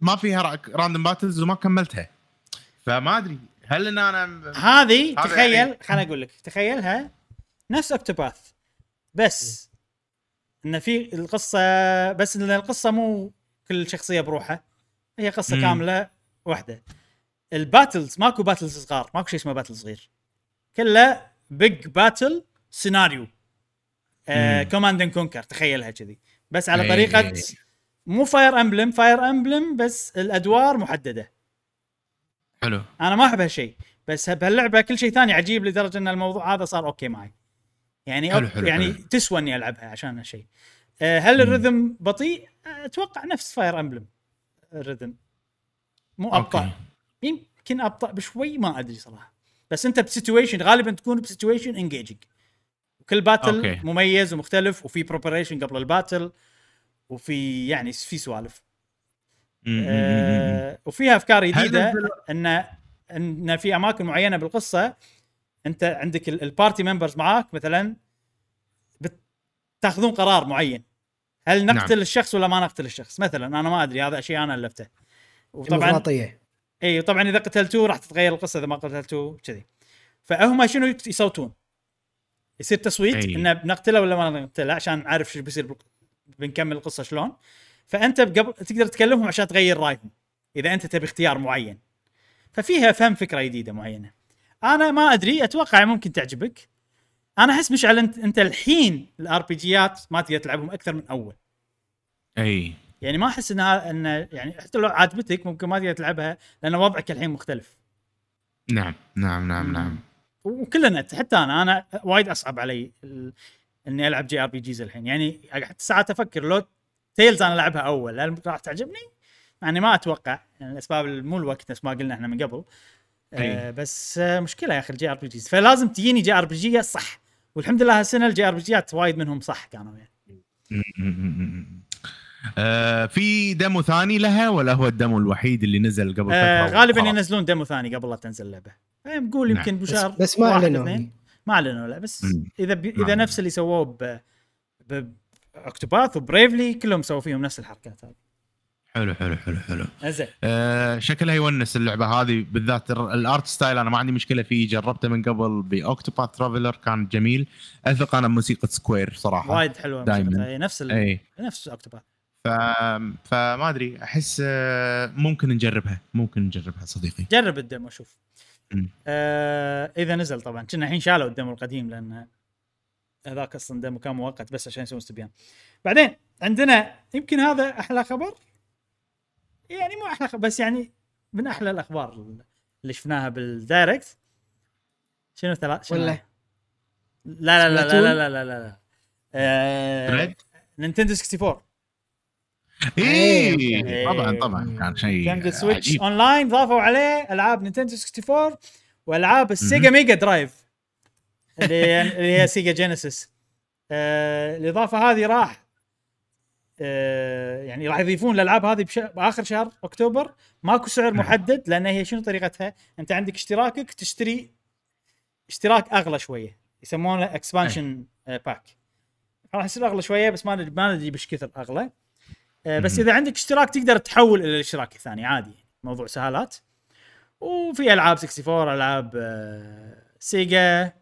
ما, فيها random battles وما كملتها. فما أدري هل إن أنا هذه هذا تخيل يعني- خليني أقول لك. تخيلها نفس اوكتوباث بس إن في القصة بس إن القصة مو كل شخصية بروحها هي قصة مم. كاملة واحدة. ال battles ماكو battles صغار ماكو شيء اسمه battle صغير. كله big battle scenario. Command and Conquer تخيلها كذي. بس على إيه. طريقة مو Fire Emblem Fire Emblem بس الأدوار محددة. حلو. أنا ما أحب هالشيء بس بهاللعبة كل شيء ثاني عجيب لدرجة إن الموضوع هذا صار okay معي. يعني حلو، حلو، يعني حلو. تسوى إني ألعبها عشان هالشيء آه، هل. ال rhythm بطيء؟ أتوقع نفس Fire Emblem ال rhythm مو أبطأ يمكن أبطأ بشوي ما أدري صراحة بس أنت ب situation غالبا تكون ب situation engaging وكل battle okay. مميز ومختلف وفي preparation قبل ال battle وفي يعني في سوالف آه وفيها أفكار جديدة ان إن في أماكن معينة بالقصة انت عندك ال- ال party members معاك مثلا تاخذون قرار معين. هل نقتل نعم. الشخص ولا ما نقتل الشخص؟ مثلا أنا ما أدري هذا شيء أنا ألفته. وطبعا ديمقراطيه إي طبعا إذا قتلتوه راح تتغير القصة إذا ما قتلتوه كذي. فهم شنو يصوتون؟ يصير تصويت أي. انه بنقتله ولا ما نقتله عشان نعرف شو بيصير بالق- بنكمل القصة شلون. فأنت قبل تقدر تكلمهم عشان تغير رأيهم إذا أنت تبي اختيار معين. ففيها فهم فكرة جديدة معينة. أنا ما أدري أتوقع ممكن تعجبك. أنا أحس مشعل انت أنت الحين ال RPG ات ما تقدر تلعبهم أكثر من أول. أي. يعني ما أحس انها ان يعني حتى لو عجبتك ممكن ما تقدر تلعبها لأن وضعك الحين مختلف. نعم نعم نعم نعم. وكلنا حتى أنا أنا وايد أصعب علي ال- إني ألعب JRPGs الحين. يعني حتى ساعات أفكر لو Tales أنا ألعبها أول هل راح تعجبني؟ يعني ما أتوقع يعني الاسباب مو الوقت نفس ما قلنا إحنا من قبل. آه. بس آه مشكلة يا أخي ال JRPGs فلازم تجيني JRPG صح والحمد لله هالسنة ال JRPG ات وايد منهم صح كانوا يعني آه في demo ثاني لها ولا هو ال demo الوحيد اللي نزل قبل آه فترة غالبا وخلاص؟ ينزلون demo ثاني قبل لا تنزل اللعبة آه، نقول نعم. يمكن بس, بشهر بس ما واحد أعلنوا. ما أعلنوا لا بس مم. إذا ما إذا نفس اللي سووه ب ب Octopath و Bravely كلهم سووا فيهم نفس الحركات هذه حلو حلو حلو حلو. زين آه شكلها يونس اللعبة هذه بالذات ال- ال art style أنا ما عندي مشكلة فيه جربته من قبل ب Octopath Traveler كان جميل. أثق أنا بموسيقى Square صراحة. وايد حلوة هي نفس. إي. نفس Octopath ف... فما أدري أحس آه، ممكن نجربها. ممكن نجربها صديقي. جرب ال demo شوف. آه إذا نزل طبعا. كنا الحين شالوا ال demo القديم لأن هذاك أصلا demo كان مؤقت بس عشان يسوون استبيان. بعدين عندنا يمكن هذا أحلى خبر؟ يعني مو أحلى بس يعني من أحلى الأخبار اللي شفناها بال Direct. شنو ثلاث شنو؟ ولا؟ لا لا لا لا؟ لا لا لا لا لا. آه؟ Nintendo 64 اي إيه. طبعا طبعا. كان شيء نينتندو سويتش اون لاين ضافوا عليه ألعاب نينتندو 64 وألعاب ال Sega Mega Drive اللي هي Sega Genesis. آه الإضافة هذه راح يعني راح يضيفون الألعاب هذه بش... بآخر شهر أكتوبر ماكو سعر محدد لأن هي شنو طريقتها؟ أنت عندك اشتراكك تشتري اشتراك أغلى شوية يسمونه expansion pack راح يصير أغلى شوية بس ما ما ندري بش كثر أغلى آه، بس. إذا عندك اشتراك تقدر تحول إلى الاشتراك الثاني عادي موضوع سهالات وفي ألعاب 64 ألعاب آه، Sega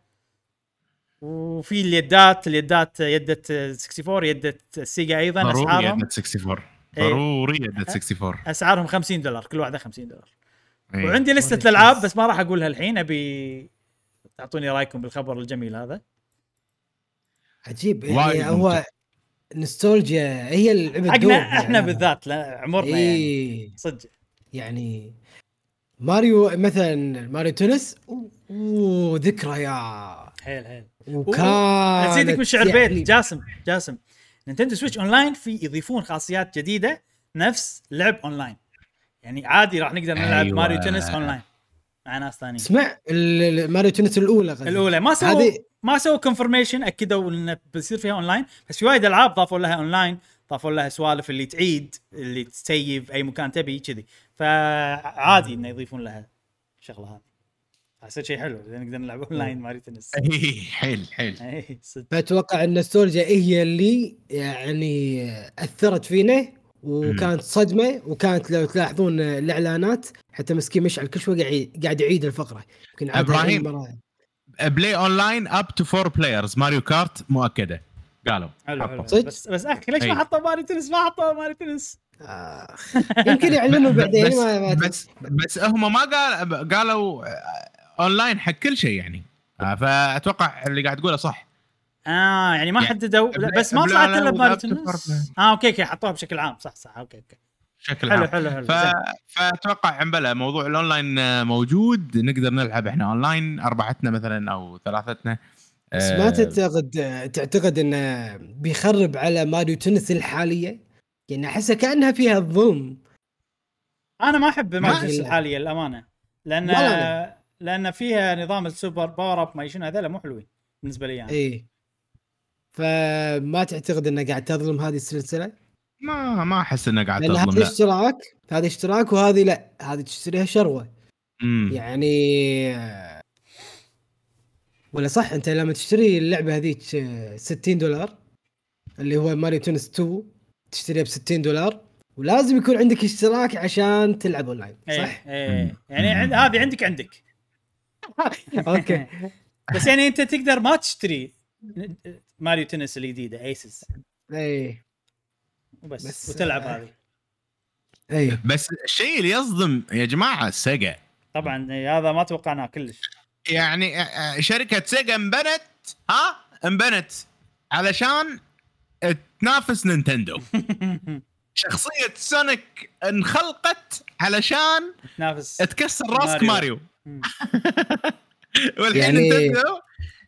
وفي اليدات اليدات يدة 64 يدة Sega أيضا ضروري أسعارهم يدة 64 إيه. ضروري يدة 64 أسعارهم 50 دولار كل واحدة 50 دولار إيه. وعندي لستة والله الالعاب. بس ما راح أقولها الحين أبي تعطوني رأيكم بالخبر الجميل هذا عجيب يعني هو. نستولجيا هي اللعبة حقنا إحنا يعني. بالذات لا عمرنا يعني اي صدق يعني ماريو مثلا Mario Tennis اوه ذكرى يا حيل حيل وكان أزيدك من شعر يعني بيت جاسم جاسم. Nintendo Switch Online في يضيفون خاصيات جديدة نفس لعب أونلاين. يعني عادي راح نقدر نلعب أيوة. Mario Tennis online مع ناس ثانيين. اسمع ال- ال- Mario Tennis الأولى قصدي. الأولى. ما سووا هذه ما سووا confirmation أكدوا انه بيصير فيها أونلاين. بس في وايد ألعاب ضافوا لها أونلاين ضافوا لها سوالف اللي تعيد اللي ت save أي مكان تبي كذي. فعادي إنه يضيفون لها الشغله هذه. حسيت شيء حلو إذا نقدر نلعب online Mario Tennis [laughs] اي حيل حيل. صدق. فأتوقع إن النوستولجيا هي اللي يعني أثرت فينا وكانت صدمة وكانت لو تلاحظون الإعلانات حتى مسكين مشعل كل شوي قاعد قاعد يعيد الفقرة. يمكن مرة. play online up to four players Mario Kart مؤكدة. قالوا. حلو. حلو. صدق؟ بس بس أخي ليش. ما حطوا Mario Tennis ما حطوا Mario Tennis آخ. يمكن يعلنوا [laughs] بعدين بس ما ما بس بس هم ما قال قالوا أونلاين حق كل شيء يعني. آه، فأتوقع اللي قاعد تقوله صح. آه يعني ما يعني حددوا بس ما طلعت لا، إلا تنس آه أوكي أوكي حطوها بشكل عام. صح صح أوكي أوكي. بشكل حلو عام. حلو حلو ف... فأتوقع عمبلا موضوع الأونلاين آه، موجود. نقدر نلعب إحنا أونلاين أربعتنا مثلا أو ثلاثتنا. بس آه، ما تعتقد تعتقد إنه بيخرب على Mario Tennis الحالية؟ يعني احسها كأنها فيها الظلم أنا ما أحب ماريو ما- تنس الحالية الامانه لأن. لأن فيها نظام ال super power up ما شنو هذول مو حلوين بالنسبة لي يعني. إي فما تعتقد إنه قاعد تظلم هذه السلسلة؟ ما ما أحس إنه قاعد تظلم هذا اشتراك هذا اشتراك وهذه لا هذه تشتريها شروة مم. يعني آه، ولا صح أنت لما تشتري اللعبة هذيك آه، 60 دولار اللي هو Mario Tennis 2 تشتريها ب 60 دولار ولازم يكون عندك اشتراك عشان تلعب أونلاين إيه صح؟ إيه يعني عند هذه عندك عندك أوكي. [laughs] بس يعني انت تقدر ما تشتري Mario Tennis الجديدة Aces اي وبس بس- وتلعب آه. هذه. اي بس الشيء اللي يصدم يا جماعة Sega. طبعا هذا ما توقعناه كلش. يعني آه، آه، شركة Sega انبنت ها؟ انبنت علشان تنافس Nintendo. [laughs] شخصية Sonic انخلقت علشان تنافس تكسر راسك Mario. Mario. [laughs] والحين يعني-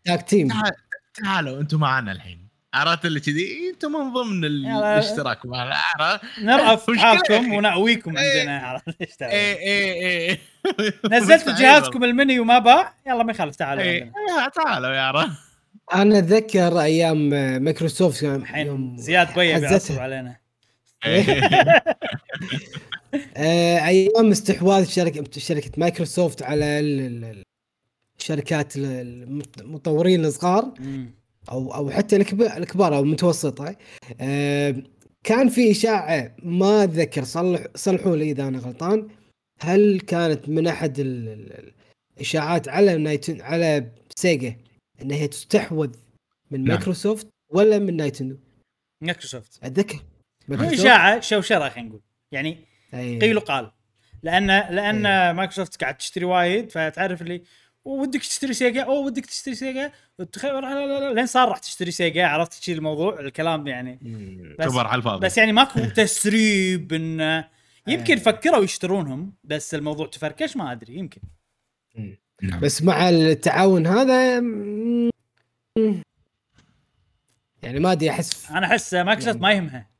tag team تعال- تعالوا أنتم معنا الحين. عرفت اللي كذي؟ أنتم من ضمن. الاشتراك. معنا نرأف حالكم. ونأويكم إيه. عندنا. عرفت إيش تعال. إيه إيه إيه. [laughs] نزلت جهازكم المني وما باع؟ يلا ما يخالف تعالوا إيه. إيه، تعالوا يا عرفت. أنا أتذكر أيام مايكروسوفت يوم- زياد. بيعصب علينا. آه، [laughs] أيام استحواذ شركه شركة مايكروسوفت على ال- ال- الشركات ال- المطورين الصغار. أو أو حتى الكبار أو المتوسطه آه، كان في إشاعة ما أتذكر صلح صلحوا لي إذا أنا غلطان. هل كانت من أحد ال- ال- الإشاعات على نايتن على Sega ان هي تستحوذ من نعم. مايكروسوفت ولا من Nintendo؟ Microsoft. أتذكر. مو؟ إشاعة شوشرة خلينا نقول. يعني أي. قيل وقال. لأن لأن مايكروسوفت قاعد تشتري وايد فتعرف اللي ودك تشتري سيجا؟ أو ودك تشتري سيجا؟ وتخ- لا لا لا لا، لين صار راح تشتري Sega عرفت تشيل الموضوع الكلام يعني. مم. بس كبر على الفاضي. بس يعني ماكو تسريب إنه يمكن إيه. فكروا يشترونهم بس الموضوع تفركش ما أدري يمكن. نعم. بس مع التعاون هذا يعني ما أدري أحس أنا أحس مايكروسوفت ما يهمها.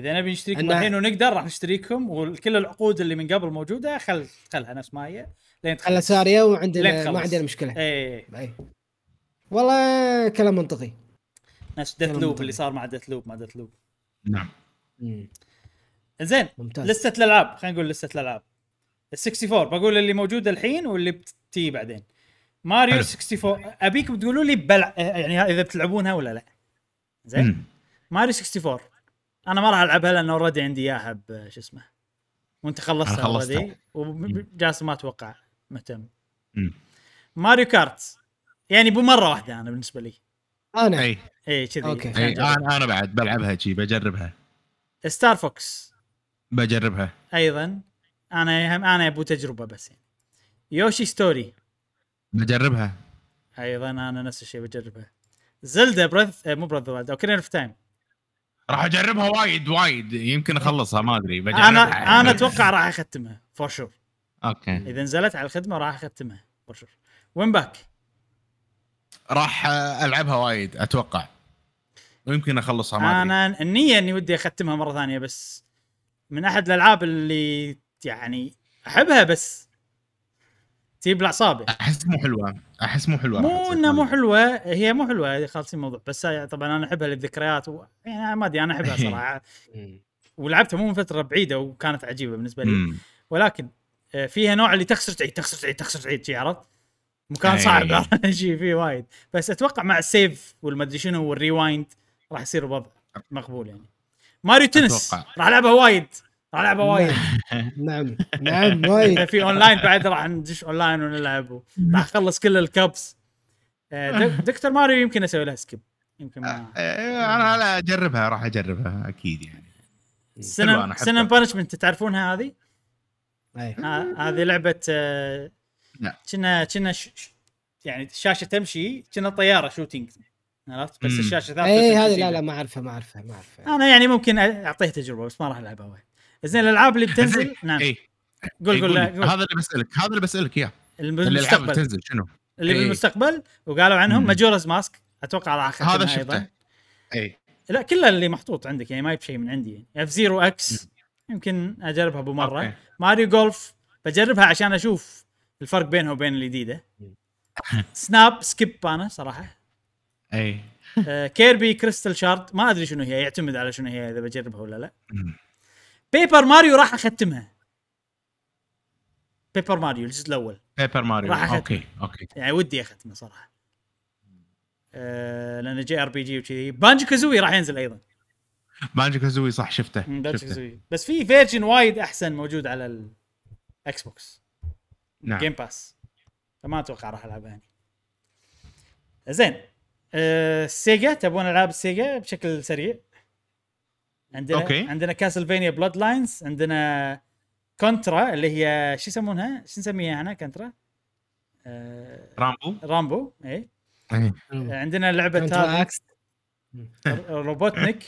إذا نبي نشتريكم أنا- الحين ونقدر راح نشتريكم وكل العقود اللي من قبل موجودة خل خلها نفس ما هي لين تخلص. سارية لين وعندنا. ما عندنا مشكلة. إيه. اي والله كلام منطقي. نفس Deathloop. اللي صار مع Deathloop مع Deathloop نعم زين ممتاز. لستة الألعاب خلينا نقول لستة الألعاب. ال 64 بقول اللي موجوده الحين واللي بتجي بعدين. ماريو حلو. 64 ابيكم تقولوا لي بلع يعني إذا بتلعبونها ولا لا؟ زين. ماريو 64 أنا ما راح العبها لأن already عندي إياها ب- شو اسمه وأنت خلصتها أنا خلصتها. already وجاسم ما أتوقع مهتم. Mario Kart. يعني بمره واحدة أنا بالنسبة لي. أنا؟ أي. إي كذي. أجرب. أنا أنا بعد بلعبها شي بجربها. Star Fox بجربها. أيضا. أنا هم أنا ابو تجربة بس يعني. Yoshi Story بجربها. أيضا أنا نفس الشيء بجربها. Zelda Breath مو Breath Ocarina of Time راح اجربها وايد وايد. يمكن اخلصها ما ادري. بجربها. أنا أنا أتوقع راح أختمها for sure okay. إذا نزلت على الخدمة راح أختمها for sure WinBack؟ راح ألعبها وايد أتوقع. ويمكن أخلصها ما أدري. أنا النيه إني ودي أختمها مرة ثانية بس من أحد الألعاب اللي يعني أحبها بس تجيب الاعصاب. أحس مو حلوة أحس مو حلوة مو إنها مو حلوة هي مو حلوة خالصين الموضوع بس طبعا أنا أحبها للذكريات و... يعني ما أدري أنا أحبها صراحة [laughs] ولعبتها مو من فترة بعيدة وكانت عجيبة بالنسبة. لي. ولكن آه، فيها نوع اللي تخسر تعيد تخسر تعيد تخسر تعيد شي عرفت؟ مكان أي. صعب [laughs] شيء فيه وايد بس أتوقع مع السيف والمدري شنو وال rewind راح يصير الوضع مقبول يعني Mario Tennis أتوقع. راح ألعبها وايد راح العبها وايد. [laughs] نعم. نعم وايد. في اونلاين بعد راح ندش اونلاين ونلعب راح أخلص كل ال cups آه، دك- [laughs] دكتور ماريو يمكن أسوي لها skip يمكن ما إيه، أنا لا أجربها راح أجربها أكيد يعني. Sin and Punishment تعرفونها هذه؟ أي. ه- هذه لعبة آه، لا. كنا كنا يعني الشاشة تمشي كنا طيارة shooting عرفت؟ بس. الشاشة ثابته اي هذه. لا لا ما أعرفها ما أعرفها ما أعرفها. أنا يعني ممكن أعطيها تجربة بس ما راح ألعبها وايد. زين الألعاب اللي بتنزل نعم. اي قول إي، قول. هذا اللي بسألك هذا اللي بسألك إياه. اللي المستقبل تنزل شنو؟ اللي إي. بالمستقبل وقالوا عنهم. Majora's Mask أتوقع راح أختمها هذا أيضا. شفته. اي لا كلها اللي محطوط عندك يعني ما يب شيء من عندي. F-Zero X يمكن أجربها بمرة. okay. Mario Golf بجربها عشان أشوف الفرق بينها وبين الجديدة. [laughs] Snap skip أنا صراحة. اي آه، Kirby Crystal Shard ما أدري شنو هي يعتمد على شنو هي إذا بجربها ولا لا. Paper Mario راح أختمها. Paper Mario الجزء الأول. Paper Mario راح أختم. okay okay. يعني ودي أختمه صراحة. آه لأنه JRPG وكذي. Banjo Kazooie راح ينزل أيضا. Magic Kazooie صح شفته. بانجو شفته. Kazooie. بس في version وايد أحسن موجود على ال Xbox نعم. Game Pass فما أتوقع راح العبها يعني. زين. آه Sega تبون ألعاب ال Sega بشكل سريع؟ عندنا okay. عندنا Castlevania Bloodlines عندنا Contra اللي هي شو يسمونها؟ شو نسميها إحنا Contra؟ آه Rambo. Rambo أي. إيه. عندنا لعبة هذه Robotnik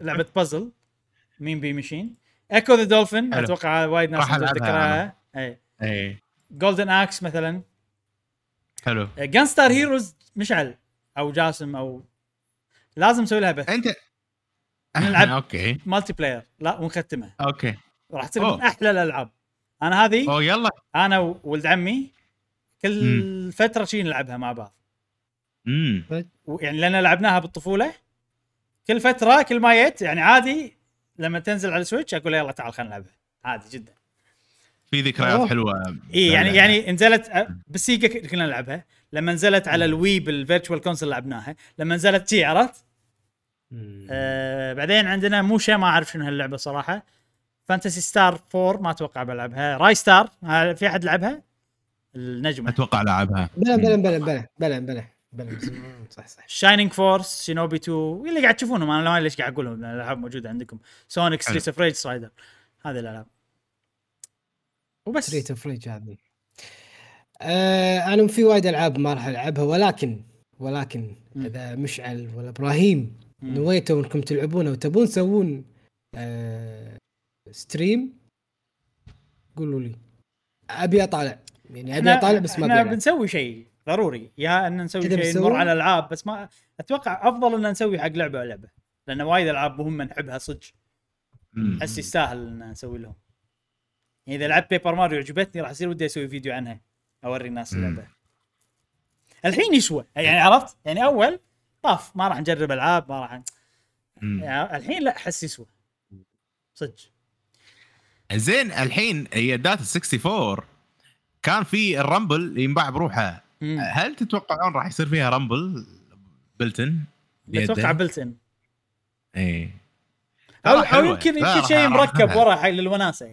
لعبة puzzle Mean Bean Machine Ecco the Dolphin. أتوقع وايد ناس راح عندهم ألعبها ذكرها اي اي Golden Axe مثلا. حلو. Gunstar Heroes مشعل أو جاسم أو لازم نسوي لها بث. أنت [laughs] نلعب. okay. multiplayer لا ونختمها okay. راح تصير من. أحلى الألعاب. أنا هذه أو يلا. أنا وولد عمي كل فترة شي نلعبها مع بعض. امم يعني لأن لعبناها بالطفولة كل فترة كل ما جيت يعني عادي لما تنزل على ال Switch أقول يلا تعال خلينا نلعبها. عادي جدا. في ذكريات. حلوة إي يعني. يعني نزلت بال Sega كنا نلعبها. لما نزلت على ال Wii بال Virtual Console لعبناها. لما نزلت شي عرفت؟ آه بعدين عندنا Musha ما أعرف شنو هاللعبة صراحة. Phantasy Star 4 ما أتوقع بلعبها. Ristar ها- في أحد لعبها؟ النجمة. أتوقع لعبها. بلا بلا بلا بلا بلا بلا بلا. [laughs] صح صح. Shining Force Shinobi 2 اللي قاعد تشوفونهم أنا ما ليش قاعد أقولهم لأن الألعاب موجودة عندكم. Sonic. Streets of Rage Strider هذه الألعاب. وبس. Streets of Rage هذه. آه أنا في وايد ألعاب ما راح ألعبها ولكن ولكن. إذا مشعل ولا إبراهيم. نويتوا إنكم تلعبون وتبون تسوون آه stream قولوا لي. أبي أطالع. يعني أبي أطالع بس ما أبي إحنا. بنسوي شيء ضروري. يا إن نسوي شيء؟ نمر على الألعاب بس ما أتوقع أفضل إن نسوي حق لعبة لعبة. لأن وايد ألعاب مهمه نحبها صدق. أحس يستاهل إن نسوي لهم. يعني إذا لعبت Paper Mario عجبتني راح يصير ودي أسوي فيديو عنها. أوري الناس. اللعبة. الحين يسوى. يعني عرفت؟ يعني أول طاف ما راح نجرب ألعاب ما راح. يعني الحين لا أحس يسوى صدق زين الحين هي داتا 64 كان في الرامبل ينباع بروحه مم. هل تتوقعون راح يصير فيها رامبل بلتن؟ أتوقع بلت ان اي أو أو. يمكن يمكن شيء مركب. ورا حق للوناسة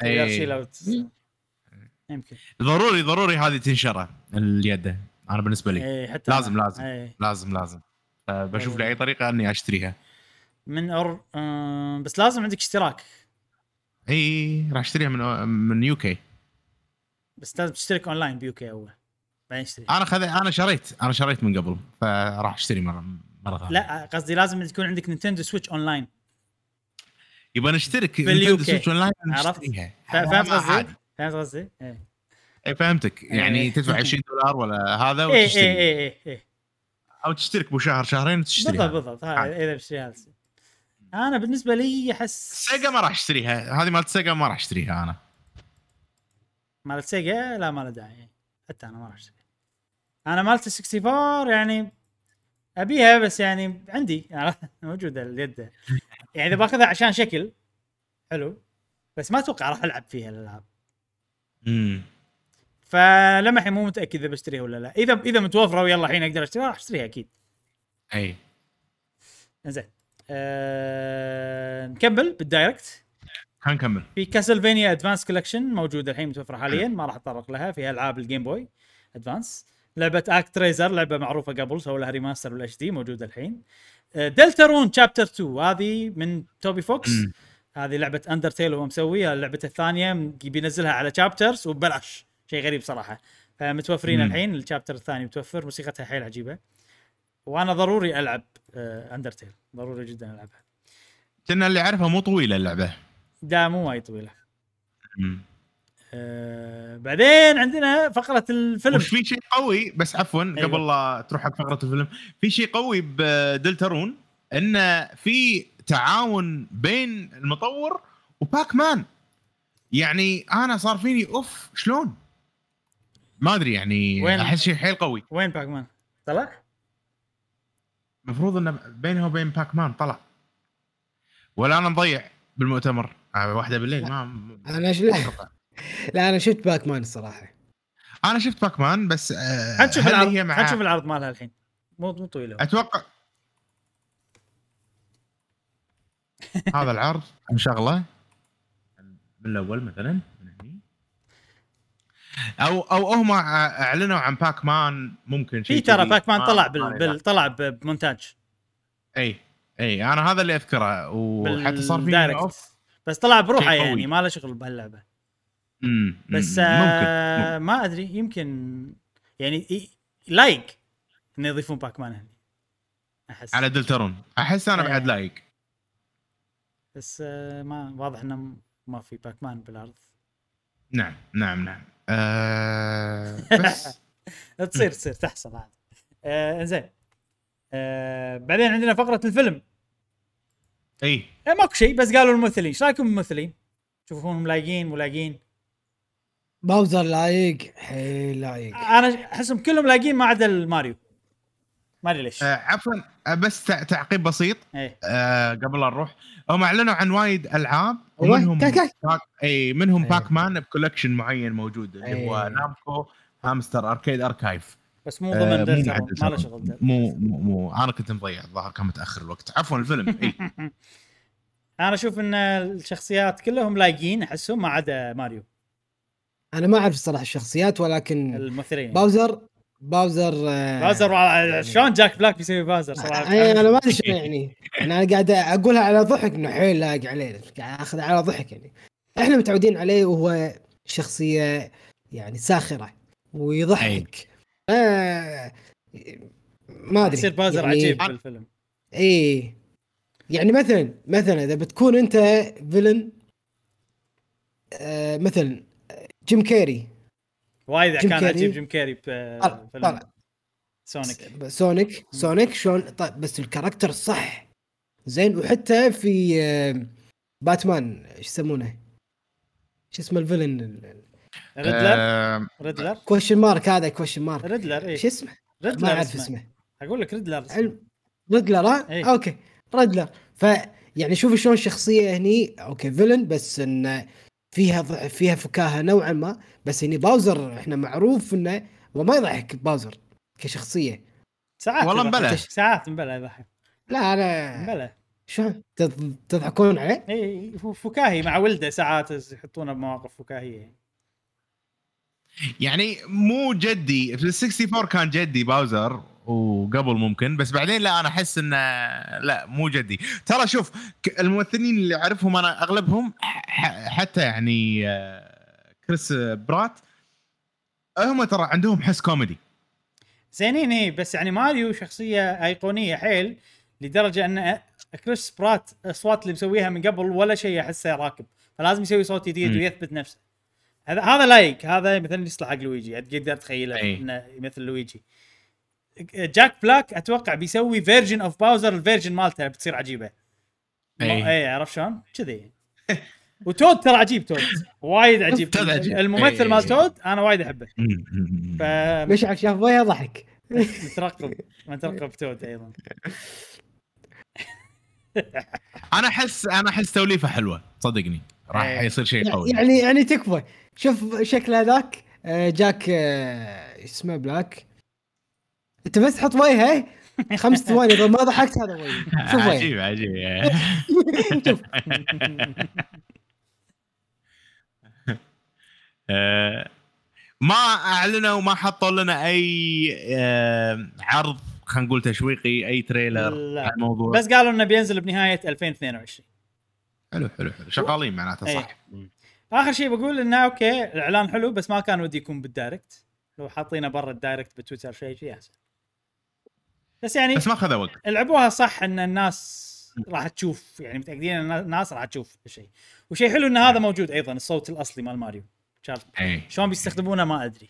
يعني. شيء لو تس- يمكن ضروري ضروري هذه تنشره اليد أنا بالنسبة لي اي حتى لازم- أنا. لازم. إي. لازم لازم آه، بشوف لي أيوة. اي طريقة إني أشتريها من أر... آه بس لازم عندك اشتراك إي راح أشتريها من من يو كي بس لازم تشترك أونلاين بيوكي أول بعدين اشتري أنا خذ أنا شريت أنا شريت من قبل فراح أشتري مرة مرة ثانية لا قصدي لازم يكون عندك نينتندو سويتش أونلاين يبغى نشترك كي. Switch online عرفت؟ فهمت قصدي؟ فهمت قصدي؟ إيه اي فهمتك. يعني إيه. تدفع 20 دولار ولا هذا إيه وتشتري. إيه إيه إيه, إيه. أو تشترك بشهر شهرين وتشتري بالضبط بالضبط. هاي إذا بشتري هذا أنا بالنسبة لي أحس سيجا ما راح أشتريها. هذه مالت سيجا ما راح أشتريها أنا. مالت سيجا؟ لا ما له داعي. حتى أنا ما راح اشتري أنا مالت 64 يعني أبيها بس يعني عندي. [laughs] موجودة اليد. يعني إذا بأخذها عشان شكل حلو. بس ما أتوقع راح ألعب فيها الألعاب. امم فلما الحين مو متأكد إذا بشتريها ولا لا. اذا إذا متوفرة ويلا الحين أقدر أشتريها راح أشتريها أكيد. أي. زين أه... نكمل بال Direct. خلينا نكمل. في Castlevania Advance Collection موجودة الحين متوفرة حاليا ما راح أتطرق لها. فيها ألعاب ال Game Boy Advance لعبة ActRaiser لعبة معروفة قبل سووا لها remaster بال HD موجودة الحين. آه، Deltarune Chapter 2 هذه من Toby Fox. هذه لعبة Undertale هو مسويها. لعبته الثانية بينزلها على chapters وببلاش. شيء غريب صراحة. فمتوفرين مم. الحين ال chapter الثاني متوفر موسيقتها حيل عجيبة. وأنا ضروري ألعب Undertale ضروري جدا ألعبها. كنا اللي أعرفها مو طويلة اللعبة. دا مو وايد طويلة. مم. آه بعدين عندنا فقرة الفيلم. وش في شيء قوي؟ بس عفوا أيوة. قبل لا تروح حق فقرة الفيلم. في شيء قوي ب Deltarune انه في تعاون بين المطور وباك مان يعني أنا صار فيني off شلون؟ ما أدري يعني وين؟ أحس شيء حيل قوي. وين باك مان؟ طلع؟ المفروض إنه بينه وبين باك مان طلع. ولا أنا مضيع بالمؤتمر. آه، واحدة بالليل ما أنا ش... لا أنا شفت باك مان الصراحة. أنا شفت باك مان بس آه، حنشوف هل العرض هي مع حنشوف العرض مالها الحين. مو مو طويلة. أتوقع [laughs] هذا العرض نشغله من الأول مثلا. أو أو هم أعلنوا عن باك مان ممكن شيء في ترى كذي. باك مان ما- طلع ما بال... أدري. بال... طلع ب- بمونتاج. اي اي أنا هذا اللي أذكره وحتى صار في بس طلع بروحه. يعني ما له شغل بهاللعبة. مم، بس مم، آه ممكن ما أدري يمكن يعني لايق انه يضيفون باك مان هنا أحس. على Deltarune أحس أنا إيه. بعد لايق بس آه ما واضح إنه ما في باك مان بالعرض نعم نعم نعم. آه بس. [laughs] تصير تصير تحصل عادي آه زين آه بعدين عندنا فقرة الفيلم. إي. آه ماكو شيء بس قالوا الممثلين. إيش رايكم بالممثلين؟ تشوفونهم لايقين مو لايقين؟ باوزر لايق حيل لايق. أنا أحسهم كلهم لايقين ما عدا الماريو ما أدري ليش آه عفوا آه بس تع- تعقيب بسيط إيه آه قبل لا نروح هم أعلنوا عن وايد ألعاب ومنهم. باك اي منهم. باك مان ب collection معين موجود اللي هو. نامكو هامستر Arcade Archives بس مو آه، ضمن معدل ما له. شغل. مو مو, مو أنا كنت مضيع الظاهر كان متأخر الوقت عفوا الفيلم اي [laughs] أنا أشوف إن الشخصيات كلهم لايقين أحسهم ما عدا ماريو أنا ما أعرف الصراحه الشخصيات ولكن الممثلين باوزر باوزر آه، بازر يعني- شلون جاك بلاك بيسوي بازر صراحة؟ يعني أنا ما أدري شلون يعني. أنا قاعد أقولها على ضحك إنه حيل لايق عليه قاعد اخذها على ضحك يعني. إحنا متعودين عليه وهو شخصية يعني ساخرة ويضحك. آه ما أدري. يصير بازر يعني عجيب بالفيلم إيه يعني مثلا مثلا إذا بتكون أنت villain آه مثلا جيم كيري. وايد كان كيري. عجيب جيم كيري بفيلم سونيك. سونيك. سونيك شلون؟ طيب بس ال character صح. زين وحتى في باتمان إيش يسمونه؟ شو اسمه ال villain؟ Riddler؟ Riddler؟ question mark هذا question mark Riddler اي شو اسمه؟ ما Riddler أعرف اسمه. أقول لك Riddler Riddler ها؟ إيه. okay. Riddler. ف يعني شوف شلون الشخصيه هني. okay villain بس انه فيها ض- فيها فكاهة نوعا ما بس هني باوزر إحنا معروف إنه هو ما يضحك باوزر كشخصية ساعات والله. مبلى. ساعات مبلى يضحك لا أنا مبلى شلون تض- تضحكون عليه؟ إي فكاهي مع ولده ساعات يحطونه بمواقف فكاهية يعني مو جدي في ال 64 كان جدي باوزر وقبل ممكن بس بعدين لا أنا أحس إنه لا مو جدي. ترى شوف الممثلين اللي أعرفهم أنا أغلبهم حتى يعني آه، كريس برات هم ترى عندهم حس كوميدي. زينين اي بس يعني ماريو شخصية أيقونية حيل لدرجة إن كريس برات الاصوات اللي مسويها من قبل ولا شيء أحسه راكب. فلازم يسوي صوت جديد. ويثبت نفسه. هذا هذا لايق. هذا مثلا يصلح حق لويجي. تقدر تخيله أي. إنه يمثل لويجي. جاك بلاك أتوقع بيسوي version of باوزر ال version مالته بتصير عجيبة. أي. إي عرفت شلون؟ كذي. [laughs] وتود ترى عجيب تود. وايد [laughs] عجيب. تود عجيب. الممثل. مال تود أنا وايد أحبه. ف مشعل شاف وجهه ضحك. [laughs] مترقب. مترقب تود أيضا. أنا احس أنا أحس توليفة حلوة. صدقني. راح. يصير شيء قوي. يعني يعني تكفى. شوف شكل هذاك آه، جاك آه، اسمه بلاك. انت بس حط وجهه خمس ثواني. اذا ما ضحكت هذا وجهه شوف وجهه عجيب عجيب. [laughs] شوف. [laughs] آه، ما أعلنوا ما حطوا لنا أي آه، عرض خلينا نقول تشويقي أي trailer لا. عن الموضوع. بس قالوا إنه بينزل بنهاية 2022 حلو حلو حلو. شغالين معناته إيه. صح. آخر شيء بقول إنه أوكي الإعلان حلو بس ما كان ودي يكون بال Direct. لو حاطينه برا ال Direct بتويتر شيء شيء أحسن. بس يعني بس ما أخذ وقت. لعبوها صح إن الناس راح تشوف يعني متأكدين إن الناس راح تشوف الشيء. وشيء حلو إن هذا موجود أيضا الصوت الأصلي مال ماريو. اي شلون بيستخدمونه ما أدري.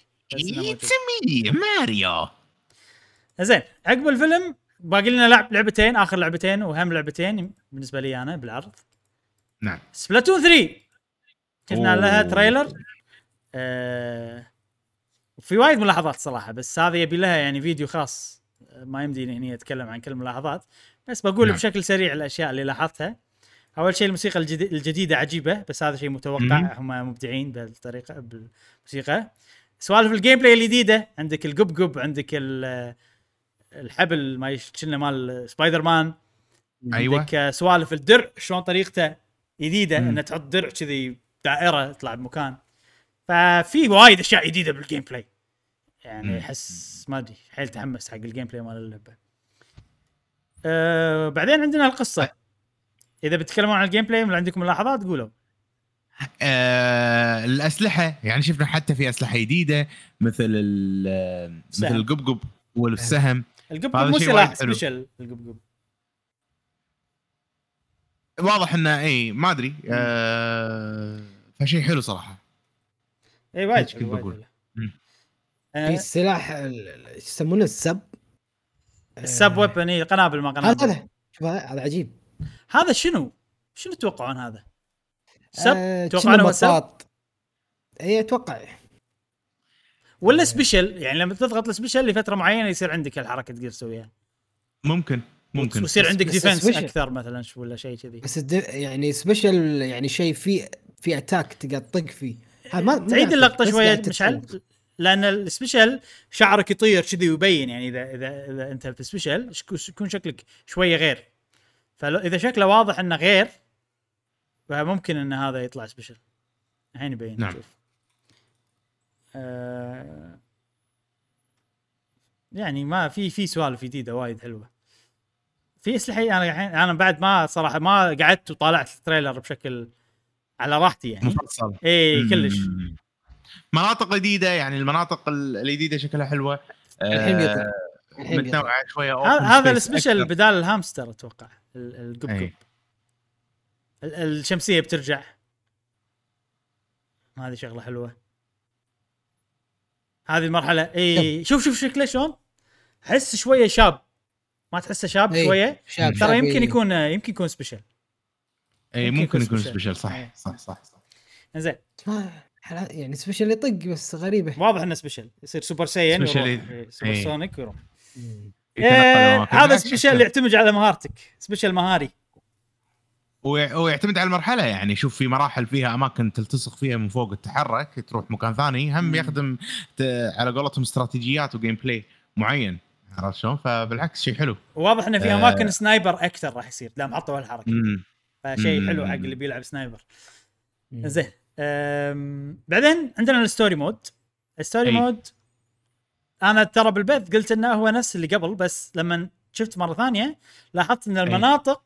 مي ماريو. زين عقب الفيلم باقي لنا لعب لعبتين آخر لعبتين واهم لعبتين بالنسبة لي أنا بالعرض. نعم. سبلاتون 3 شفنا. لها trailer. آه في وايد ملاحظات صراحة بس هذا يبي لها يعني فيديو خاص. ما يمدي هني أتكلم عن كل الملاحظات بس بقول نعم. بشكل سريع الأشياء اللي لاحظتها أول شيء الموسيقى الجديد الجديدة عجيبة بس هذا شيء متوقع. هم مبدعين بالطريقة بالموسيقى سوالف ال gameplay الجديدة عندك القبقب عندك ال- الحبل ما كنا مال سبايدر مان أيوة. عندك سوالف الدرع شلون طريقته جديدة. إنه تحط درع كذي دائرة تطلع بمكان ففي وايد أشياء جديدة بال gameplay يعني. أحس ما أدري حيل تحمس حق ال gameplay مال اللعبة. أه بعدين عندنا القصة. إذا بتتكلمون عن ال gameplay ولا عندكم ملاحظات قولوا. آه الأسلحة يعني شفنا حتى في أسلحة جديدة مثل ال- مثل. القبقب والسهم. القبقب هذا مو سلاح. special القبقب. واضح إنه إي ما أدري. آه فشيء حلو صراحة. إي وايد حلو، في سلاح ال- ال- إيش يسمونه؟ ال sub. ال sub آه، ويبن إيه، قنابل ما قنابل. هذا شوف هذا هذا عجيب. هذا شنو؟ شنو تتوقعون هذا؟ sub؟ آه، توقعون كنا هو sub؟ اي أتوقع. ولا special يعني لما تضغط ال special لفترة معينة يصير عندك الحركة تقدر تسويها. ممكن ممكن. ويصير عندك defense. أكثر مثلا شو ولا شيء كذي. بس الد... يعني special يعني شيء في في attack تقدر تطق فيه. هذا ما تعيد اللقطة شوية مشعل. لأن ال special شعرك يطير كذي ويبين يعني إذا إذا إذا أنت في ال special شك- يكون شكلك شوية غير فاذا شكله واضح إنه غير فممكن إن هذا يطلع سبيشل الحين يبين نعم. نشوف. آه يعني ما في في سوالف جديدة وايد حلوة في أسلحة أنا الحين أنا بعد ما صراحة ما قعدت وطالعت ال trailer بشكل على راحتي يعني مفصل اي كلش مم. مناطق جديدة يعني المناطق ال- الجديدة شكلها حلوة. الحين آه، بيطلع. الحين بيطلع. متنوعة شوية هذا ال special. بدال الهامستر أتوقع ال- القبقب أي. ال- الشمسية بترجع. هذه شغلة حلوة. هذه المرحلة إي شوف شوف شكله شلون؟ أحس شوية شاب. ما تحسه شاب إي. شوية؟ شاب ترى شاب يمكن يكون يمكن يكون سبيشل إي ممكن يكون. سبيشل صح. صح صح صح. زين حلا- يعني سبيشل يطق بس غريبة واضح إنه سبيشل يصير سوبر ساين سبيشل ويروح. إي. إي، سوبر. سونيك ويروح إيه. هذا سبيشل. يعتمد على مهارتك سبيشل مهاري ويع- ويعتمد على المرحلة يعني شوف في مراحل فيها أماكن تلتصق فيها من فوق تتحرك تروح مكان ثاني هم مم. يخدم على قولتهم استراتيجيات و gameplay معين عرفت شلون؟ فبالعكس شيء حلو واضح إنه في آه. أماكن sniper أكثر راح يصير دام حطوا هالحركه امم فشيء. حلو حق اللي بيلعب sniper. زين بعدين عندنا ال story mode. ال story أي. mode أنا ترى بالبث قلت إنه هو نفس اللي قبل بس لما شفت مرة ثانية لاحظت إن المناطق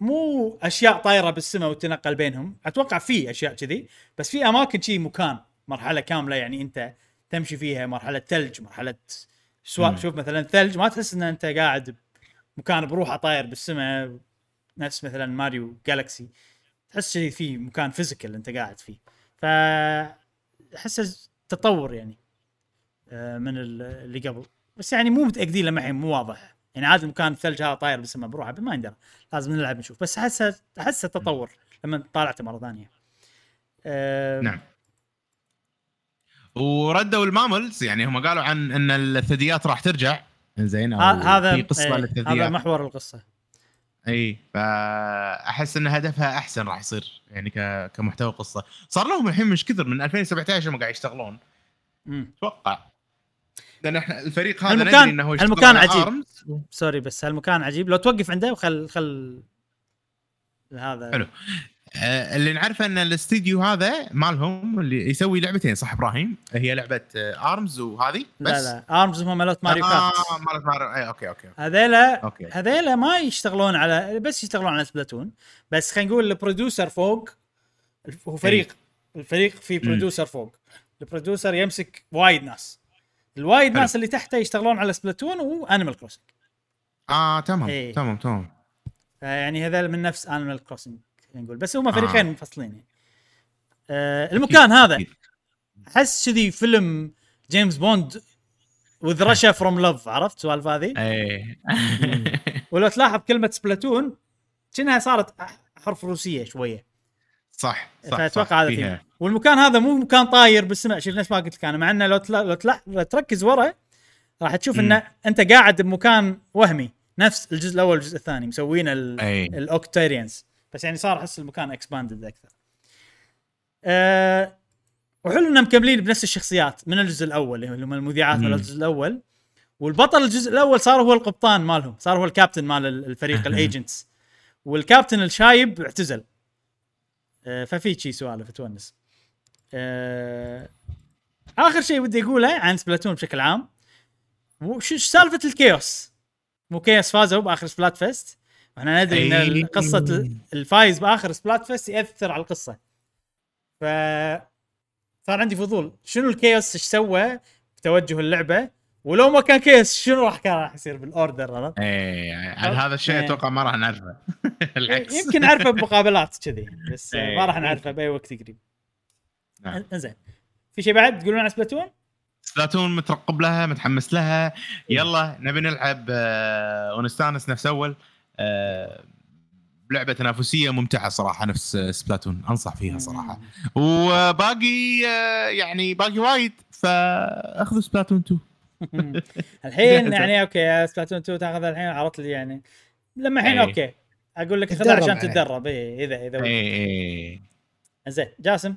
مو أشياء طايرة بالسماء وتنقل بينهم. أتوقع في أشياء كذي بس في أماكن شي مكان مرحلة كاملة يعني أنت تمشي فيها مرحلة ثلج مرحلة سواء. شوف مثلا ثلج ما تحس إن أنت قاعد بمكان بروحه طاير بالسماء نفس مثلا ماريو جالكسي. تحس شيء في مكان physical انت قاعد فيه. ف احس تطور يعني آه، من ال- اللي قبل. بس يعني مو متأكدين لما الحين مو واضح. يعني عاد المكان الثلج هذا طاير بالسماء بروحه ما يندرى. لازم نلعب نشوف. بس احسه أحسه تطور لما طالعته مرة ثانية. آه، نعم. وردوا الماملز يعني هم قالوا عن إن الثدييات راح ترجع. زين ه- هذا في قصة هذا للثدييات. محور القصة. إي فأحس إن هدفها أحسن راح يصير يعني ك... كمحتوى قصة صار لهم الحين مش كثر من 2017 هم قاعد يشتغلون. أتوقع لأن إحنا الفريق هذا المكان- ندري إنه المكان عجيب. sorry بس هالمكان عجيب لو توقف عنده وخل خل هذا حلو. آه، اللي نعرفه أن الاستديو هذا مالهم اللي يسوي لعبتين صح إبراهيم؟ هي لعبة Arms وهذه؟ بس؟ لا لا Arms هم مالوت Mario Kart آه مالت ماريو اي okay okay. هذيلا هذيلا ما يشتغلون على بس يشتغلون على Splatoon. بس خلينا نقول ال producer فوق هو فريق. الفريق في producer فوق. ال producer يمسك وايد ناس. الوايد حلو. ناس اللي تحته يشتغلون على Splatoon و Animal Crossing آه تمام إيه. تمام تمام. يعني هذول من نفس Animal Crossing نقول بس هم آه. فريقين منفصلين يعني. آه المكان هذا. أحس كذي فيلم James Bond with Russia from love عرفت السوالف هذه إيه [laughs] ولو تلاحظ كلمة Splatoon كأنها صارت حرف روسية شوية صح صح فأتوقع هذا فيها. فيه والمكان هذا مو مكان طاير بالسماء شوف نفس ما قلت لك أنا مع إنه لو تلا... لو, تلا... لو تركز ورا راح تشوف مم. ان أنت قاعد بمكان وهمي نفس الجزء الأول والجزء الثاني مسوين ال... اي ال Octarians بس يعني صار أحس المكان expanded أكثر. أه وحلو إنهم مكملين بنفس الشخصيات من الجزء الأول اللي هم المذيعات من. الجزء الأول. والبطل الجزء الأول صار هو القبطان مالهم صار هو الكابتن مال ال- الفريق [laughs] ال agents والكابتن الشايب اعتزل. أه ففي شي سوالف تونس. أه آخر شيء ودي أقوله عن Splatoon بشكل عام. وش سالفة ال chaos؟ مو chaos فازوا بآخر Splatfest وإحنا ندري إن. قصة ال- الفايز بآخر Splatfest يأثر على القصة ف صار عندي فضول شنو ال chaos إيش سوى بتوجه اللعبة ولو ما كان chaos شنو راح كان راح يصير بال order عرفت؟ إيه هذا الشيء إيه. أتوقع ما راح نعرفه [laughs] العكس يمكن نعرفه بمقابلات كذي بس إيه. ما راح نعرفه بأي وقت قريب نعم. إنزين في شيء بعد تقولون عن Splatoon؟ Splatoon مترقب لها متحمس لها يلا نبي نلعب آه، ونستانس نفس أول لعبة تنافسية ممتعة صراحة نفس Splatoon أنصح فيها صراحة وباقي آه، يعني باقي وايد فأخذوا Splatoon 2 [laughs] الحين. يعني okay Splatoon 2 تاخذها الحين عرفت لي يعني لما الحين إيه. okay أقول لك خذها عشان. تتدرب اي إذا إذا ودك. اي زين جاسم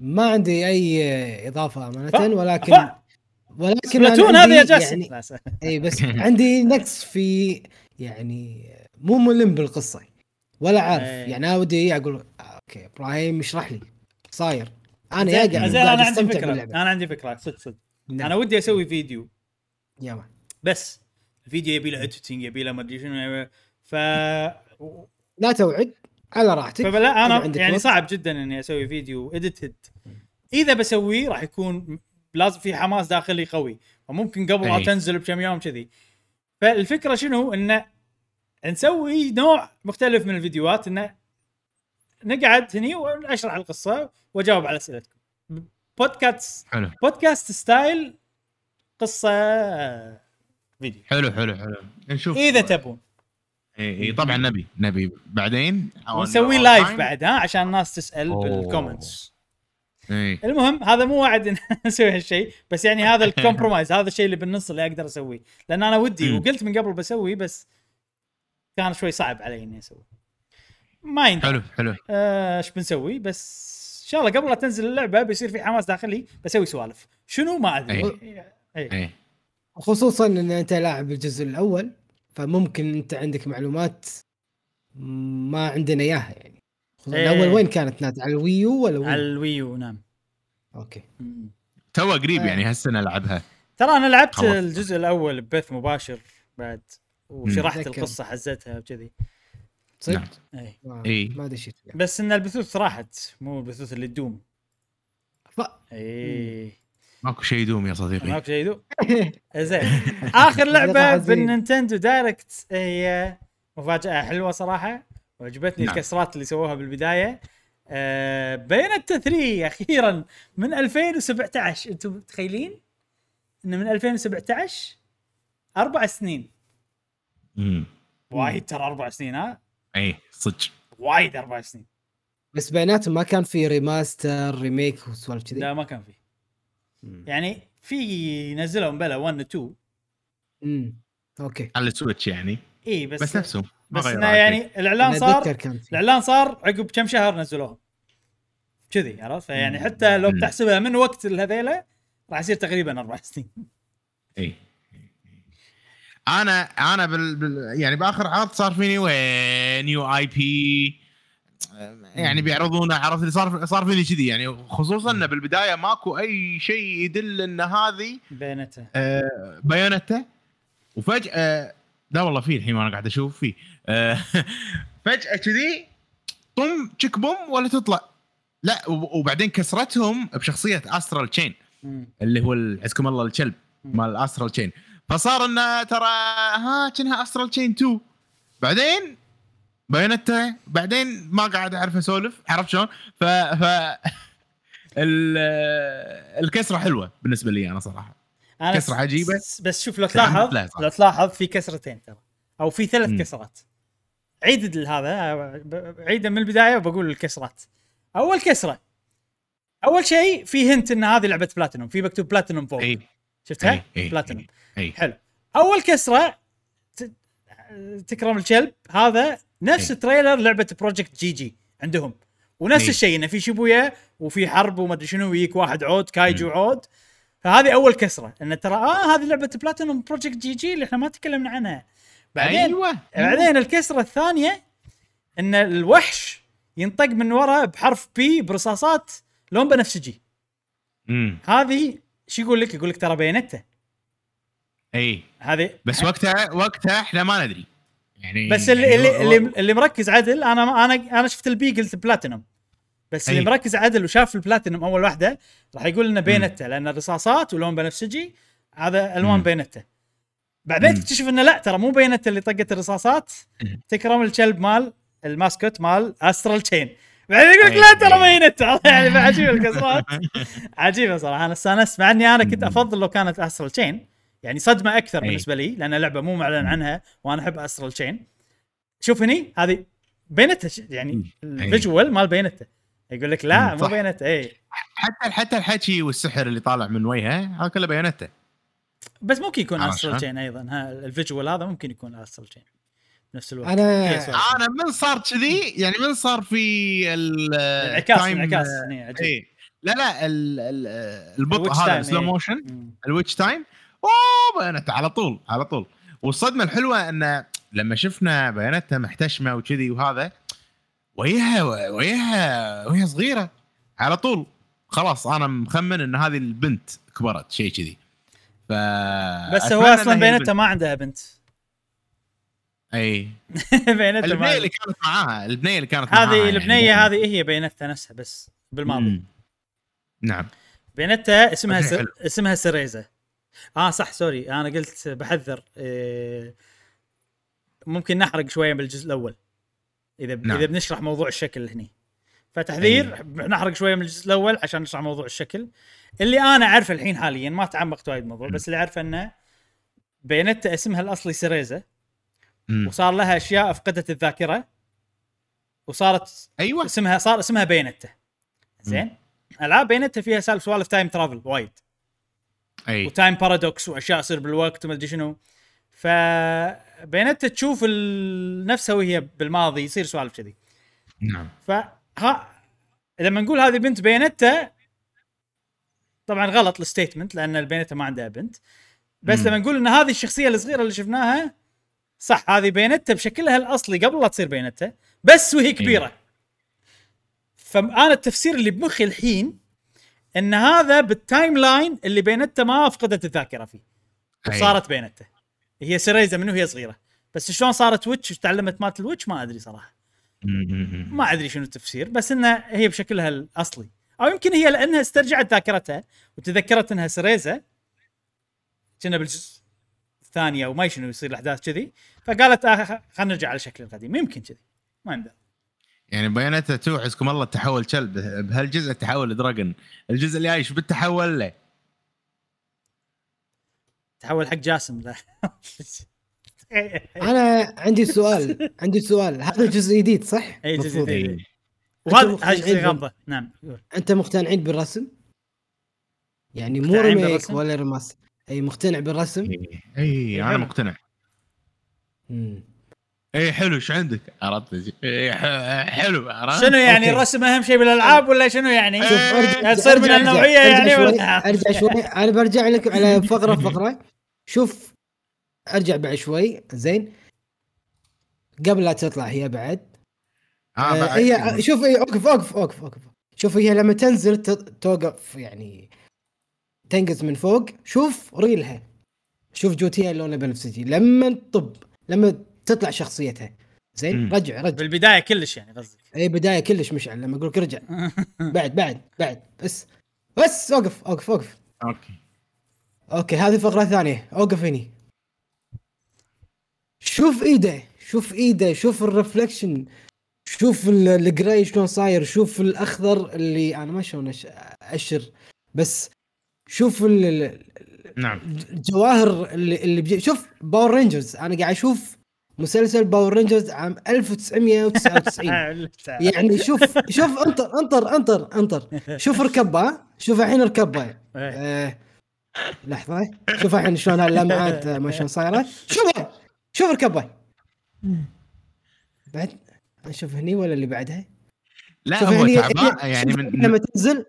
ما عندي أي إضافة أمانة ولكن ولكن Splatoon هذا يا جاسم. يعني إي بس [laughs] عندي نقص في يعني مو ملم بالقصة ولا عارف. إيه. يعني أنا ودي أقول آه، okay إبراهيم اشرح لي. صاير. أنا يا قاعد أنا عندي فكرة. أنا عندي فكرة. صدق صدق. نعم. أنا ودي أسوي فيديو. يلا. بس الفيديو يبي له editing يبي له ما أدري شنو. ف لا توعد على راحتك. فلا أنا يعني. صعب جدا إني أسوي فيديو edited إذا بسويه راح يكون لازم في حماس داخلي قوي. وممكن قبل ما أي. تنزل بكم يوم كذي. فالفكرة شنو؟ إنه نسوي نوع مختلف من الفيديوهات. إنه نقعد هني واشرح القصة وأجاوب على أسئلتكم. بودكاست حلو. podcast style قصة فيديو. حلو حلو حلو. نشوف. إذا تبون. اي اي طبعا نبي نبي. بعدين ونسوي أو live. بعد ها عشان الناس تسأل أوه. بال comments اي المهم هذا مو وعد إن [laughs] أسوي هالشيء بس يعني هذا [laughs] ال compromise هذا الشيء اللي بالنص اللي أقدر أسويه. لأن أنا ودي. وقلت من قبل بسوي بس كان شوي صعب علي إني أسوي. ما يندرى حلو حلو. آه، إيش بنسوي؟ بس إن شاء الله قبل لا تنزل اللعبة بيصير في حماس داخلي بسوي سوالف. شنو؟ ما أدري. اي اي خصوصا إن أنت لاعب الجزء الأول فممكن أنت عندك معلومات ما عندنا إياها يعني. خصوصاً إيه. الأول وين كانت نازله على ال Wii U ولا على وين؟ ال Wii U نعم okay. تو قريب آه. يعني هالسنه العبها ترى أنا لعبت خلصت. الجزء الأول ببث مباشر بعد وشرحت. القصة حزتها وكذي صدق؟ نعم. اي ما- إيه. ما دشيت. بس إن البثوث راحت مو البثوث اللي تدوم ف... اي ماكو شيء يدوم يا صديقي ماكو شيء يدوم [laughs] زين آخر لعبة. بال Nintendo Direct هي مفاجأة حلوة صراحة وعجبتني نعم. الكسرات اللي سووها بالبداية. آه Bayonetta 3 أخيرا. من 2017 أنتم متخيلين؟ إنه من 2017 أربع سنين. امم وايد ترى أربع سنين ها؟ اي صدق. وايد أربع سنين. بس بيناتهم ما كان في remaster remake وسوالف كذي. لا ما كان في. يعني في نزلوا بلا 1 و 2 امم okay. على ال Switch يعني. إي بس بس نفسه بس إنه. يعني الإعلان صار الإعلان صار عقب كم شهر نزلوهم كذي عرفت؟ فيعني حتى لو. بتحسبها من وقت هذيلا راح يصير تقريبا أربع [laughs] سنين. إي. أنا أنا بال... بال... يعني بآخر عرض صار فيني وين؟ new IP. يعني بيعرضونه عرفت؟ اللي صار صار فيني كذي يعني. خصوصا انه بالبداية ماكو أي شيء يدل إن هذه Bayonetta آه، Bayonetta وفجأة لا والله في الحين وأنا قاعد أشوف فيه آه، [laughs] فجأة كذي طم تشك بوم ولا تطلع لا وب- وبعدين كسرتهم بشخصية Astral Chain. اللي هو عزكم الله الكلب. مال Astral Chain فصار إنه ترى ها كأنها Astral Chain 2 بعدين Bayonetta بعدين ما قاعد أعرف أسولف عرفت شلون؟ ف ف [laughs] ال- الكسرة حلوة بالنسبة لي أنا صراحة أنا كسرة عجيبة. س- بس شوف لو تلاحظ. لو تلاحظ في كسرتين ترى. أو في ثلاث مم. كسرات. عيد هذا عيده من البداية وبقول الكسرات. أول كسرة. أول شيء في hint إن هذه لعبة بلاتينوم. في مكتوب بلاتينوم فوق. اي شفتها؟ إي، إي، بلاتينوم. اي حلو. أول كسرة ت- تكرم الكلب. هذا نفس إي. trailer لعبة Project G.G. عندهم. ونفس إي. الشيء انه في شيبويا وفي حرب وما أدري شنو ويجيك واحد عود kaiju عود. فهذه أول كسرة. إن ترى آه هذه لعبة Platinum Project G.G. اللي إحنا ما تكلمنا عنها. بعدين أيوه. بعدين الكسرة الثانية إن الوحش يطق من ورا بحرف B برصاصات لون بنفسجي. امم هذه شو يقول لك؟ يقول لك ترى Bayonetta إي. هذه بس وقتها وقتها إحنا ما ندري. يعني بس اللي يعني اللي, اللي, اللي مركز عدل أنا أنا أنا شفت ال B قلت بلاتينوم بس اللي. مركز عدل وشاف البلاتينوم أول واحدة راح يقول إنه Bayonetta لأن الرصاصات ولون بنفسجي هذا ألوان. Bayonetta. بعدين. تكتشف إنه لا ترى مو Bayonetta اللي طقت الرصاصات. تكرم الكلب مال ال mascot مال Astral Chain بعدين يقول لك لا ترى. Bayonetta. [laughs] يعني عجيب الكسرات عجيبة صراحة. أنا استأنست مع إني أنا كنت أفضل لو كانت Astral Chain يعني صدمة أكثر. بالنسبة لي لأن اللعبة مو معلن عنها وأنا أحب Astral Chain شوف هني هذه Bayonetta يعني ال visual مال Bayonetta. يقول لك لا مو. Bayonetta اي حتى حتى الحكي والسحر اللي طالع من وجهه هذا كله Bayonetta بس ممكن يكون Astral؟ Chain أيضا ها ال visual هذا ممكن يكون Astral Chain بنفس الوقت أنا. أنا من صار كذي يعني من صار في ال انعكاس اي لا لا ال- ال- البطء هذا time، slow إيه. motion. ال Witch Time أوه Bayonetta على طول على طول والصدمة الحلوة إنه لما شفنا Bayonetta محتشمة وكذي وهذا وياها وياها وهي صغيرة على طول. خلاص أنا مخمن إن هذه البنت كبرت شيء كذي. ف بس هو أصلا إنها هي Bayonetta ما عندها بنت. [laughs] أي. Bayonetta البنية اللي كانت معاها البنية اللي كانت معاها هذه يعني. البنية هذه هي بينتها نفسها بس بالماضي. مم. نعم. بينتها اسمها سر... اسمها سريزا آه صح سوري. أنا قلت بحذر. إيه ممكن نحرق شوية بالجزء الأول. إذا نعم. إذا بنشرح موضوع الشكل هني. فتحذير نحرق شوية من الجزء الأول عشان نشرح موضوع الشكل. اللي أنا أعرفه الحين حاليا ما تعمقت وايد بالموضوع بس اللي أعرفه إنه بينتا اسمها الأصلي سريزا مم. وصار لها أشياء أفقدت الذاكرة. وصارت أيوه. اسمها صار اسمها Bayonetta زين؟ ألعاب Bayonetta فيها سالفة سوالف time travel وايد. أي. و time paradox وأشياء تصير بالوقت وما أدري شنو. ف Bayonetta تشوف نفسها وهي بالماضي يصير سوالف كذي. نعم. فها لما نقول هذه بنت Bayonetta طبعا غلط ال statement لأن ال Bayonetta ما عندها بنت. بس مم. لما نقول إن هذه الشخصية الصغيرة اللي شفناها صح هذه Bayonetta بشكلها الأصلي قبل لا تصير Bayonetta بس وهي كبيرة. فأنا التفسير اللي بمخي الحين إن هذا بال timeline اللي Bayonetta ما فقدت الذاكرة فيه. وصارت Bayonetta هي Cereza من وهي صغيرة. بس شلون صارت witch وتعلمت مالت ال witch ما أدري صراحة. ما أدري شنو التفسير بس انها هي بشكلها الأصلي. أو يمكن هي لأنها استرجعت ذاكرتها وتذكرت إنها سريزه كنا بالجزء الثاني أو ما شنو يصير الأحداث كذي. فقالت آه خلينا نرجع على شكل القديم. يمكن كذي. ما ندري يعني بياناته توعزكم الله تحول كلب بهالجزء تحول دراجون. الجزء اللي عايش بالتحول له؟ تحول حق جاسم لا [laughs] أنا عندي سؤال عندي سؤال هذا جزء جديد صح؟ أي جزء. جديد. إي. وهذا شيء غامضة نعم. أنت مقتنعين بالرسم؟ يعني مو remake؟ ولا remaster أي مقتنع بالرسم؟ اي اي أنا. مقتنع. اي حلو إيش عندك؟ عرفت إي، ح- حلو عرفت؟ شنو يعني أوكي. الرسم أهم شيء بالألعاب ولا شنو يعني؟ شوف، تصير من النوعيه يعني شوي ولا- أرجع شوي. أنا برجع لك على فقرة [laughs] فقرة. شوف أرجع بعد شوي. زين. قبل لا تطلع هي بعد. آه، آه هي شوف هي أوقف أوقف أوقف أوقف. شوف هي لما تنزل ت- توقف يعني تنقز من فوق. شوف ريلها. شوف جوتيها لونها بنفسجي لما تطب لما تطلع شخصيتها. زين؟ مم. رجع رجع. بالبداية كلش يعني قصدك. اي بداية كلش مشعل لما أقول لك رجع. [laughs] بعد بعد بعد. بس بس اوقف اوقف اوقف أوكي. أوكي هذه فقره ثانية أوقف هني. شوف إيده شوف إيده شوف ال reflection شوف ال- ال gray شلون صاير شوف الأخضر اللي أنا ما شلون أشر بس شوف ال- ال- نعم. الجواهر اللي, اللي بجي شوف Power Rangers أنا قاعد أشوف مسلسل Power Rangers عام 1999 [laughs] يعني شوف شوف انطر انطر انطر انطر. شوف ركبها شوف الحين ركبها إيه. آه لحظة. شوف الحين شلون هاللمعات آه، ما شلون صايرة. شوفها شوف ركبها بعد؟ نشوف هني ولا اللي بعدها؟ لا شوف هو تعبان يعني شوف من لما تنزل.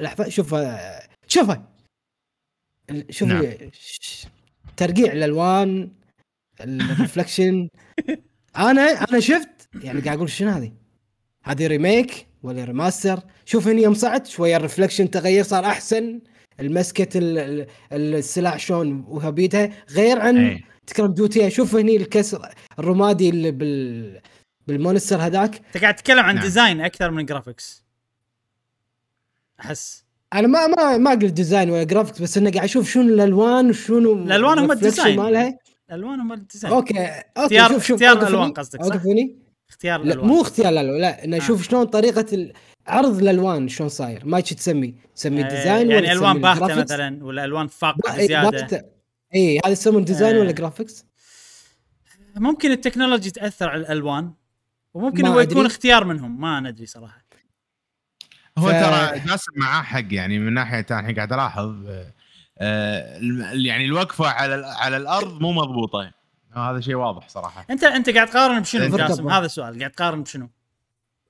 لحظة شوف آه، شوفها شوف نعم. ش- ترقيع الألوان. ال reflection أنا أنا شفت يعني قاعد أقول شنو هذه؟ هذه remake ولا remaster؟ شوف هني يوم صعد شوية ال reflection تغير صار أحسن المسكة ال- ال- السلاح شلون وها بيدها غير عن إيه. تكرم دوتي شوف هني الكسر الرمادي اللي بال بالمونستر هذاك أنت قاعد تتكلم عن نعم. ديزاين أكثر من جرافيكس أحس أنا ما ما ما قلت ديزاين ولا جرافيكس بس انه قاعد أشوف شنو الألوان وشنو الألوان هم الديزاين. مالها الوان هم الديزاين أوكي أوكي اختيار- شوف شوف اختيار هني، قصدك، صح؟ اوقف هني اختيار لا الألوان مو اختيار لا لا إنه آه. شوف شلون طريقة ال- عرض الألوان شلون صاير ما تسمي تسمي آه، design ولا يعني ألوان تسمي باهتة؟ مثلا ولا ألوان فاقعه إي، زيادة. اي هذا يسمون design آه. ولا graphics؟ ممكن ال technology تأثر على الألوان وممكن هو يكون أدري. اختيار منهم ما ندري صراحة هو ف- ترى جاسم معاه حق يعني من ناحية أنا الحين قاعد ألاحظ آه، آه، يعني الوقفة على على الأرض مو مضبوطة. آه، هذا شيء واضح صراحة. انت أنت قاعد تقارن بشنو. جاسم هذا السؤال قاعد تقارن بشنو؟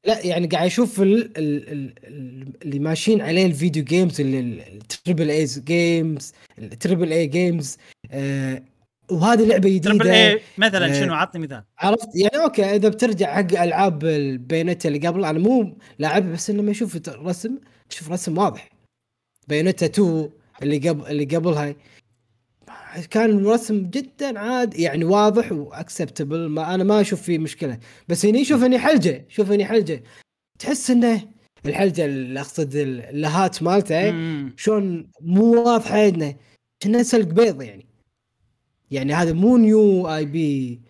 لا يعني قاعد أشوف ال- ال- ال- ال- اللي ماشيين عليه ال video games ال triple A's games ال triple A games آه وهذه لعبة triple A جديدة. اي مثلا آه، شنو؟ عطني مثال. عرفت؟ يعني okay إذا بترجع حق ألعاب بايونيتا اللي قبل أنا مو لاعب بس لما أشوف رسم تشوف رسم واضح. بايونيتا 2 اللي قبل اللي قبلها كان رسم جدا عاد يعني واضح و acceptable ما أنا ما أشوف فيه مشكلة. بس هني شوف هني حلجة شوف هني حلجة. تحس إنه الحلجة اللي أقصد اللهات مالته. شلون مو واضحة إنه كأنه سلق بيض يعني. يعني هذا مو نيو اي بي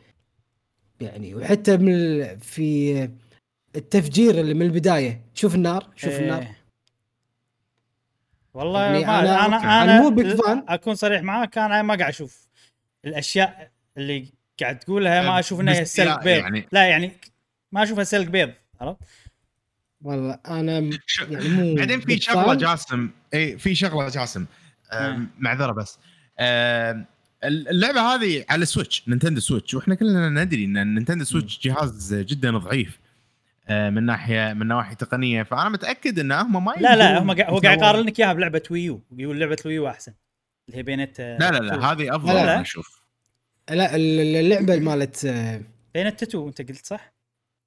يعني وحتى من في التفجير اللي من البداية شوف النار شوف النار. إيه. والله يعني ما أنا- أنا أنا, أنا أنا مو. أكون صريح معاك أنا ما قاعد أشوف الأشياء اللي قاعد تقولها ما أشوف إنها سلق بيض يعني. لا يعني ما أشوفها سلق بيض عرفت؟ والله أنا يعني مو بعدين في شغلة. جاسم إي في شغلة جاسم مم. معذرة بس اللعبة هذه على سويتش نينتندو سويتش وإحنا كلنا ندري إن نينتندو سويتش جهاز جدا ضعيف من ناحيه من نواحي تقنية. فأنا متأكد إن هم ما لا لا هم هو قاعد يقارن لك إياها بلعبة ويو يقول لعبة ويو أحسن. اللي هي بايونيتا لا لا لا هذه أفضل لا، لا. أشوف. لا ال- ال- اللعبة مالت آه، بايونيتا 2 أنت قلت صح؟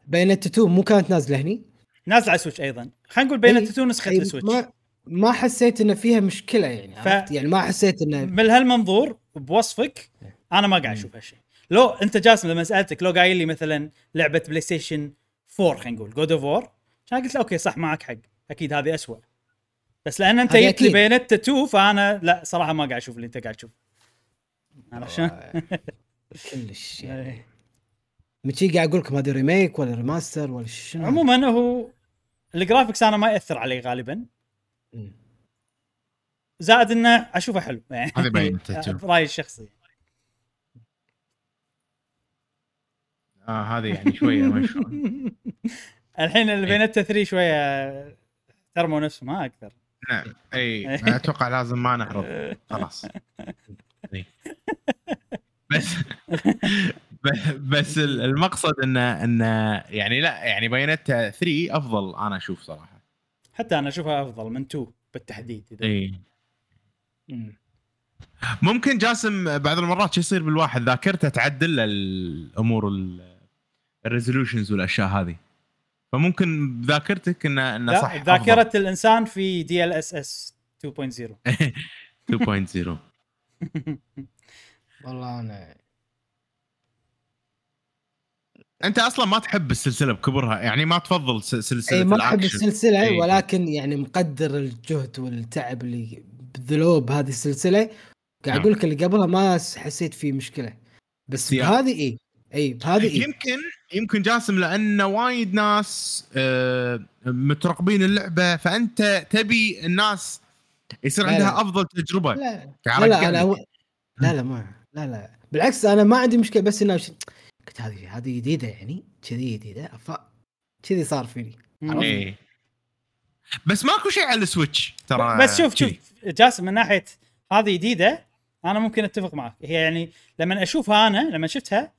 بايونيتا 2 مو كانت نازلة هني. نازلة على سويتش أيضا. خلينا نقول بايونيتا 2 نسخة أي السويتش ما ما حسيت إن فيها مشكلة يعني ف- عرفت؟ يعني ما حسيت انه من هالمنظور بوصفك أنا ما قاعد أشوف هالشيء. لو أنت جاسم لما سألتك لو قايل لي مثلا لعبة بلاي ستيشن 4 خلينا نقول جود اوف وور كان قلت له okay صح معك حق أكيد هذه أسوأ بس لأن أنت جبت لي. بايونيتا 2 فأنا لا صراحة ما قاعد أشوف اللي أنت قاعد تشوف عرفت شلون؟ كلش [laughs] يعني إيه. من شي قاعد أقول لكم هذه remake ولا remaster ولا شنو عموما هو ال graphics أنا ما يأثر علي غالبا. زائد إنه أشوفه حلو يعني هذه Bayonetta 2. برايي الشخصي آه هذه يعني شوية ما شلون. [laughs] الحين البينتا 3 شوية ترموا نفسهم ما أكثر نعم اي أتوقع لازم ما نعرض خلاص. [laughs] [laughs] بس بس ال- المقصد انه إنه يعني لا يعني بيانات 3 أفضل أنا أشوف صراحة. حتى أنا أشوفها أفضل من 2 بالتحديد إذا. اي مم. ممكن جاسم بعض المرات شو يصير بالواحد؟ ذاكرته تعدل الأمور ال- ال resolutions والأشياء هذه فممكن بذاكرتك انه انه صح ذاكرة الإنسان في دي ال اس اس 2.0 أفضل. 2.0 والله أنا أنت أصلا ما تحب السلسلة بكبرها يعني ما تفضل سلسلة اي ما أحب. السلسلة إي. ولكن يعني مقدر الجهد والتعب اللي بذلوه بهذه السلسلة قاعد نعم. أقول لك اللي قبلها ما حسيت فيه مشكلة بس. بهذه اي إي بهذه إي يمكن يمكن جاسم لأن وايد ناس آه، مترقبين اللعبة فأنت تبي الناس يصير عندها لا. أفضل تجربة لا لا لا قلبك. و... لا لا ما لا لا بالعكس أنا ما عندي مشكلة بس إنه قلت هذه هذه جديدة يعني كذي جديدة ف كذي صار فيني؟ إيه بس ماكو شيء على السويتش ترى بس شوف. شوف جاسم من ناحية هذه جديدة أنا ممكن أتفق معك هي يعني لما أشوفها أنا لما شفتها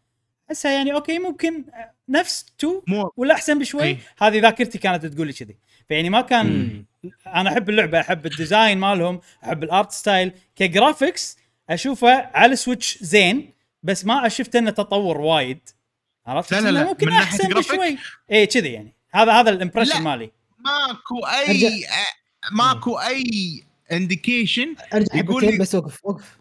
احسها يعني okay ممكن نفس 2 مو ولا أحسن بشوي أي. هذه ذاكرتي كانت تقول لي كذي فيعني ما كان مم. أنا أحب اللعبة أحب ال design مالهم أحب ال art style ك graphics أشوفه على السويتش زين بس ما شفت إنه تطور وايد عرفت لا، لا،. ممكن من أحسن؟ بشوي إي كذي يعني هذا هذا ال impression لا. مالي ماكو أي. آه، ماكو أي indication يقول لي- بس وقف وقف،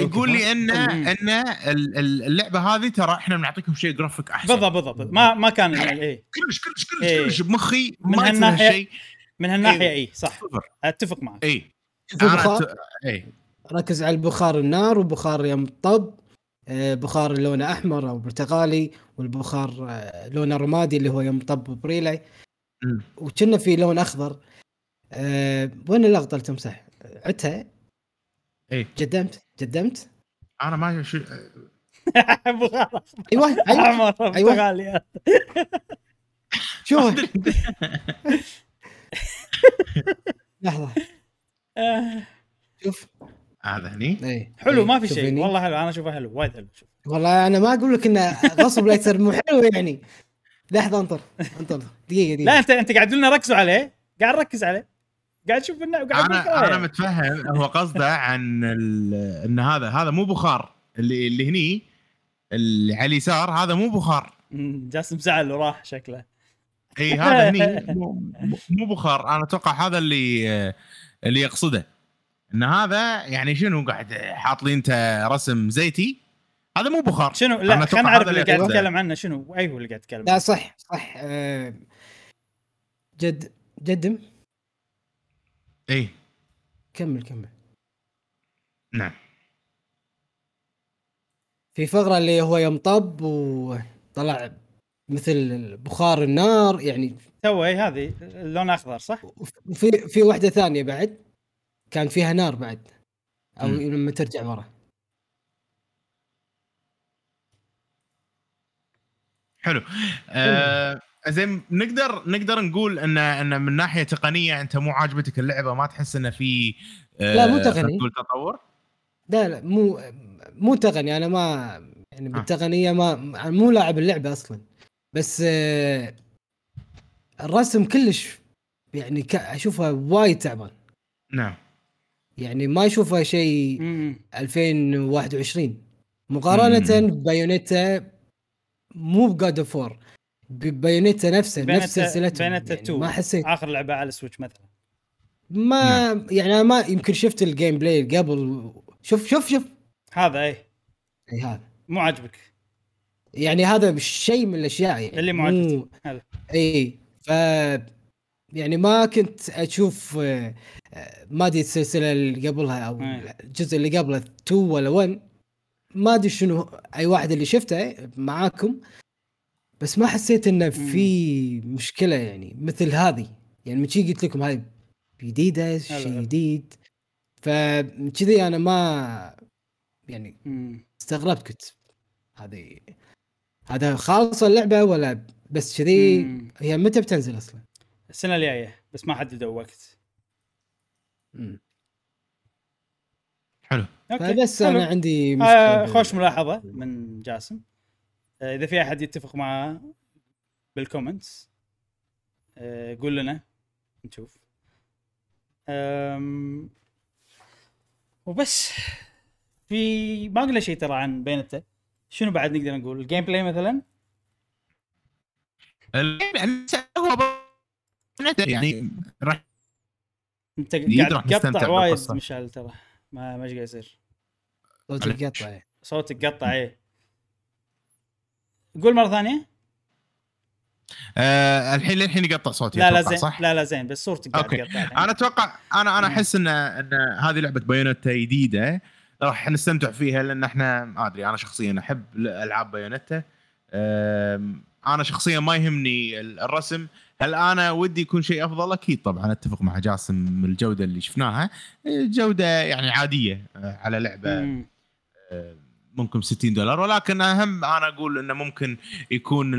يقول ها؟ لي ان. ان ال- ال- اللعبة هذه ترى إحنا بنعطيكم شيء جرافيك أحسن. بالضبط بالضبط. ما ما كان اي كلش كلش كلش إيه. كلش بمخي من هالناحية- هالشيء. من هالناحية. اي صح. صفر أتفق معك. اي اي ركز على البخار النار وبخار يوم طب. آه، بخار لونه أحمر أو برتقالي والبخار آه، لونه رمادي اللي هو يوم طب بريلي. وكنا في لون أخضر. أه وين اللقطه اللي تمسح؟ عدتها؟ إيه. قدمت قدمت أنا ما شو [laughs] بخار أيوه أيوه. احمر أيوة. برتقالي شو؟ [laughs] لحظة. شوف. هذا هني. اي حلو إي، ما في شوف شيء. والله حلو أنا أشوفه حلو وايد حلو شوف. والله أنا ما أقول لك انه غصب لا يصير مو حلو يعني. لحظة انطر انطر. دقيقة دقيقة. لا انت أنت قاعد تقول لنا ركزوا عليه. قاعد نركز عليه. قاعد تشوف انه قاعد أنا. أنا متفهم. هو قصده عن ال- إن هذا هذا مو بخار. اللي اللي هني اللي على اليسار هذا مو بخار. جاسم زعل وراح شكله. إي هذا هني [laughs] مو, بخار. أنا أتوقع هذا اللي اللي يقصده. إن هذا يعني شنو قاعد حاط لي انت رسم زيتي؟ هذا مو بخار. شنو؟ لا خلينا نعرف هذا اللي اللي قاعد. يتكلم عنه. شنو؟ أي هو اللي قاعد يتكلم لا صح صح. آه، جد جدم؟ اي كمل كمل. نعم. في فقرة اللي هو يوم طب وطلع مثل بخار النار يعني تو اي هذه اللون أخضر صح؟ وفي في واحدة ثانية بعد كان فيها نار بعد أو مم. لما ترجع ورا. حلو. آه زين نقدر نقدر نقول إن إن من ناحية تقنية أنت مو عاجبتك اللعبة ما تحس انه في آه لا، مو تقني. تطور لا لا مو مو تقني أنا ما يعني آه. بالتقنية ما أنا مو لاعب اللعبة أصلا بس آه، الرسم كلش يعني اشوفها وايد تعبان نعم يعني ما اشوفها شيء مم. 2021 مقارنة مم. ببايونيتا مو بجاد أوف وور 4 ببايونيتا نفسه نفس سلسلته. بايونيتا يعني 2. ما حسيت. آخر لعبة على السويتش مثلا. ما يعني أنا ما يمكن شفت ال gameplay قبل. شوف شوف شوف. هذا اي إي هذا. مو عاجبك. يعني هذا شيء من الأشياء يعني. اللي مو عاجبك. إي. ف يعني ما كنت أشوف آه، ما أدري السلسلة اللي قبلها أو أي. الجزء اللي قبله 2 ولا 1 ما أدري شنو أي واحد اللي شفته معاكم. بس ما حسيت إنه في مشكلة يعني مثل هذه يعني من شي قلت لكم هاي جديدة شيء. جديد فكذي أنا ما يعني. استغربت كنت هذه هذا خالصة اللعبة ولا بس كذي. هي متى بتنزل أصلا؟ السنة الجاية بس ما حددوا وقت. حلو أوكي فبس حلو. أنا عندي آه مشكلة خوش ملاحظة من جاسم آه إذا في أحد يتفق معاه بال comments آه قول لنا نشوف. وبس. في ما قلنا شيء ترى عن بايونيتا شنو بعد نقدر نقول؟ ال gameplay مثلا؟ يعني هو يعني راح أنت قاعد تقطع وايد. مشعل ترى. ما ما إيش قاعد يصير. صوت عليك. يقطع. صوتك قطع إيه. قول مرة ثانية آه الحين للحين يقطع صوتي لا لا زين صح؟ لا لا زين بس صورتك قاعد okay. أنا أتوقع أنا أنا. أحس ان إن هذه لعبة بايونيتا جديدة راح نستمتع فيها لأن إحنا ما أدري أنا شخصيا أحب ألعاب بايونيتا أم، أنا شخصيا ما يهمني ال- الرسم هل أنا ودي يكون شيء أفضل أكيد طبعا أتفق مع جاسم الجودة اللي شفناها جوده يعني عادية أه، على لعبة مم. ممكن 60 دولار ولكن أهم أنا أقول إنه ممكن يكون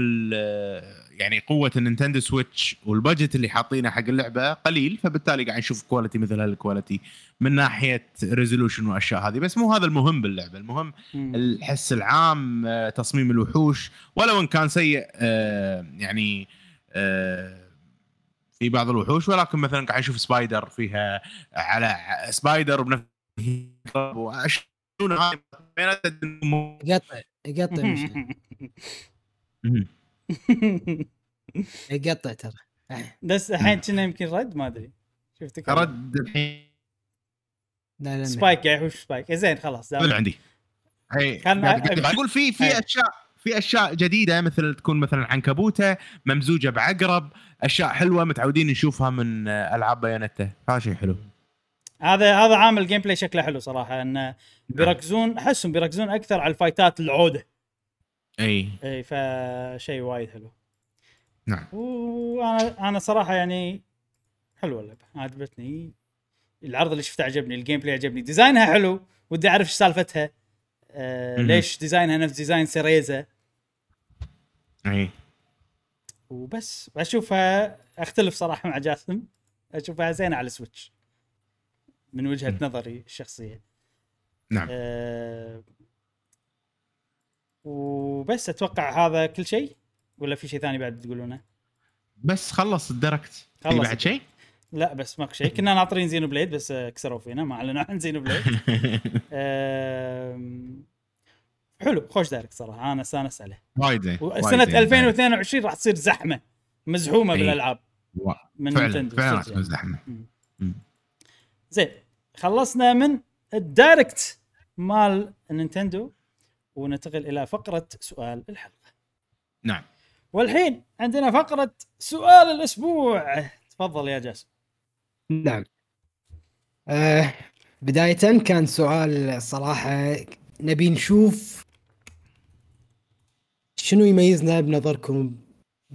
يعني قوة النينتندو سويتش وال budget اللي حاطينه حق اللعبة قليل فبالتالي قاعد نشوف quality مثل هال quality من ناحية resolution والاشياء هذه بس مو هذا المهم باللعبة المهم مم. الحس العام آه، تصميم الوحوش ولو إن كان سيء آه، يعني آه، في بعض الوحوش ولكن مثلا قاعد نشوف spider فيها على سبايدر بنفس يقطع يقطع. يقطع ترى. آه، بس الحين كنا يمكن رد؟ ما أدري. شفتك رد الحين. لا لا سبايك قاعد يحوش سبايك؟ إيه زين خلاص. اللي عندي. أقول في في أي. اشياء في أشياء جديدة مثل تكون مثلا عنكبوتة ممزوجة بعقرب أشياء حلوة متعودين نشوفها من ألعاب بايونيتا. هذا شيء حلو. هذا هذا عامل gameplay شكله حلو صراحة انه بيركزون أحسهم بيركزون أكثر على ال fightات العودة. أي. أي فشيء وايد حلو. نعم. وأنا أنا صراحة يعني حلوة اللعبه عجبتني. العرض اللي شفته عجبني ال gameplay عجبني. design ها حلو ودي أعرف إيش سالفتها. آه. ليش design ها نفس design سيريزا. أي. وبس أشوفها أختلف صراحة مع جاسم. أشوفها زينة على السويتش. من وجهة مم. نظري الشخصية. نعم. أه وبس أتوقع هذا كل شيء؟ ولا في شيء ثاني بعد تقولونه؟ بس خلص ال Direct. في خلص. بعد شيء؟ لا بس ماكو شيء. كنا ناطرين Xenoblade بس كسروا فينا ما أعلنوا عن Xenoblade. [laughs] آم، حلو خوش Direct صراحة. أنا استانس عليه وايد زين زين. 2022 راح تصير زحمة. مزحومة إي. بالألعاب. من فعلا فعلا صدق اسمه يعني. زحمة. زين. خلصنا من ال Direct مال نينتندو وننتقل إلى فقرة سؤال الحلقة. نعم. والحين عندنا فقرة سؤال الأسبوع. تفضل يا جاسم. نعم. آه بداية كان سؤال صراحة نبي نشوف شنو يميزنا بنظركم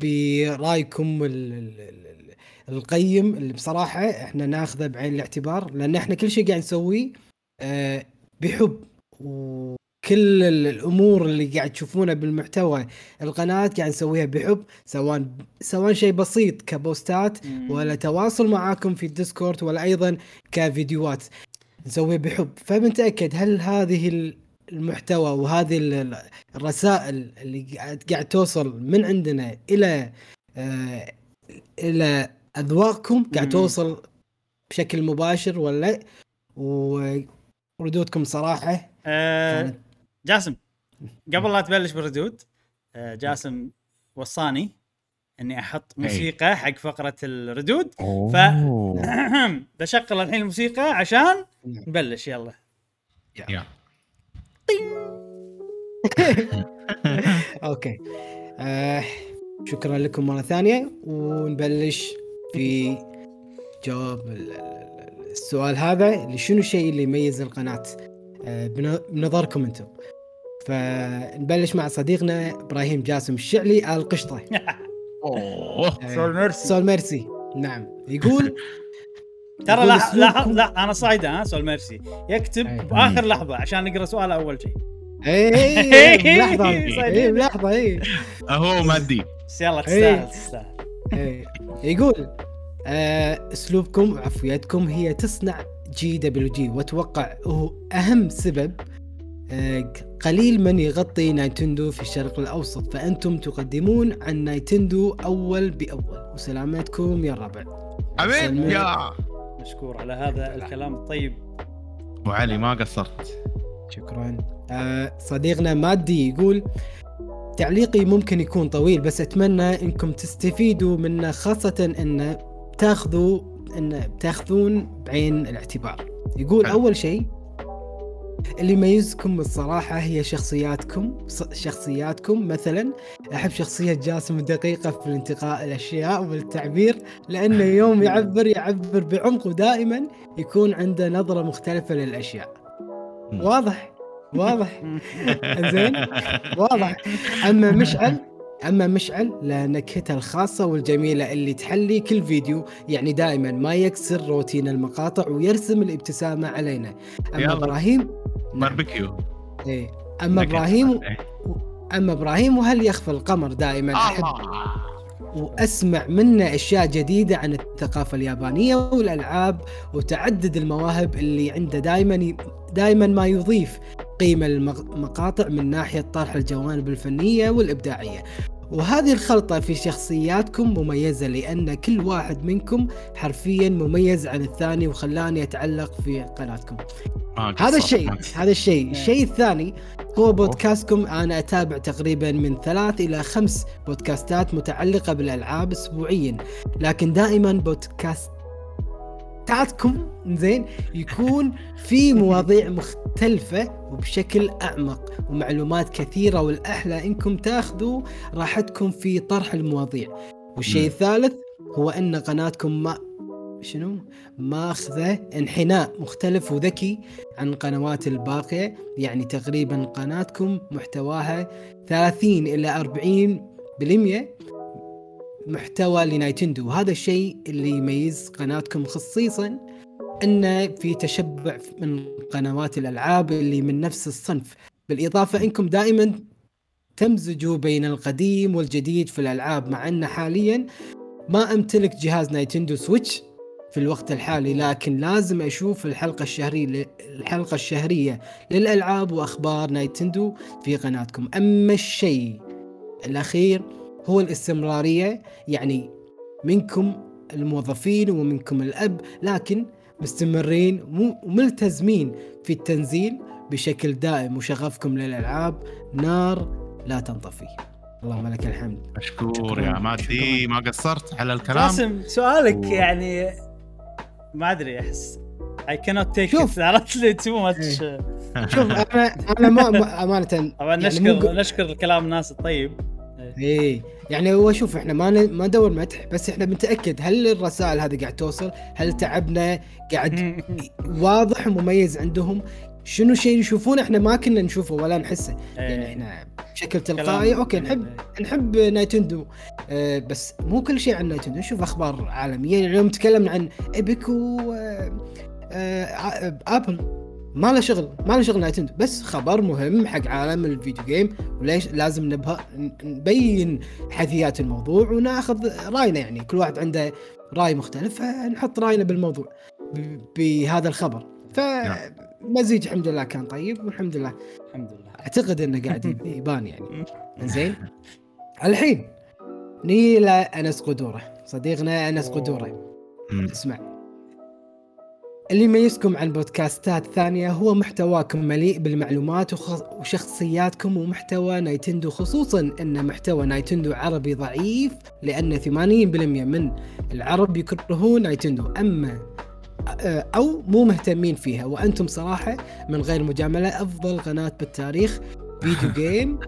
برأيكم ال- ال- ال- القيم اللي بصراحة إحنا ناخذه بعين الاعتبار لأن إحنا كل شيء قاعد نسويه آه بحب. وكل ال- الأمور اللي قاعد تشوفونها بالمحتوى القناة قاعد نسويها بحب سواء سواء شيء بسيط كبوستات ولا تواصل معاكم في الديسكورد ولا أيضا كفيديوهات. نسويه بحب. فبنتاكد هل هذه المحتوى وهذه ال- ال- الرسائل اللي قاعد قاعد توصل من عندنا إلى آه إلى أذواقكم قاعد. توصل بشكل مباشر ولا؟ وردودكم صراحة. كانت جاسم قبل لا تبلش بالردود آه جاسم وصاني إني أحط موسيقى حق فقرة الردود. ف [clears throat] بشغل الحين الموسيقى عشان نبلش يلا. يا. [laughs] أوكي. آه شكرا لكم مرة ثانية ونبلش في جواب ال- ال- السؤال هذا اللي شنو الشيء اللي يميز القناة؟ آه بن- بنظركم أنتم. فنبلش مع صديقنا إبراهيم جاسم الشعلي آل قشطة. [laughs] أوه سول ميرسي سول ميرسي نعم. يقول [laughs] ترى لاحظ لاحظ لا أنا صايده ها سول ميرسي يكتب أي. بآخر لحظة عشان نقرأ سؤاله أول شيء اي صحيح. اي بلحظه اي أهو مادي بس يلا إيه. تستاهل تستاهل إيه. يقول آه، أسلوبكم وعفويتكم هي تصنع GWG وأتوقع هو أهم سبب آه، قليل من يغطي نايتندو في الشرق الأوسط فأنتم تقدمون عن نايتندو أول بأول وسلامتكم يا الربع حبيب سلمان. يا مشكور على هذا الكلام. الطيب أبو علي ما قصرت. شكرا. آه، صديقنا مادي يقول تعليقي ممكن يكون طويل بس أتمنى إنكم تستفيدوا منه خاصة إن تاخذوا إن تاخذون بعين الاعتبار. يقول. أول شيء اللي يميزكم بالصراحة هي شخصياتكم شخصياتكم. مثلا أحب شخصية جاسم دقيقة في الانتقاء الأشياء والتعبير لأنه [laughs] يوم يعبر يعبر بعمق ودائما يكون عنده نظرة مختلفة للأشياء. واضح؟ واضح؟ [laughs] زين واضح. أما مشعل؟ أما مشعل له نكهته الخاصة والجميلة اللي تحلي كل فيديو. يعني دائما ما يكسر روتين المقاطع ويرسم الابتسامة علينا. أما يلا. إبراهيم نعم. باربيكيو. إيه. أما إبراهيم أما إبراهيم وهل يخفى القمر دائما؟ أحب وأسمع منه أشياء جديدة عن الثقافة اليابانية والألعاب وتعدد المواهب اللي عنده دائما دائما ما يضيف. قيمة للمقاطع من ناحية طرح الجوانب الفنية والإبداعية. وهذه الخلطة في شخصياتكم مميزة لأن كل واحد منكم حرفيا مميز عن الثاني وخلاني أتعلق في قناتكم. هذا الشيء هذا الشيء. الشيء الثاني هو بودكاستكم. أنا أتابع تقريبا من ثلاث إلى خمس بودكاستات متعلقة بالألعاب اسبوعيا. لكن دائما بودكاست تاعتكم زين يكون في مواضيع مختلفة وبشكل أعمق ومعلومات كثيرة والأحلى إنكم تاخذوا راحتكم في طرح المواضيع. والشيء. الثالث هو أن قناتكم ما شنو؟ ماخذة انحناء مختلف وذكي عن القنوات الباقية. يعني تقريبا قناتكم محتواها 30 إلى 40% محتوى لنايتندو. وهذا الشيء اللي يميز قناتكم خصيصا انه في تشبع من قنوات الألعاب اللي من نفس الصنف. بالإضافة إنكم دائما تمزجوا بين القديم والجديد في الألعاب مع إن حاليا ما أمتلك جهاز نايتندو سويتش في الوقت الحالي لكن لازم أشوف الحلقة الشهريه الحلقة الشهرية للألعاب وأخبار نايتندو في قناتكم. أما الشيء الأخير هو الاستمرارية. يعني منكم الموظفين ومنكم الأب لكن مستمرين وملتزمين في التنزيل بشكل دائم. وشغفكم للألعاب نار لا تنطفي. اللهم لك الحمد. مشكور يا مادي ما قصرت على الكلام؟ قاسم سؤالك و- يعني ما أدري أحس اي كانوت تيك شوف. [laughs] عرفت لي تو ماتش [laughs] شوف أنا أنا ما ما- أمانة [laughs] طبعا يعني نشكر مو نشكر كلام الناس الطيب. إيه يعني هو شوف إحنا ما ن- ما ندور مدح بس إحنا بنتاكد هل الرسائل هذه قاعد توصل؟ هل تعبنا قاعد واضح ومميز عندهم؟ شنو شيء يشوفونه إحنا ما كنا نشوفه ولا نحسه يعني إيه. إحنا بشكل تلقائي أوكي. نحب نحب نايتندو آه بس مو كل شيء عن نايتندو نشوف أخبار عالميه يعني اليوم تكلمنا عن Epic و آه آه Apple ما له شغل ما له شغل نايتندو بس خبر مهم حق عالم ال video game وليش لازم نبه نبين حيثيات الموضوع وناخذ رأينا يعني كل واحد عنده رأي مختلف فنحط رأينا بالموضوع ب- بهذا الخبر. فمزيج الحمد لله كان طيب والحمد لله. الحمد لله. أعتقد إنه قاعد يب- يبان يعني. [laughs] زين الحين نيجي لانس قدورة صديقنا أنس قدورة. اسمع. اللي يميزكم عن بودكاستات ثانية هو محتواكم مليء بالمعلومات وشخصياتكم ومحتوى نايتندو خصوصا إن محتوى نايتندو عربي ضعيف لأن 80% من العرب يكرهون نايتندو. أما آه، أو مو مهتمين فيها. وأنتم صراحة من غير مجاملة أفضل قناة بالتاريخ video [laughs] game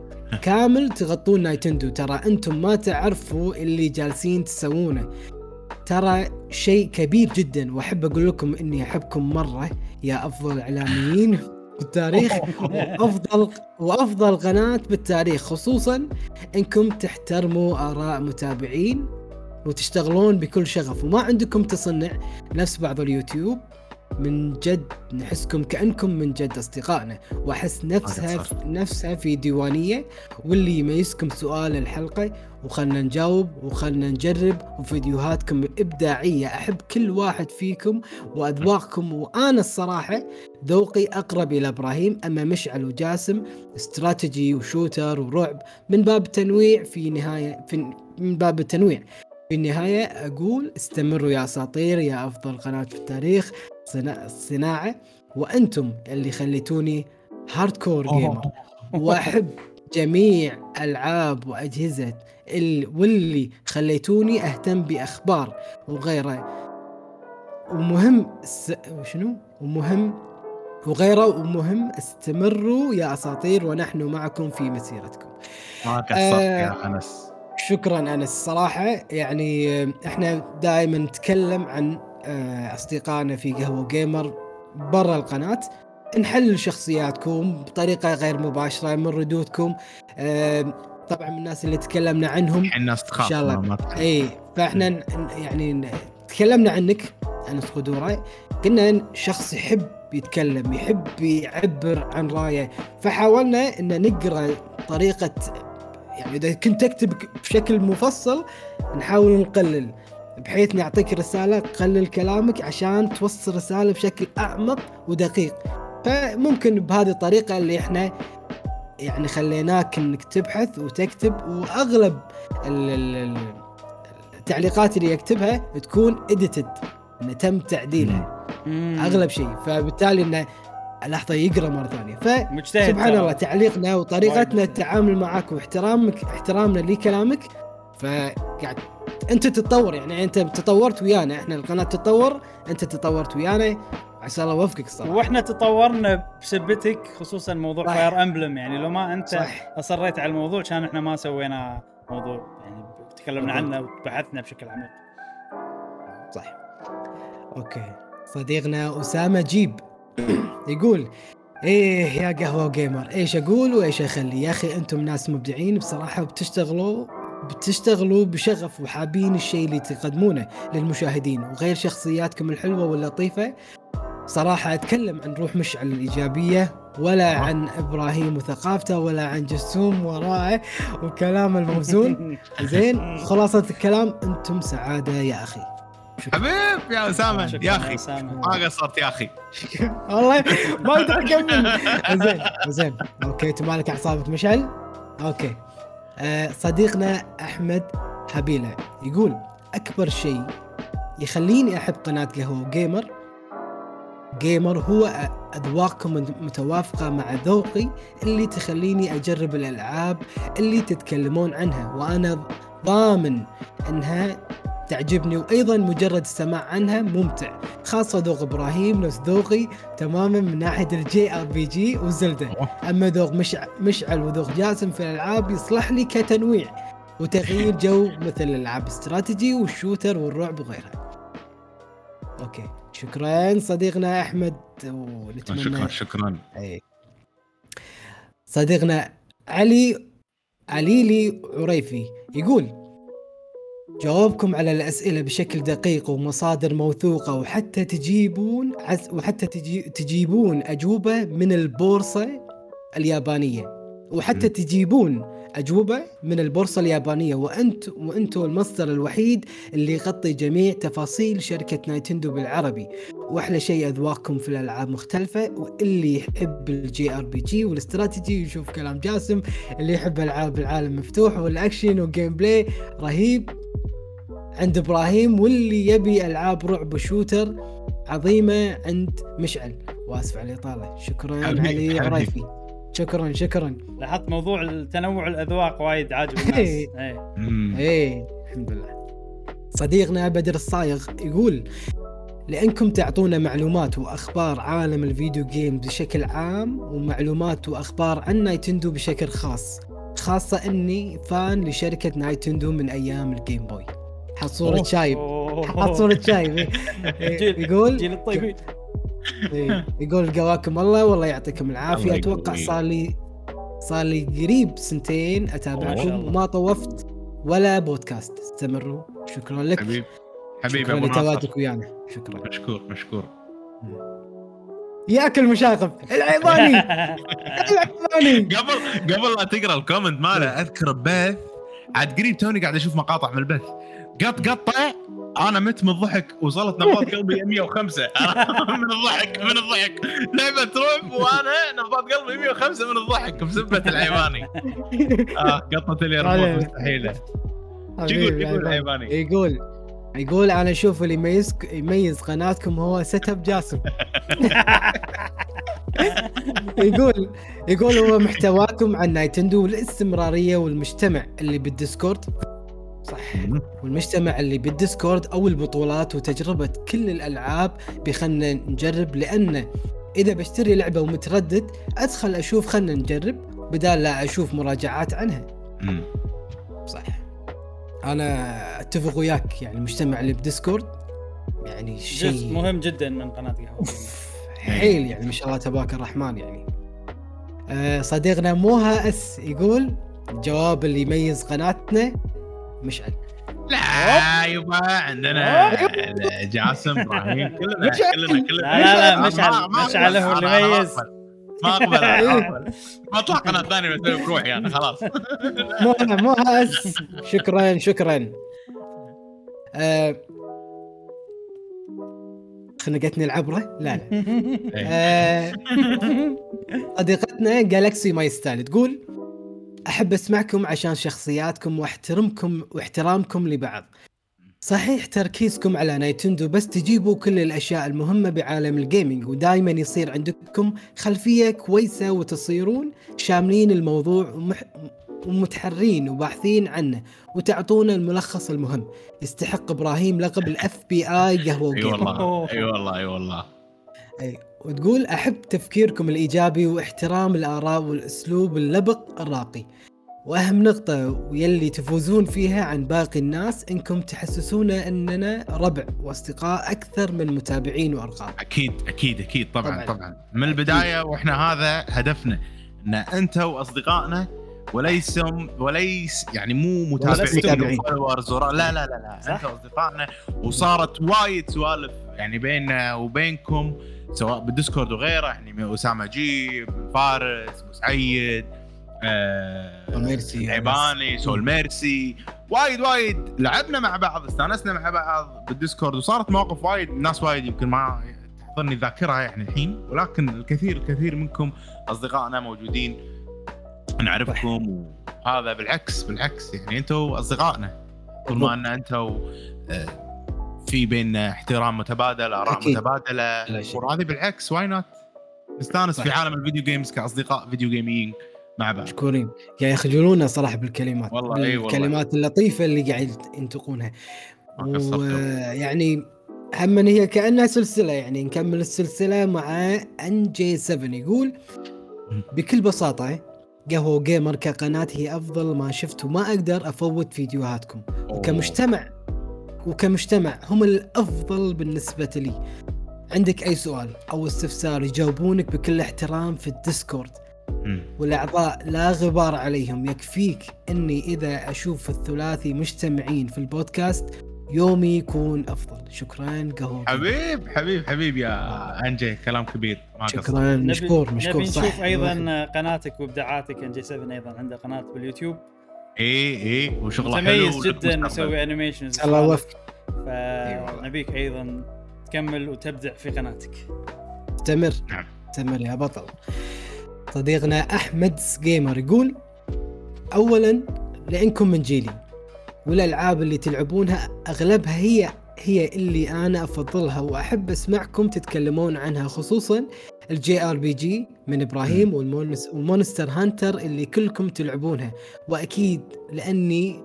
كامل تغطون نايتندو. ترى أنتم ما تعرفوا اللي جالسين تسوونه. ترى شيء كبير جدا وأحب أقول لكم إني أحبكم مرة يا أفضل إعلاميين في التاريخ [laughs] وأفضل وأفضل قناة بالتاريخ خصوصا إنكم تحترموا آراء متابعين وتشتغلون بكل شغف. وما عندكم تصنع نفس بعض اليوتيوب من جد نحسكم كأنكم من جد أصدقائنا. وأحس نفسها. نفسها في ديوانية واللي يميزكم سؤال الحلقة وخلنا نجاوب وخلنا نجرب وفيديوهاتكم الإبداعية. أحب كل واحد فيكم وأذواقكم. وأنا الصراحة ذوقي أقرب إلى إبراهيم أما مشعل وجاسم استراتيجي وشوتر ورعب. من باب التنويع في نهايه في من باب التنويع. في النهاية أقول استمروا يا أساطير يا أفضل قناة في التاريخ. صنا- الصناعه وأنتم اللي خليتوني hardcore gamer وأحب جميع ألعاب وأجهزة ال... واللي خليتوني أهتم بأخبار وغيره. ومهم س... شنو؟ ومهم وغيره ومهم استمروا يا أساطير ونحن معكم في مسيرتكم. ما قصرت آه. يا أنس. شكرا أنس. الصراحه يعني آه، إحنا دائما نتكلم عن آه، أصدقائنا في قهوة جيمر برا القناة. نحلل شخصياتكم بطريقة غير مباشرة من ردودكم. آه، طبعا من الناس اللي تكلمنا عنهم. الناس تخاف إن شاء الله. اي فإحنا يعني تكلمنا عنك. انس قدوره قلنا شخص يحب يتكلم يحب يعبر عن رأيه. فحاولنا إن نقرأ طريقة يعني إذا كنت تكتب بشكل مفصل نحاول نقلل. بحيث نعطيك رسالة قلل كلامك عشان توصل رسالة بشكل أعمق ودقيق. فممكن بهذه الطريقة اللي إحنا يعني خليناك إنك تبحث وتكتب وأغلب ال- ال- ال- التعليقات اللي يكتبها تكون اديتد إنه تم تعديلها. أغلب شيء. فبالتالي إنه لحظه يقرأ مرة ثانية. فسبحان ترى. الله تعليقنا وطريقتنا. التعامل معك واحترامك احترامنا لكلامك فقاعد انت تتطور يعني انت تطورت ويانا إحنا القناة تتطور انت تطورت ويانا. عسى الله يوفقك الصراحة. وإحنا تطورنا بسبتك خصوصا موضوع صح. فاير امبلم يعني لو ما انت صح اصريت على الموضوع كان إحنا ما سوينا موضوع. يعني تكلمنا. عنه وبحثنا بشكل عميق. صح okay. صديقنا أسامة جيب [clears throat] يقول إيه يا قهوة جيمر إيش أقول وإيش أخلي؟ يا أخي أنتم ناس مبدعين بصراحة بتشتغلوا بتشتغلوا بشغف وحابين الشيء اللي تقدمونه للمشاهدين. وغير شخصياتكم الحلوة واللطيفة صراحة أتكلم عن روح مشعل الإيجابية ولا عن إبراهيم وثقافته ولا عن جسوم وآراءه وكلامه الموزون. [laughs] زين خلاصة الكلام أنتم سعادة يا أخي. شكرا. حبيب يا أسامة يا أخي. ما قصرت يا أخي. [laughs] والله ما أقدر اكمل زين زين. okay انت مالك أعصابك مشعل. okay. صديقنا أحمد حبيله يقول أكبر شيء يخليني أحب قناة قهوة جيمر جيمر هو اذواقكم متوافقة مع ذوقي اللي تخليني أجرب الألعاب اللي تتكلمون عنها وأنا ضامن أنها تعجبني وأيضا مجرد السماع عنها ممتع خاصة ذوق إبراهيم نفس ذوقي تماما من ناحية ال JRPG و Zelda. أما ذوق مشع مشعل وذوق جاسم في الألعاب يصلح لي كتنويع وتغيير جو مثل الألعاب الاستراتيجي وال shooter والرعب وغيرها. okay. شكرا صديقنا أحمد ونتمنى شكرا شكرا. اي صديقنا علي عليلي عريفي يقول جوابكم على الأسئلة بشكل دقيق ومصادر موثوقة وحتى تجيبون عز وحتى تجي تجيبون أجوبة من البورصة اليابانية. وحتى. تجيبون أجوبة من البورصة اليابانية. وأنت وأنتم المصدر الوحيد اللي يغطي جميع تفاصيل شركة Nintendo بالعربي. وأحلى شيء أذواقكم في الألعاب مختلفة. واللي يحب ال JRPG والاستراتيجي يشوف كلام جاسم. اللي يحب ألعاب العالم مفتوح والأكشن وال gameplay رهيب. عند إبراهيم واللي يبي ألعاب رعب و shooter عظيمة عند مشعل. وآسف على الإطالة. شكرا علي. عريفي. شكرا شكرا. لاحظت موضوع التنوع الأذواق وايد عاجب الناس. إيه. إيه. إيه. الحمد لله. صديقنا بدر الصايغ يقول لأنكم تعطونا معلومات وأخبار عالم ال video game بشكل عام ومعلومات وأخبار عن Nintendo بشكل خاص. خاصة إني fan لشركة Nintendo من أيام ال Game Boy حط صورة. شايب. حط صورة شايب. إيه. [laughs] يقول جيل الطيبين. إيه. يقول قواكم الله والله يعطيكم العافية. أتوقع. صار لي صار لي قريب سنتين ما اتابعكم. وما طوفت ولا بودكاست. استمروا. شكرا لك. حبيب حبيب شكرا لتواجدك ويانا. شكرا. مشكور مشكور. ياك المشاغب العيباني [laughs] العيباني قبل قبل لا تقرأ ال comment ماله أذكر بث عاد قريب توني قاعد أشوف مقاطع من البث. قط قطة أنا مت من الضحك وصلت نبضات [laughs] قلبي 105 [laughs] من الضحك من الضحك. لعبة رعب وأنا نبضات قلبي 105 من الضحك بسبة العيباني [laughs] آه قطة عليك. مستحيلة. حبيبي يقول يقول. العيباني يقول يقول أنا أشوف اللي يميز يميز قناتكم هو setup جاسم. يقول يقول هو محتواكم عن Nintendo والاستمرارية والمجتمع اللي بال Discord. صح. والمجتمع اللي بال Discord أو البطولات وتجربة كل الألعاب بخلنا نجرب لأن إذا بشتري لعبة ومتردد أدخل أشوف خلنا نجرب بدال لا أشوف مراجعات عنها. مم. صح. أنا أتفق وياك يعني المجتمع اللي ب Discord يعني جزء شيء مهم جدا من قناة قهوة. حيل يعني ما شاء الله تبارك الرحمن يعني. آه، صديقنا موها أس يقول الجواب اللي يميز قناتنا مشعل لا يبا عندنا جاسم إبراهيم [laughs] كلنا. كلنا كلنا. لا لا مشعل مشعل. هو اللي يميز. ما أقبل. ما [laughs] اطلع قناه ثانية بسوي بروحي أنا خلاص. موها اس شكرا شكرا. آه، خنقتني العبرة؟ لا لا. صديقتنا Galaxy My Style تقول؟ أحب أسمعكم عشان شخصياتكم وأحترمكم واحترامكم لبعض. صحيح تركيزكم على Nintendo بس تجيبوا كل الأشياء المهمة بعالم ال gaming ودائما يصير عندكم خلفية كويسة وتصيرون شاملين الموضوع ومح ومتحرين وباحثين عنه وتعطونا الملخص المهم. يستحق إبراهيم لقب الاف بي اي قهوة أي والله أي والله أي والله. وتقول أحب تفكيركم الإيجابي واحترام الآراء والأسلوب اللبق الراقي. وأهم نقطة ويلي تفوزون فيها عن باقي الناس إنكم تحسسونا أننا ربع وأصدقاء أكثر من متابعين وأرقام. أكيد أكيد أكيد طبعا طبعاً. طبعا, من البداية وإحنا هذا هدفنا إن أنت وأصدقائنا وليس وليس يعني مو متابعين. ورا- لا لا لا لا. صح. أنت وأصدقائنا. وصارت وايد سوالف يعني بيننا وبينكم. سواء بال Discord وغيره يعني أسامة جيب فارس ابو سعيد آه ميرسي. عيباني سول ميرسي. وايد وايد. لعبنا مع بعض استانسنا مع بعض بال Discord وصارت مواقف وايد ناس وايد يمكن ما تحضرني الذاكرة يعني الحين ولكن الكثير الكثير منكم أصدقائنا موجودين نعرفكم وهذا بالعكس بالعكس يعني أنتم أصدقائنا. طول ما أن أنتم آه، في بيننا احترام متبادل آراء أكيد. متبادلة. وهذه بالعكس why not نستانس في. عالم ال video games كأصدقاء فيديو جيميين مع بعض مشكورين قاعد يخجلونا صراحة بالكلمات والله إي والله. الكلمات اللطيفة اللي قاعد ينطقونها. ويعني هم هي كأنها سلسلة يعني نكمل السلسلة مع NG 7 يقول بكل بساطة قهوة Gamer كقناه هي أفضل ما شفت وما أقدر أفوت فيديوهاتكم وكمجتمع وكمجتمع هم الأفضل بالنسبة لي. عندك أي سؤال أو استفسار يجاوبونك بكل احترام في الديسكورد. والأعضاء لا غبار عليهم يكفيك إني إذا أشوف الثلاثي مجتمعين في البودكاست يومي يكون أفضل. شكرا قهوة. حبيب حبيب حبيب يا NG كلام كبير. ما شكرا مشكور مشكور نبي صح. نشوف أيضا قناتك وإبداعاتك NG 7 أيضا عنده قناة باليوتيوب. اي اي وشغلة حلو متميز جدا. يسوي animations الله يوفقك فنبيك أيضا تكمل وتبدع في قناتك. استمر نعم. استمر يا بطل. صديقنا أحمد Gamer يقول اولا لانكم من جيلي والألعاب اللي تلعبونها أغلبها هي هي اللي أنا أفضلها وأحب أسمعكم تتكلمون عنها خصوصا ال JRPG من إبراهيم وال Mons- وال Monster Hunter اللي كلكم تلعبونها وأكيد لأني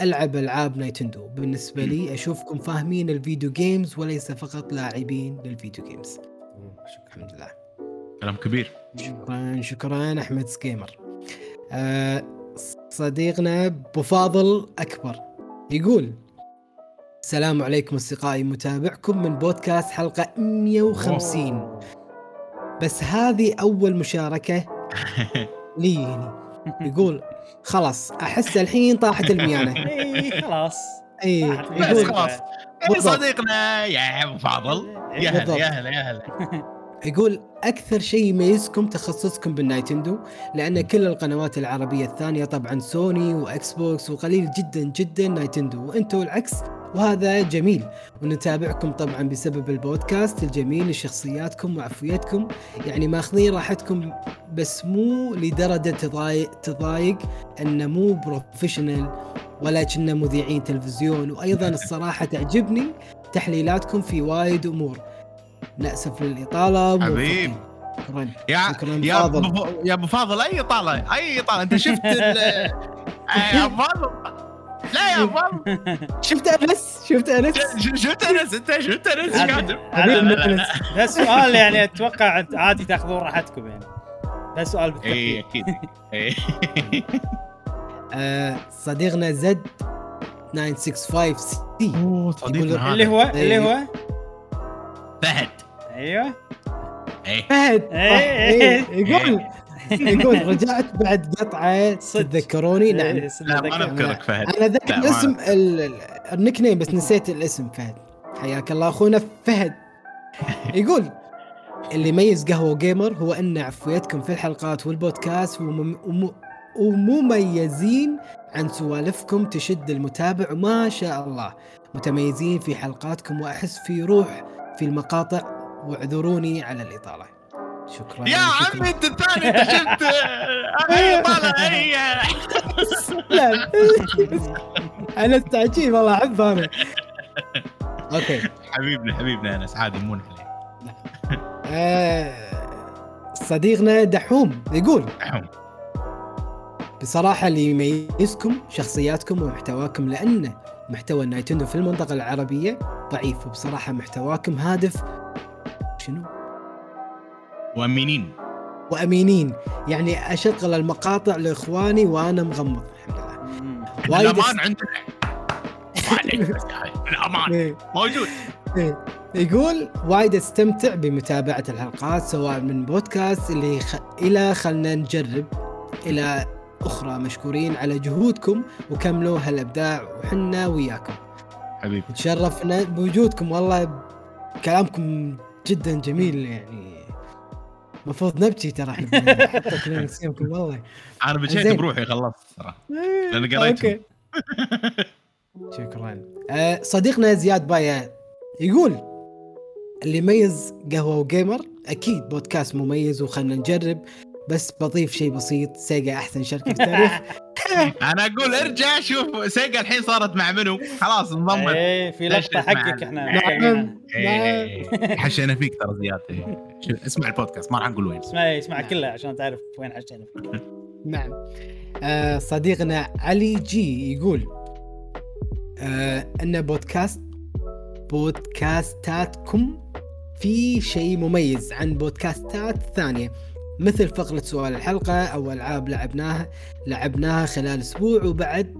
ألعب ألعاب Nintendo. بالنسبة لي أشوفكم فاهمين ال video games وليس فقط لاعبين لل video games الحمد لله. كلام كبير. شكرا شكرا أحمد Gamer. آه صديقنا أبو فاضل أكبر يقول السلام عليكم أصدقائي متابعكم من بودكاست حلقة 150 بس هذه أول مشاركة [laughs] لي هنا يقول خلاص أحس الحين طاحت الميانة. [laughs] إي خلاص. إي بس خلاص. يعني بالضبط. صديقنا يا أبو فاضل. يا بالضبط. هلا يا هلا يا [laughs] هلا. يقول أكثر شيء يميزكم تخصصكم بال Nintendo لأن كل القنوات العربية الثانية طبعا Sony و Xbox وقليل جدا جدا Nintendo وأنتم العكس. وهذا جميل. ونتابعكم طبعا بسبب البودكاست الجميل لشخصياتكم وعفويتكم. يعني ماخذين راحتكم بس مو لدرجة تضايق تضايق انه مو professional ولا كنا مذيعين تلفزيون. وأيضا [laughs] الصراحة تعجبني تحليلاتكم في وايد أمور. نأسف للإطالة. حبيب. شكرا. يا شكراً. يا فاضل. يا ابو فاضل أي طالع أي طالع أنت شفت ابو [laughs] فاضل لا يا فاضل [laughs] شفت أنس؟ شفت أنس؟ [laughs] شفت أنس؟ انت شفت أنس [laughs] ده سؤال يعني أتوقع عادي تاخذون راحتكم يعني. ده سؤال اي أكيد. إي. آه صديقنا Z 965 C. أوه صديقنا. اللي هو اللي هو؟ فهد. أيوه. فهد. إيه، إيه. إيه، يقول [laughs] يقول رجعت بعد قطعة نعم إيه، صدق لا ما ذكر. نذكرك فهد. أنا ذكر ما- اسم ال- ال- ال nickname بس نسيت الاسم فهد. حياك الله أخونا فهد. [laughs] يقول اللي يميز قهوة جيمر هو أن عفويتكم في الحلقات والبودكاست ومم وم ومميزين عن سوالفكم تشد المتابع وما شاء الله. متميزين في حلقاتكم وأحس في روح في المقاطع واعذروني على الإطالة. شكرا يا شكراً. عمي انت الثاني انت شفت اي طالع اي لا. أنا التعجيب والله احب أنا okay. حبيبنا حبيبنا أنس. عادي مون عليه آه صديقنا دحوم يقول دحوم. بصراحة اللي يميزكم شخصياتكم ومحتواكم لأن محتوى ال Nintendo في المنطقة العربية ضعيف وبصراحة محتواكم هادف. شنو؟ وأمينين. وأمينين. يعني اشغل المقاطع لإخواني وأنا مغمض. الحمد لله. وايد الامان عندنا أخي. الأمان. إيه. موجود. إيه. يقول وايد أستمتع بمتابعة الحلقات سواء من بودكاست اللي خ... إلى خلنا نجرب إلى أخرى مشكورين على جهودكم وكملوا هالإبداع وحنا وياكم. حبيبي. تشرفنا بوجودكم. والله كلامكم جدا جميل يعني. المفروض نبكي ترى إحنا [laughs] نسيمكم والله. أنا زين. بروحي خلصت ترى. لأن قريتهم. okay [laughs] شكرا. أه صديقنا زياد بايا يقول اللي يميز قهوة و Gamer أكيد بودكاست مميز وخلنا نجرب. بس بضيف شيء بسيط Sega أحسن شركة في التاريخ. [laughs] أنا أقول ارجع شوف Sega الحين صارت مع منو؟ خلاص انضمت. إيه في لقطة حقك إحنا. نعم. نعم. إيه، حشينا فيك ترى زياد. إيه. شو- اسمع البودكاست ما راح نقول وين. اسمع اسمع كلها عشان تعرف وين حشينا. فيك. نعم. آه صديقنا علي G يقول آه إن بودكاست بودكاستاتكم في شيء مميز عن بودكاستات ثانية. مثل فقرة سؤال الحلقة أو ألعاب لعبناها لعبناها خلال أسبوع وبعد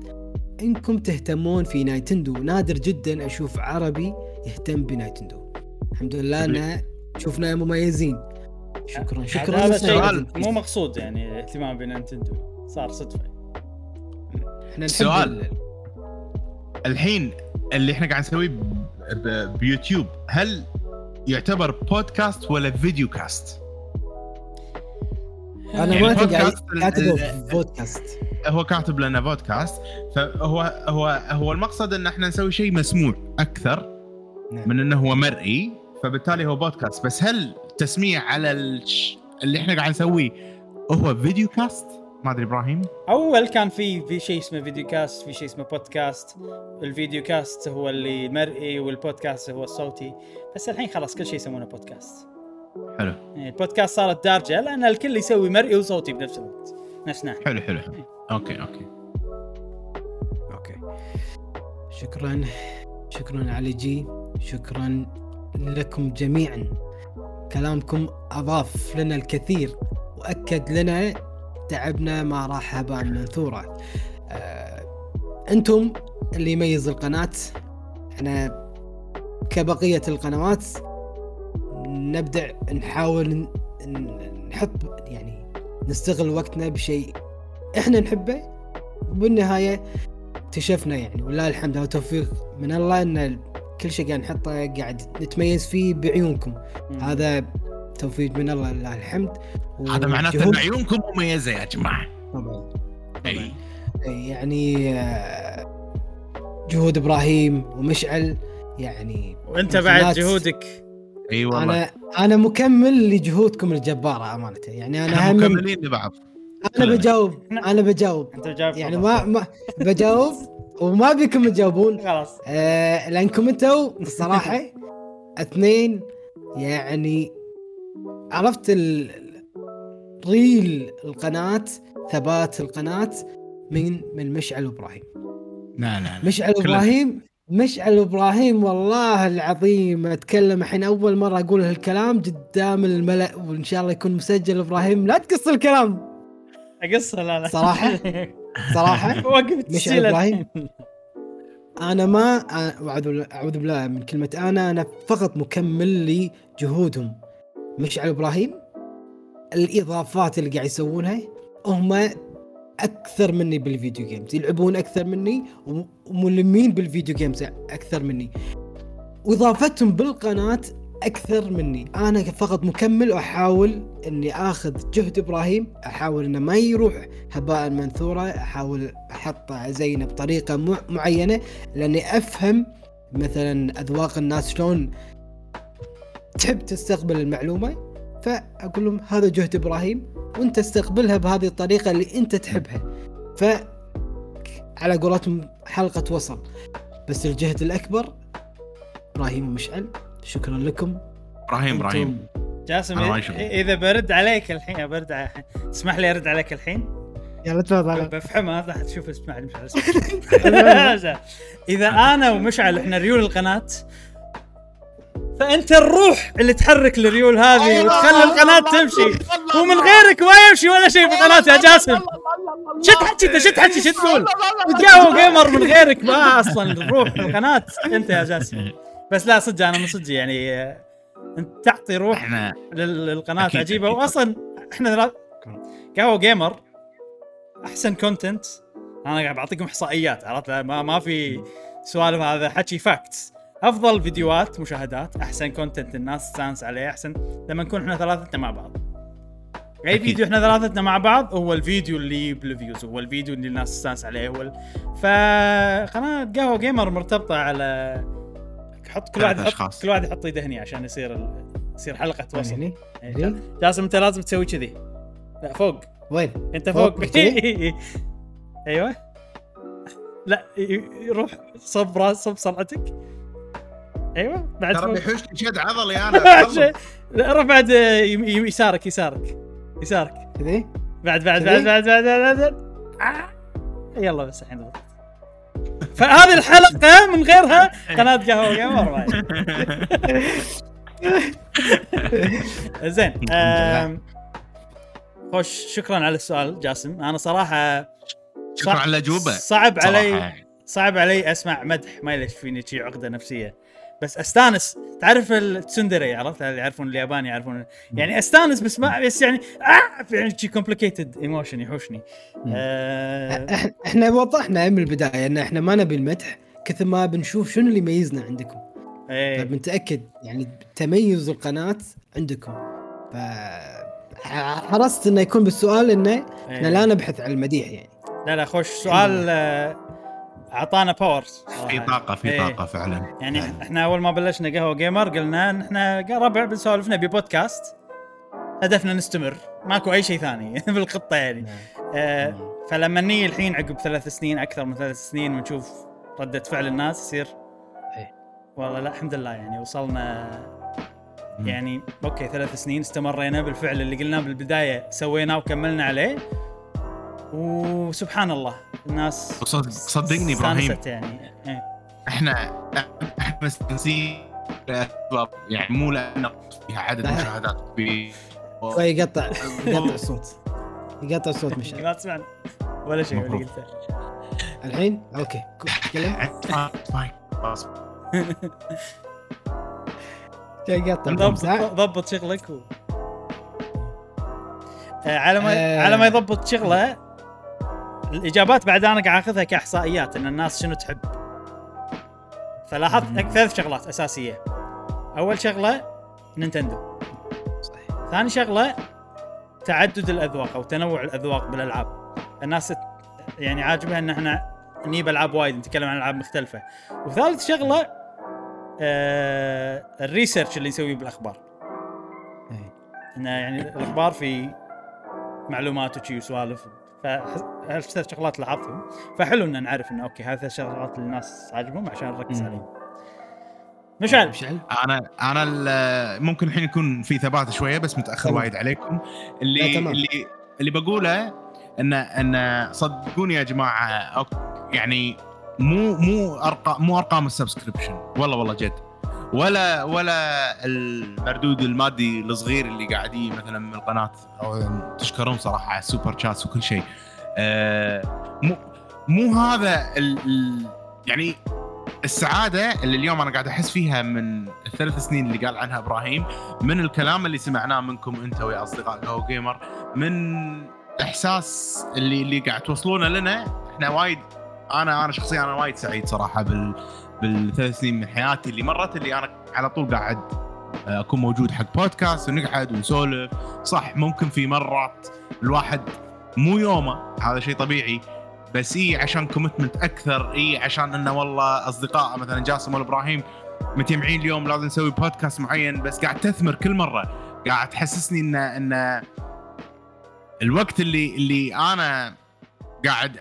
إنكم تهتمون في Nintendo. نادر جدا أشوف عربي يهتم بنايتندو. الحمد لله أن شفنا مميزين. شكرا شكرا. هذا. شيء مو مقصود يعني الاهتمام بنينتندو صار صدفة. إحنا سؤال. ال- الحين اللي إحنا قاعد نسويه بيوتيوب هل يعتبر بودكاست ولا فيديو كاست؟ أنا يعني ما تقعد بودكاست. كاتبه هو كاتب لنا بودكاست. فهو هو هو المقصد إن إحنا نسوي شيء مسموع أكثر نعم. من إنه هو مرئي. فبالتالي هو بودكاست. بس هل تسميع على. اللي إحنا قاعد نسويه هو video cast؟ ما أدري إبراهيم. أول كان في في شيء اسمه video cast في شيء اسمه بودكاست. ال video cast هو اللي مرئي والبودكاست هو الصوتي. بس الحين خلاص كل شيء يسمونه بودكاست. حلو. يعني البودكاست صارت دارجة لأن الكل يسوي مرئي وصوتي بنفس الوقت. نفس ناحيه حلو حلو. حلو. okay okay. okay. شكرا شكرا علي G. شكرا لكم جميعا. كلامكم أضاف لنا الكثير وأكد لنا تعبنا ما راح هباء منثورا آه، أنتم اللي يميز القناة. إحنا كبقية القنوات نبدع نحاول نحط يعني نستغل وقتنا بشيء إحنا نحبه وبالنهاية اكتشفنا يعني ولله الحمد هذا توفيق من الله إن كل شيء قاعد نحطه قاعد نتميز فيه بعيونكم. هذا توفيق من الله لله الحمد. هذا معناته إن عيونكم مميزة يا جماعة. طبعا. إي. يعني آه، جهود إبراهيم ومشعل يعني وأنت بعد جهودك. إي والله. أنا أنا مكمل لجهودكم الجبارة أمانة. يعني أنا إحنا هم مكملين لبعض. أنا بجاوب أنا بجاوب. أنت جاوب يعني. ما ما بجاوب وما بيكم تجاوبون. خلاص. آه لأنكم أنتوا الصراحه [laughs] اثنين يعني عرفت ال ريل القناة ثبات القناة من من مشعل وابراهيم لا لا لا. مشعل كله. إبراهيم مشعل إبراهيم والله العظيم أتكلم الحين أول مرة أقول هالكلام قدام الملأ وإن شاء الله يكون مسجل إبراهيم. لا تقص الكلام. اقصها لا لا. صراحة؟ صراحة؟ [laughs] وقف مشعل التسجيل إبراهيم؟ أنا ما أعوذ بالله من كلمة أنا أنا فقط مكمل لجهودهم مشعل إبراهيم الإضافات اللي قاعد يسوونها هم أكثر مني بال video games يلعبون أكثر مني وملمين بال video games أكثر مني. وإضافتهم بالقناة أكثر مني. أنا فقط مكمل وأحاول إني آخذ جهد إبراهيم أحاول إنه ما يروح هباء منثورا أحاول احطه زينة بطريقة مع- معينة لأني أفهم مثلا أذواق الناس شلون تحب تستقبل المعلومة. فأقول لهم هذا جهد إبراهيم وأنت استقبلها بهذه الطريقة اللي أنت تحبها. ف على قولتهم حلقة وصل. بس الجهد الأكبر إبراهيم ومشعل شكرا لكم. إبراهيم إبراهيم. جاسم. إذا برد عليك الحين برد على تسمح لي أرد عليك الحين. يلا تفضل بفهمها راح تشوف اسمع مشعل [laughs] [laughs] إذا أنا ومشعل إحنا ريول القناة فأنت الروح اللي تحرك الريول هذه الله، وتخلي القناة الله، تمشي. الله، ومن. غيرك ما يمشي ولا شيء في القناه يا جاسم. شد حكي أنت شد حكي شو تقول؟ قهوه gamer من غيرك ما أصلا الروح القناة. أنت يا جاسم. بس لا صدق أنا من صدق يعني أنت تعطي روح للقناة أكيد، عجيبة. واصلا إحنا ثلاث قهوه gamer أحسن content أنا قاعد بعطيكم إحصائيات عرفت؟ لا، ما ما في سوالف هذا حكي facts أفضل فيديوهات مشاهدات أحسن content الناس تستانس عليه أحسن لما نكون إحنا ثلاثتنا مع بعض اي أكيد. فيديو إحنا ثلاثتنا مع بعض هو الفيديو اللي يجيب ال views هو الفيديو اللي الناس تستانس عليه هو ال... فقناه قهوة gamer مرتبطة على حط كل واحد يحط. كل واحد يحط ايده هني عشان يصير ال... يصير حلقة توصل يعني هني؟ جاسم أنت لازم تسوي كذي لا فوق وين؟ أنت فوق فوق؟ [laughs] أيوه لا يروح صب راس صب صلعتك أيوه بعد ترى فوق بيحوشني شد عضلي [laughs] أنا. لا روح بعد يسارك يسارك يسارك كذي؟ بعد بعد؟ بعد بعد بعد, بعد, بعد. آه. يلا بس الحين ضبط فهذه الحلقة من غيرها قناة قهوة جيمر. [laughs] زين خوش شكرا على السؤال جاسم أنا صراحة شكرا على الاجوبه صعب علي. صعب علي أسمع مدح ما ليش فيني شي عقدة نفسية بس استانس. تعرف ال tsundere عرفت؟ اللي يعرفون الياباني يعرفون يعني استانس بس ما بس يعني آه في يعني شي complicated emotion يحوشني. آه إحنا وضحنا من البداية إن إحنا ما نبي المدح كثر ما بنشوف شنو اللي يميزنا عندكم. إيه. فبنتأكد يعني تميز القناة عندكم. ف حرصت إنه يكون بالسؤال إنه إحنا لا نبحث عن المديح يعني. لا لا خوش سؤال آه، أعطانا power في طاقة في إيه. طاقة فعلا. يعني فعلاً. إحنا أول ما بلشنا قهوة gamer قلنا ان إحنا ربع بنسولف نبي بودكاست هدفنا نستمر. ماكو أي شيء ثاني [laughs] بالخطه يعني. آه فلما نيجي الحين عقب ثلاث سنين أكثر من ثلاث سنين ونشوف ردة فعل الناس يصير. إيه. والله لا الحمد لله يعني وصلنا. يعني أوكي ثلاث سنين استمرينا بالفعل اللي قلناه بالبداية سويناه وكملنا عليه. وسبحان الله الناس صدقني إبراهيم استانست يعني إيه. إحنا إحنا مستانسين لأسباب يعني مو لأن فيها عدد. مشاهدات كبير شوي يقطع يقطع [laughs] الصوت يقطع الصوت مشعل [laughs] ما تسمعني ولا شيء اللي. قلته الحين أوكي تكلم خلاص [laughs] يقطع. ضبط شغلك و... آه على ما آه. على ما يضبط شغله الإجابات بعد أنا قاعد أخذها كإحصائيات إن الناس شنو تحب. فلاحظت ثلاث شغلات أساسية. أول شغلة Nintendo. صحيح. ثاني شغلة تعدد الأذواق أو تنوع الأذواق بالألعاب. الناس يعني عاجبها إن إحنا نجيب ألعاب وايد نتكلم عن ألعاب مختلفة. وثالث شغلة آه ال research اللي نسويه بالأخبار. إيه. انه يعني الأخبار في معلومات وشي وسوالف. فهالثلاث شغلات لاحظتهم فحلو ان نعرف إنه أوكي هذه الثلاث شغلات اللي الناس عاجبهم عشان نركز. عليهم. مشعل مشعل أنا أنا ممكن الحين يكون في ثبات شوية بس متأخر. وايد عليكم. اللي. اللي اللي بقوله ان إن صدقوني يا جماعة يعني مو مو ارقام مو أرقام ال subscription. والله والله جد. ولا ولا المردود المادي الصغير اللي قاعد مثلا من القناة تشكرون صراحة على ال super chats وكل شيء. مو مو هذا ال ال يعني السعادة اللي اليوم أنا قاعد أحس فيها من الثلاث سنين اللي قال عنها إبراهيم من الكلام اللي سمعناه منكم أنت ويا أصدقاء جو جيمر من احساس اللي اللي قاعد توصلونه لنا. إحنا وايد أنا أنا شخصيا أنا وايد سعيد صراحة بال بالثلاث سنين من حياتي اللي مرت اللي أنا على طول قاعد أكون موجود حق بودكاست ونقعد ونسولف. صح ممكن في مرات الواحد مو يومه. هذا شيء طبيعي. بس اي عشان commitment أكثر اي عشان إنه والله أصدقاء مثلا جاسم ولا إبراهيم متجمعين اليوم لازم نسوي بودكاست معين بس قاعد تثمر كل مرة. قاعد تحسسني إن إن الوقت اللي اللي أنا قاعد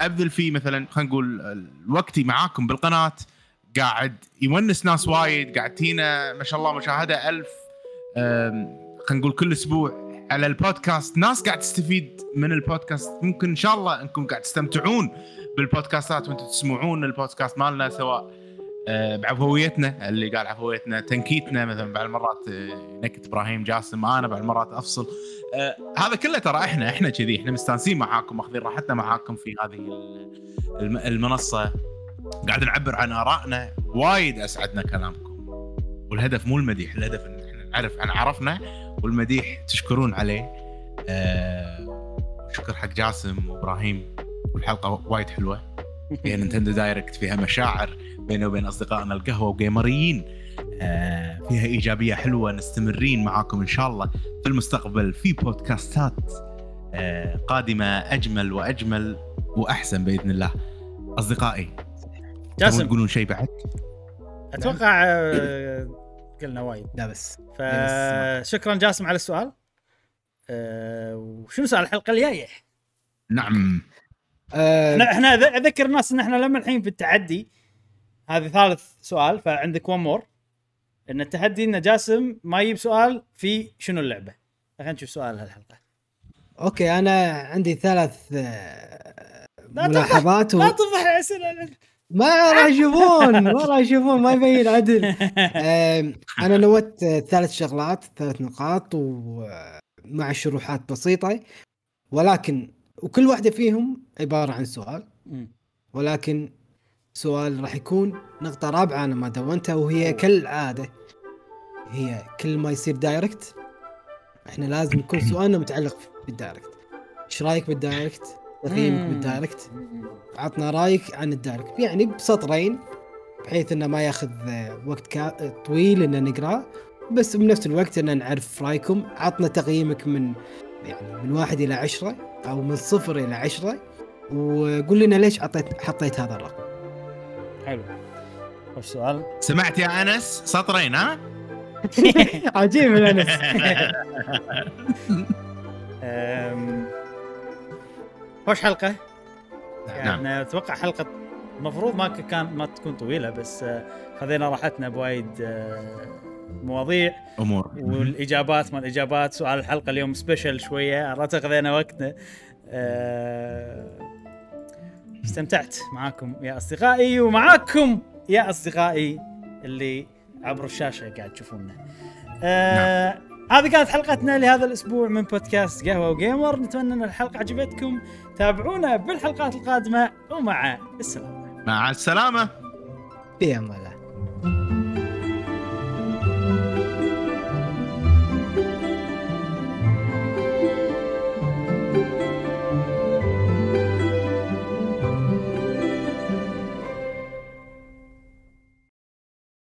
أبذل فيه مثلا خلينا نقول وقتي معاكم بالقناة قاعد يونس ناس وايد قاعد تينا ما شاء الله مشاهدة ألف خلينا نقول كل أسبوع. على البودكاست. ناس قاعد تستفيد من البودكاست. ممكن إن شاء الله إنكم قاعد تستمتعون بالبودكاستات وإنتم تسمعون البودكاست مالنا سواء آه، بعفويتنا اللي قال عفويتنا تنكيتنا مثلا بعض المرات آه، نكت إبراهيم جاسم أنا بعض المرات أفصل. آه، هذا كله ترى إحنا إحنا كذي إحنا مستانسين معاكم ماخذين راحتنا معاكم في هذه ال- الم- المنصة. قاعد نعبر عن آرائنا. وايد أسعدنا كلامكم. والهدف مو المديح الهدف نعرف عن عرفنا والمديح تشكرون عليه. آه شكر حق جاسم وإبراهيم والحلقة وايد حلوة. [laughs] فيها Nintendo Direct فيها مشاعر بيني وبين أصدقائنا القهوة جيمريين. آه فيها إيجابية حلوة نستمرين معاكم إن شاء الله في المستقبل في بودكاستات آه قادمة أجمل وأجمل وأحسن بإذن الله. أصدقائي جاسم. تقولون شيء بعد؟ أتوقع قلنا وايد. لا بس فشكرا جاسم على السؤال. آه، وشنو سؤال الحلقة الجاية؟ نعم. آه إحنا أذكر الناس إن إحنا لما الحين في التحدي هذه ثالث سؤال فعندك ون مور إن التحدي إن جاسم ما يجيب سؤال في شنو اللعبة؟ خلينا نشوف سؤال هالحلقة. أوكي أنا عندي ثلاث آه، لا ملاحظات و... لا تفضح الاسئله ما راح يشوفون ما راح يشوفون ما يبين عدل. [laughs] أنا دونت ثلاث شغلات ثلاث نقاط ومع شروحات بسيطة. ولكن وكل واحدة فيهم عبارة عن سؤال. ولكن سؤال راح يكون نقطة رابعة أنا ما دونتها وهي كالعادة. هي كل ما يصير Direct إحنا لازم يكون [clears throat] سؤالنا متعلق بال Direct إيش رأيك بال Direct؟ تقييمك. بال Direct؟ عطنا رايك عن ال Direct يعني بسطرين بحيث إنه ما ياخذ آه، وقت كا... طويل ان نقراه بس بنفس الوقت ان نعرف رأيكم عطنا تقييمك من يعني من واحد إلى عشرة أو من صفر إلى عشرة وقول لنا ليش حطيت حطيت هذا الرقم حلو وش سؤال؟ سمعت يا أنس سطرين ها؟ [laughs] عجيب الانس [laughs] أم، وش حلقة؟ نعم. يعني أتوقع حلقة المفروض ما كان ما تكون طويلة بس آه، خذينا راحتنا بوايد آه، مواضيع. أمور. والإجابات ما الإجابات. سؤال الحلقة اليوم سبيشل شوية. عرفت خذينا وقتنا. آه، استمتعت معاكم يا أصدقائي ومعاكم يا أصدقائي اللي عبر الشاشة قاعد تشوفونا. آه هذه كانت حلقتنا لهذا الأسبوع من بودكاست قهوة وجيمر. نتمنى أن الحلقة عجبتكم. تابعونا بالحلقات القادمة ومع السلامة. مع السلامة. في أمان الله.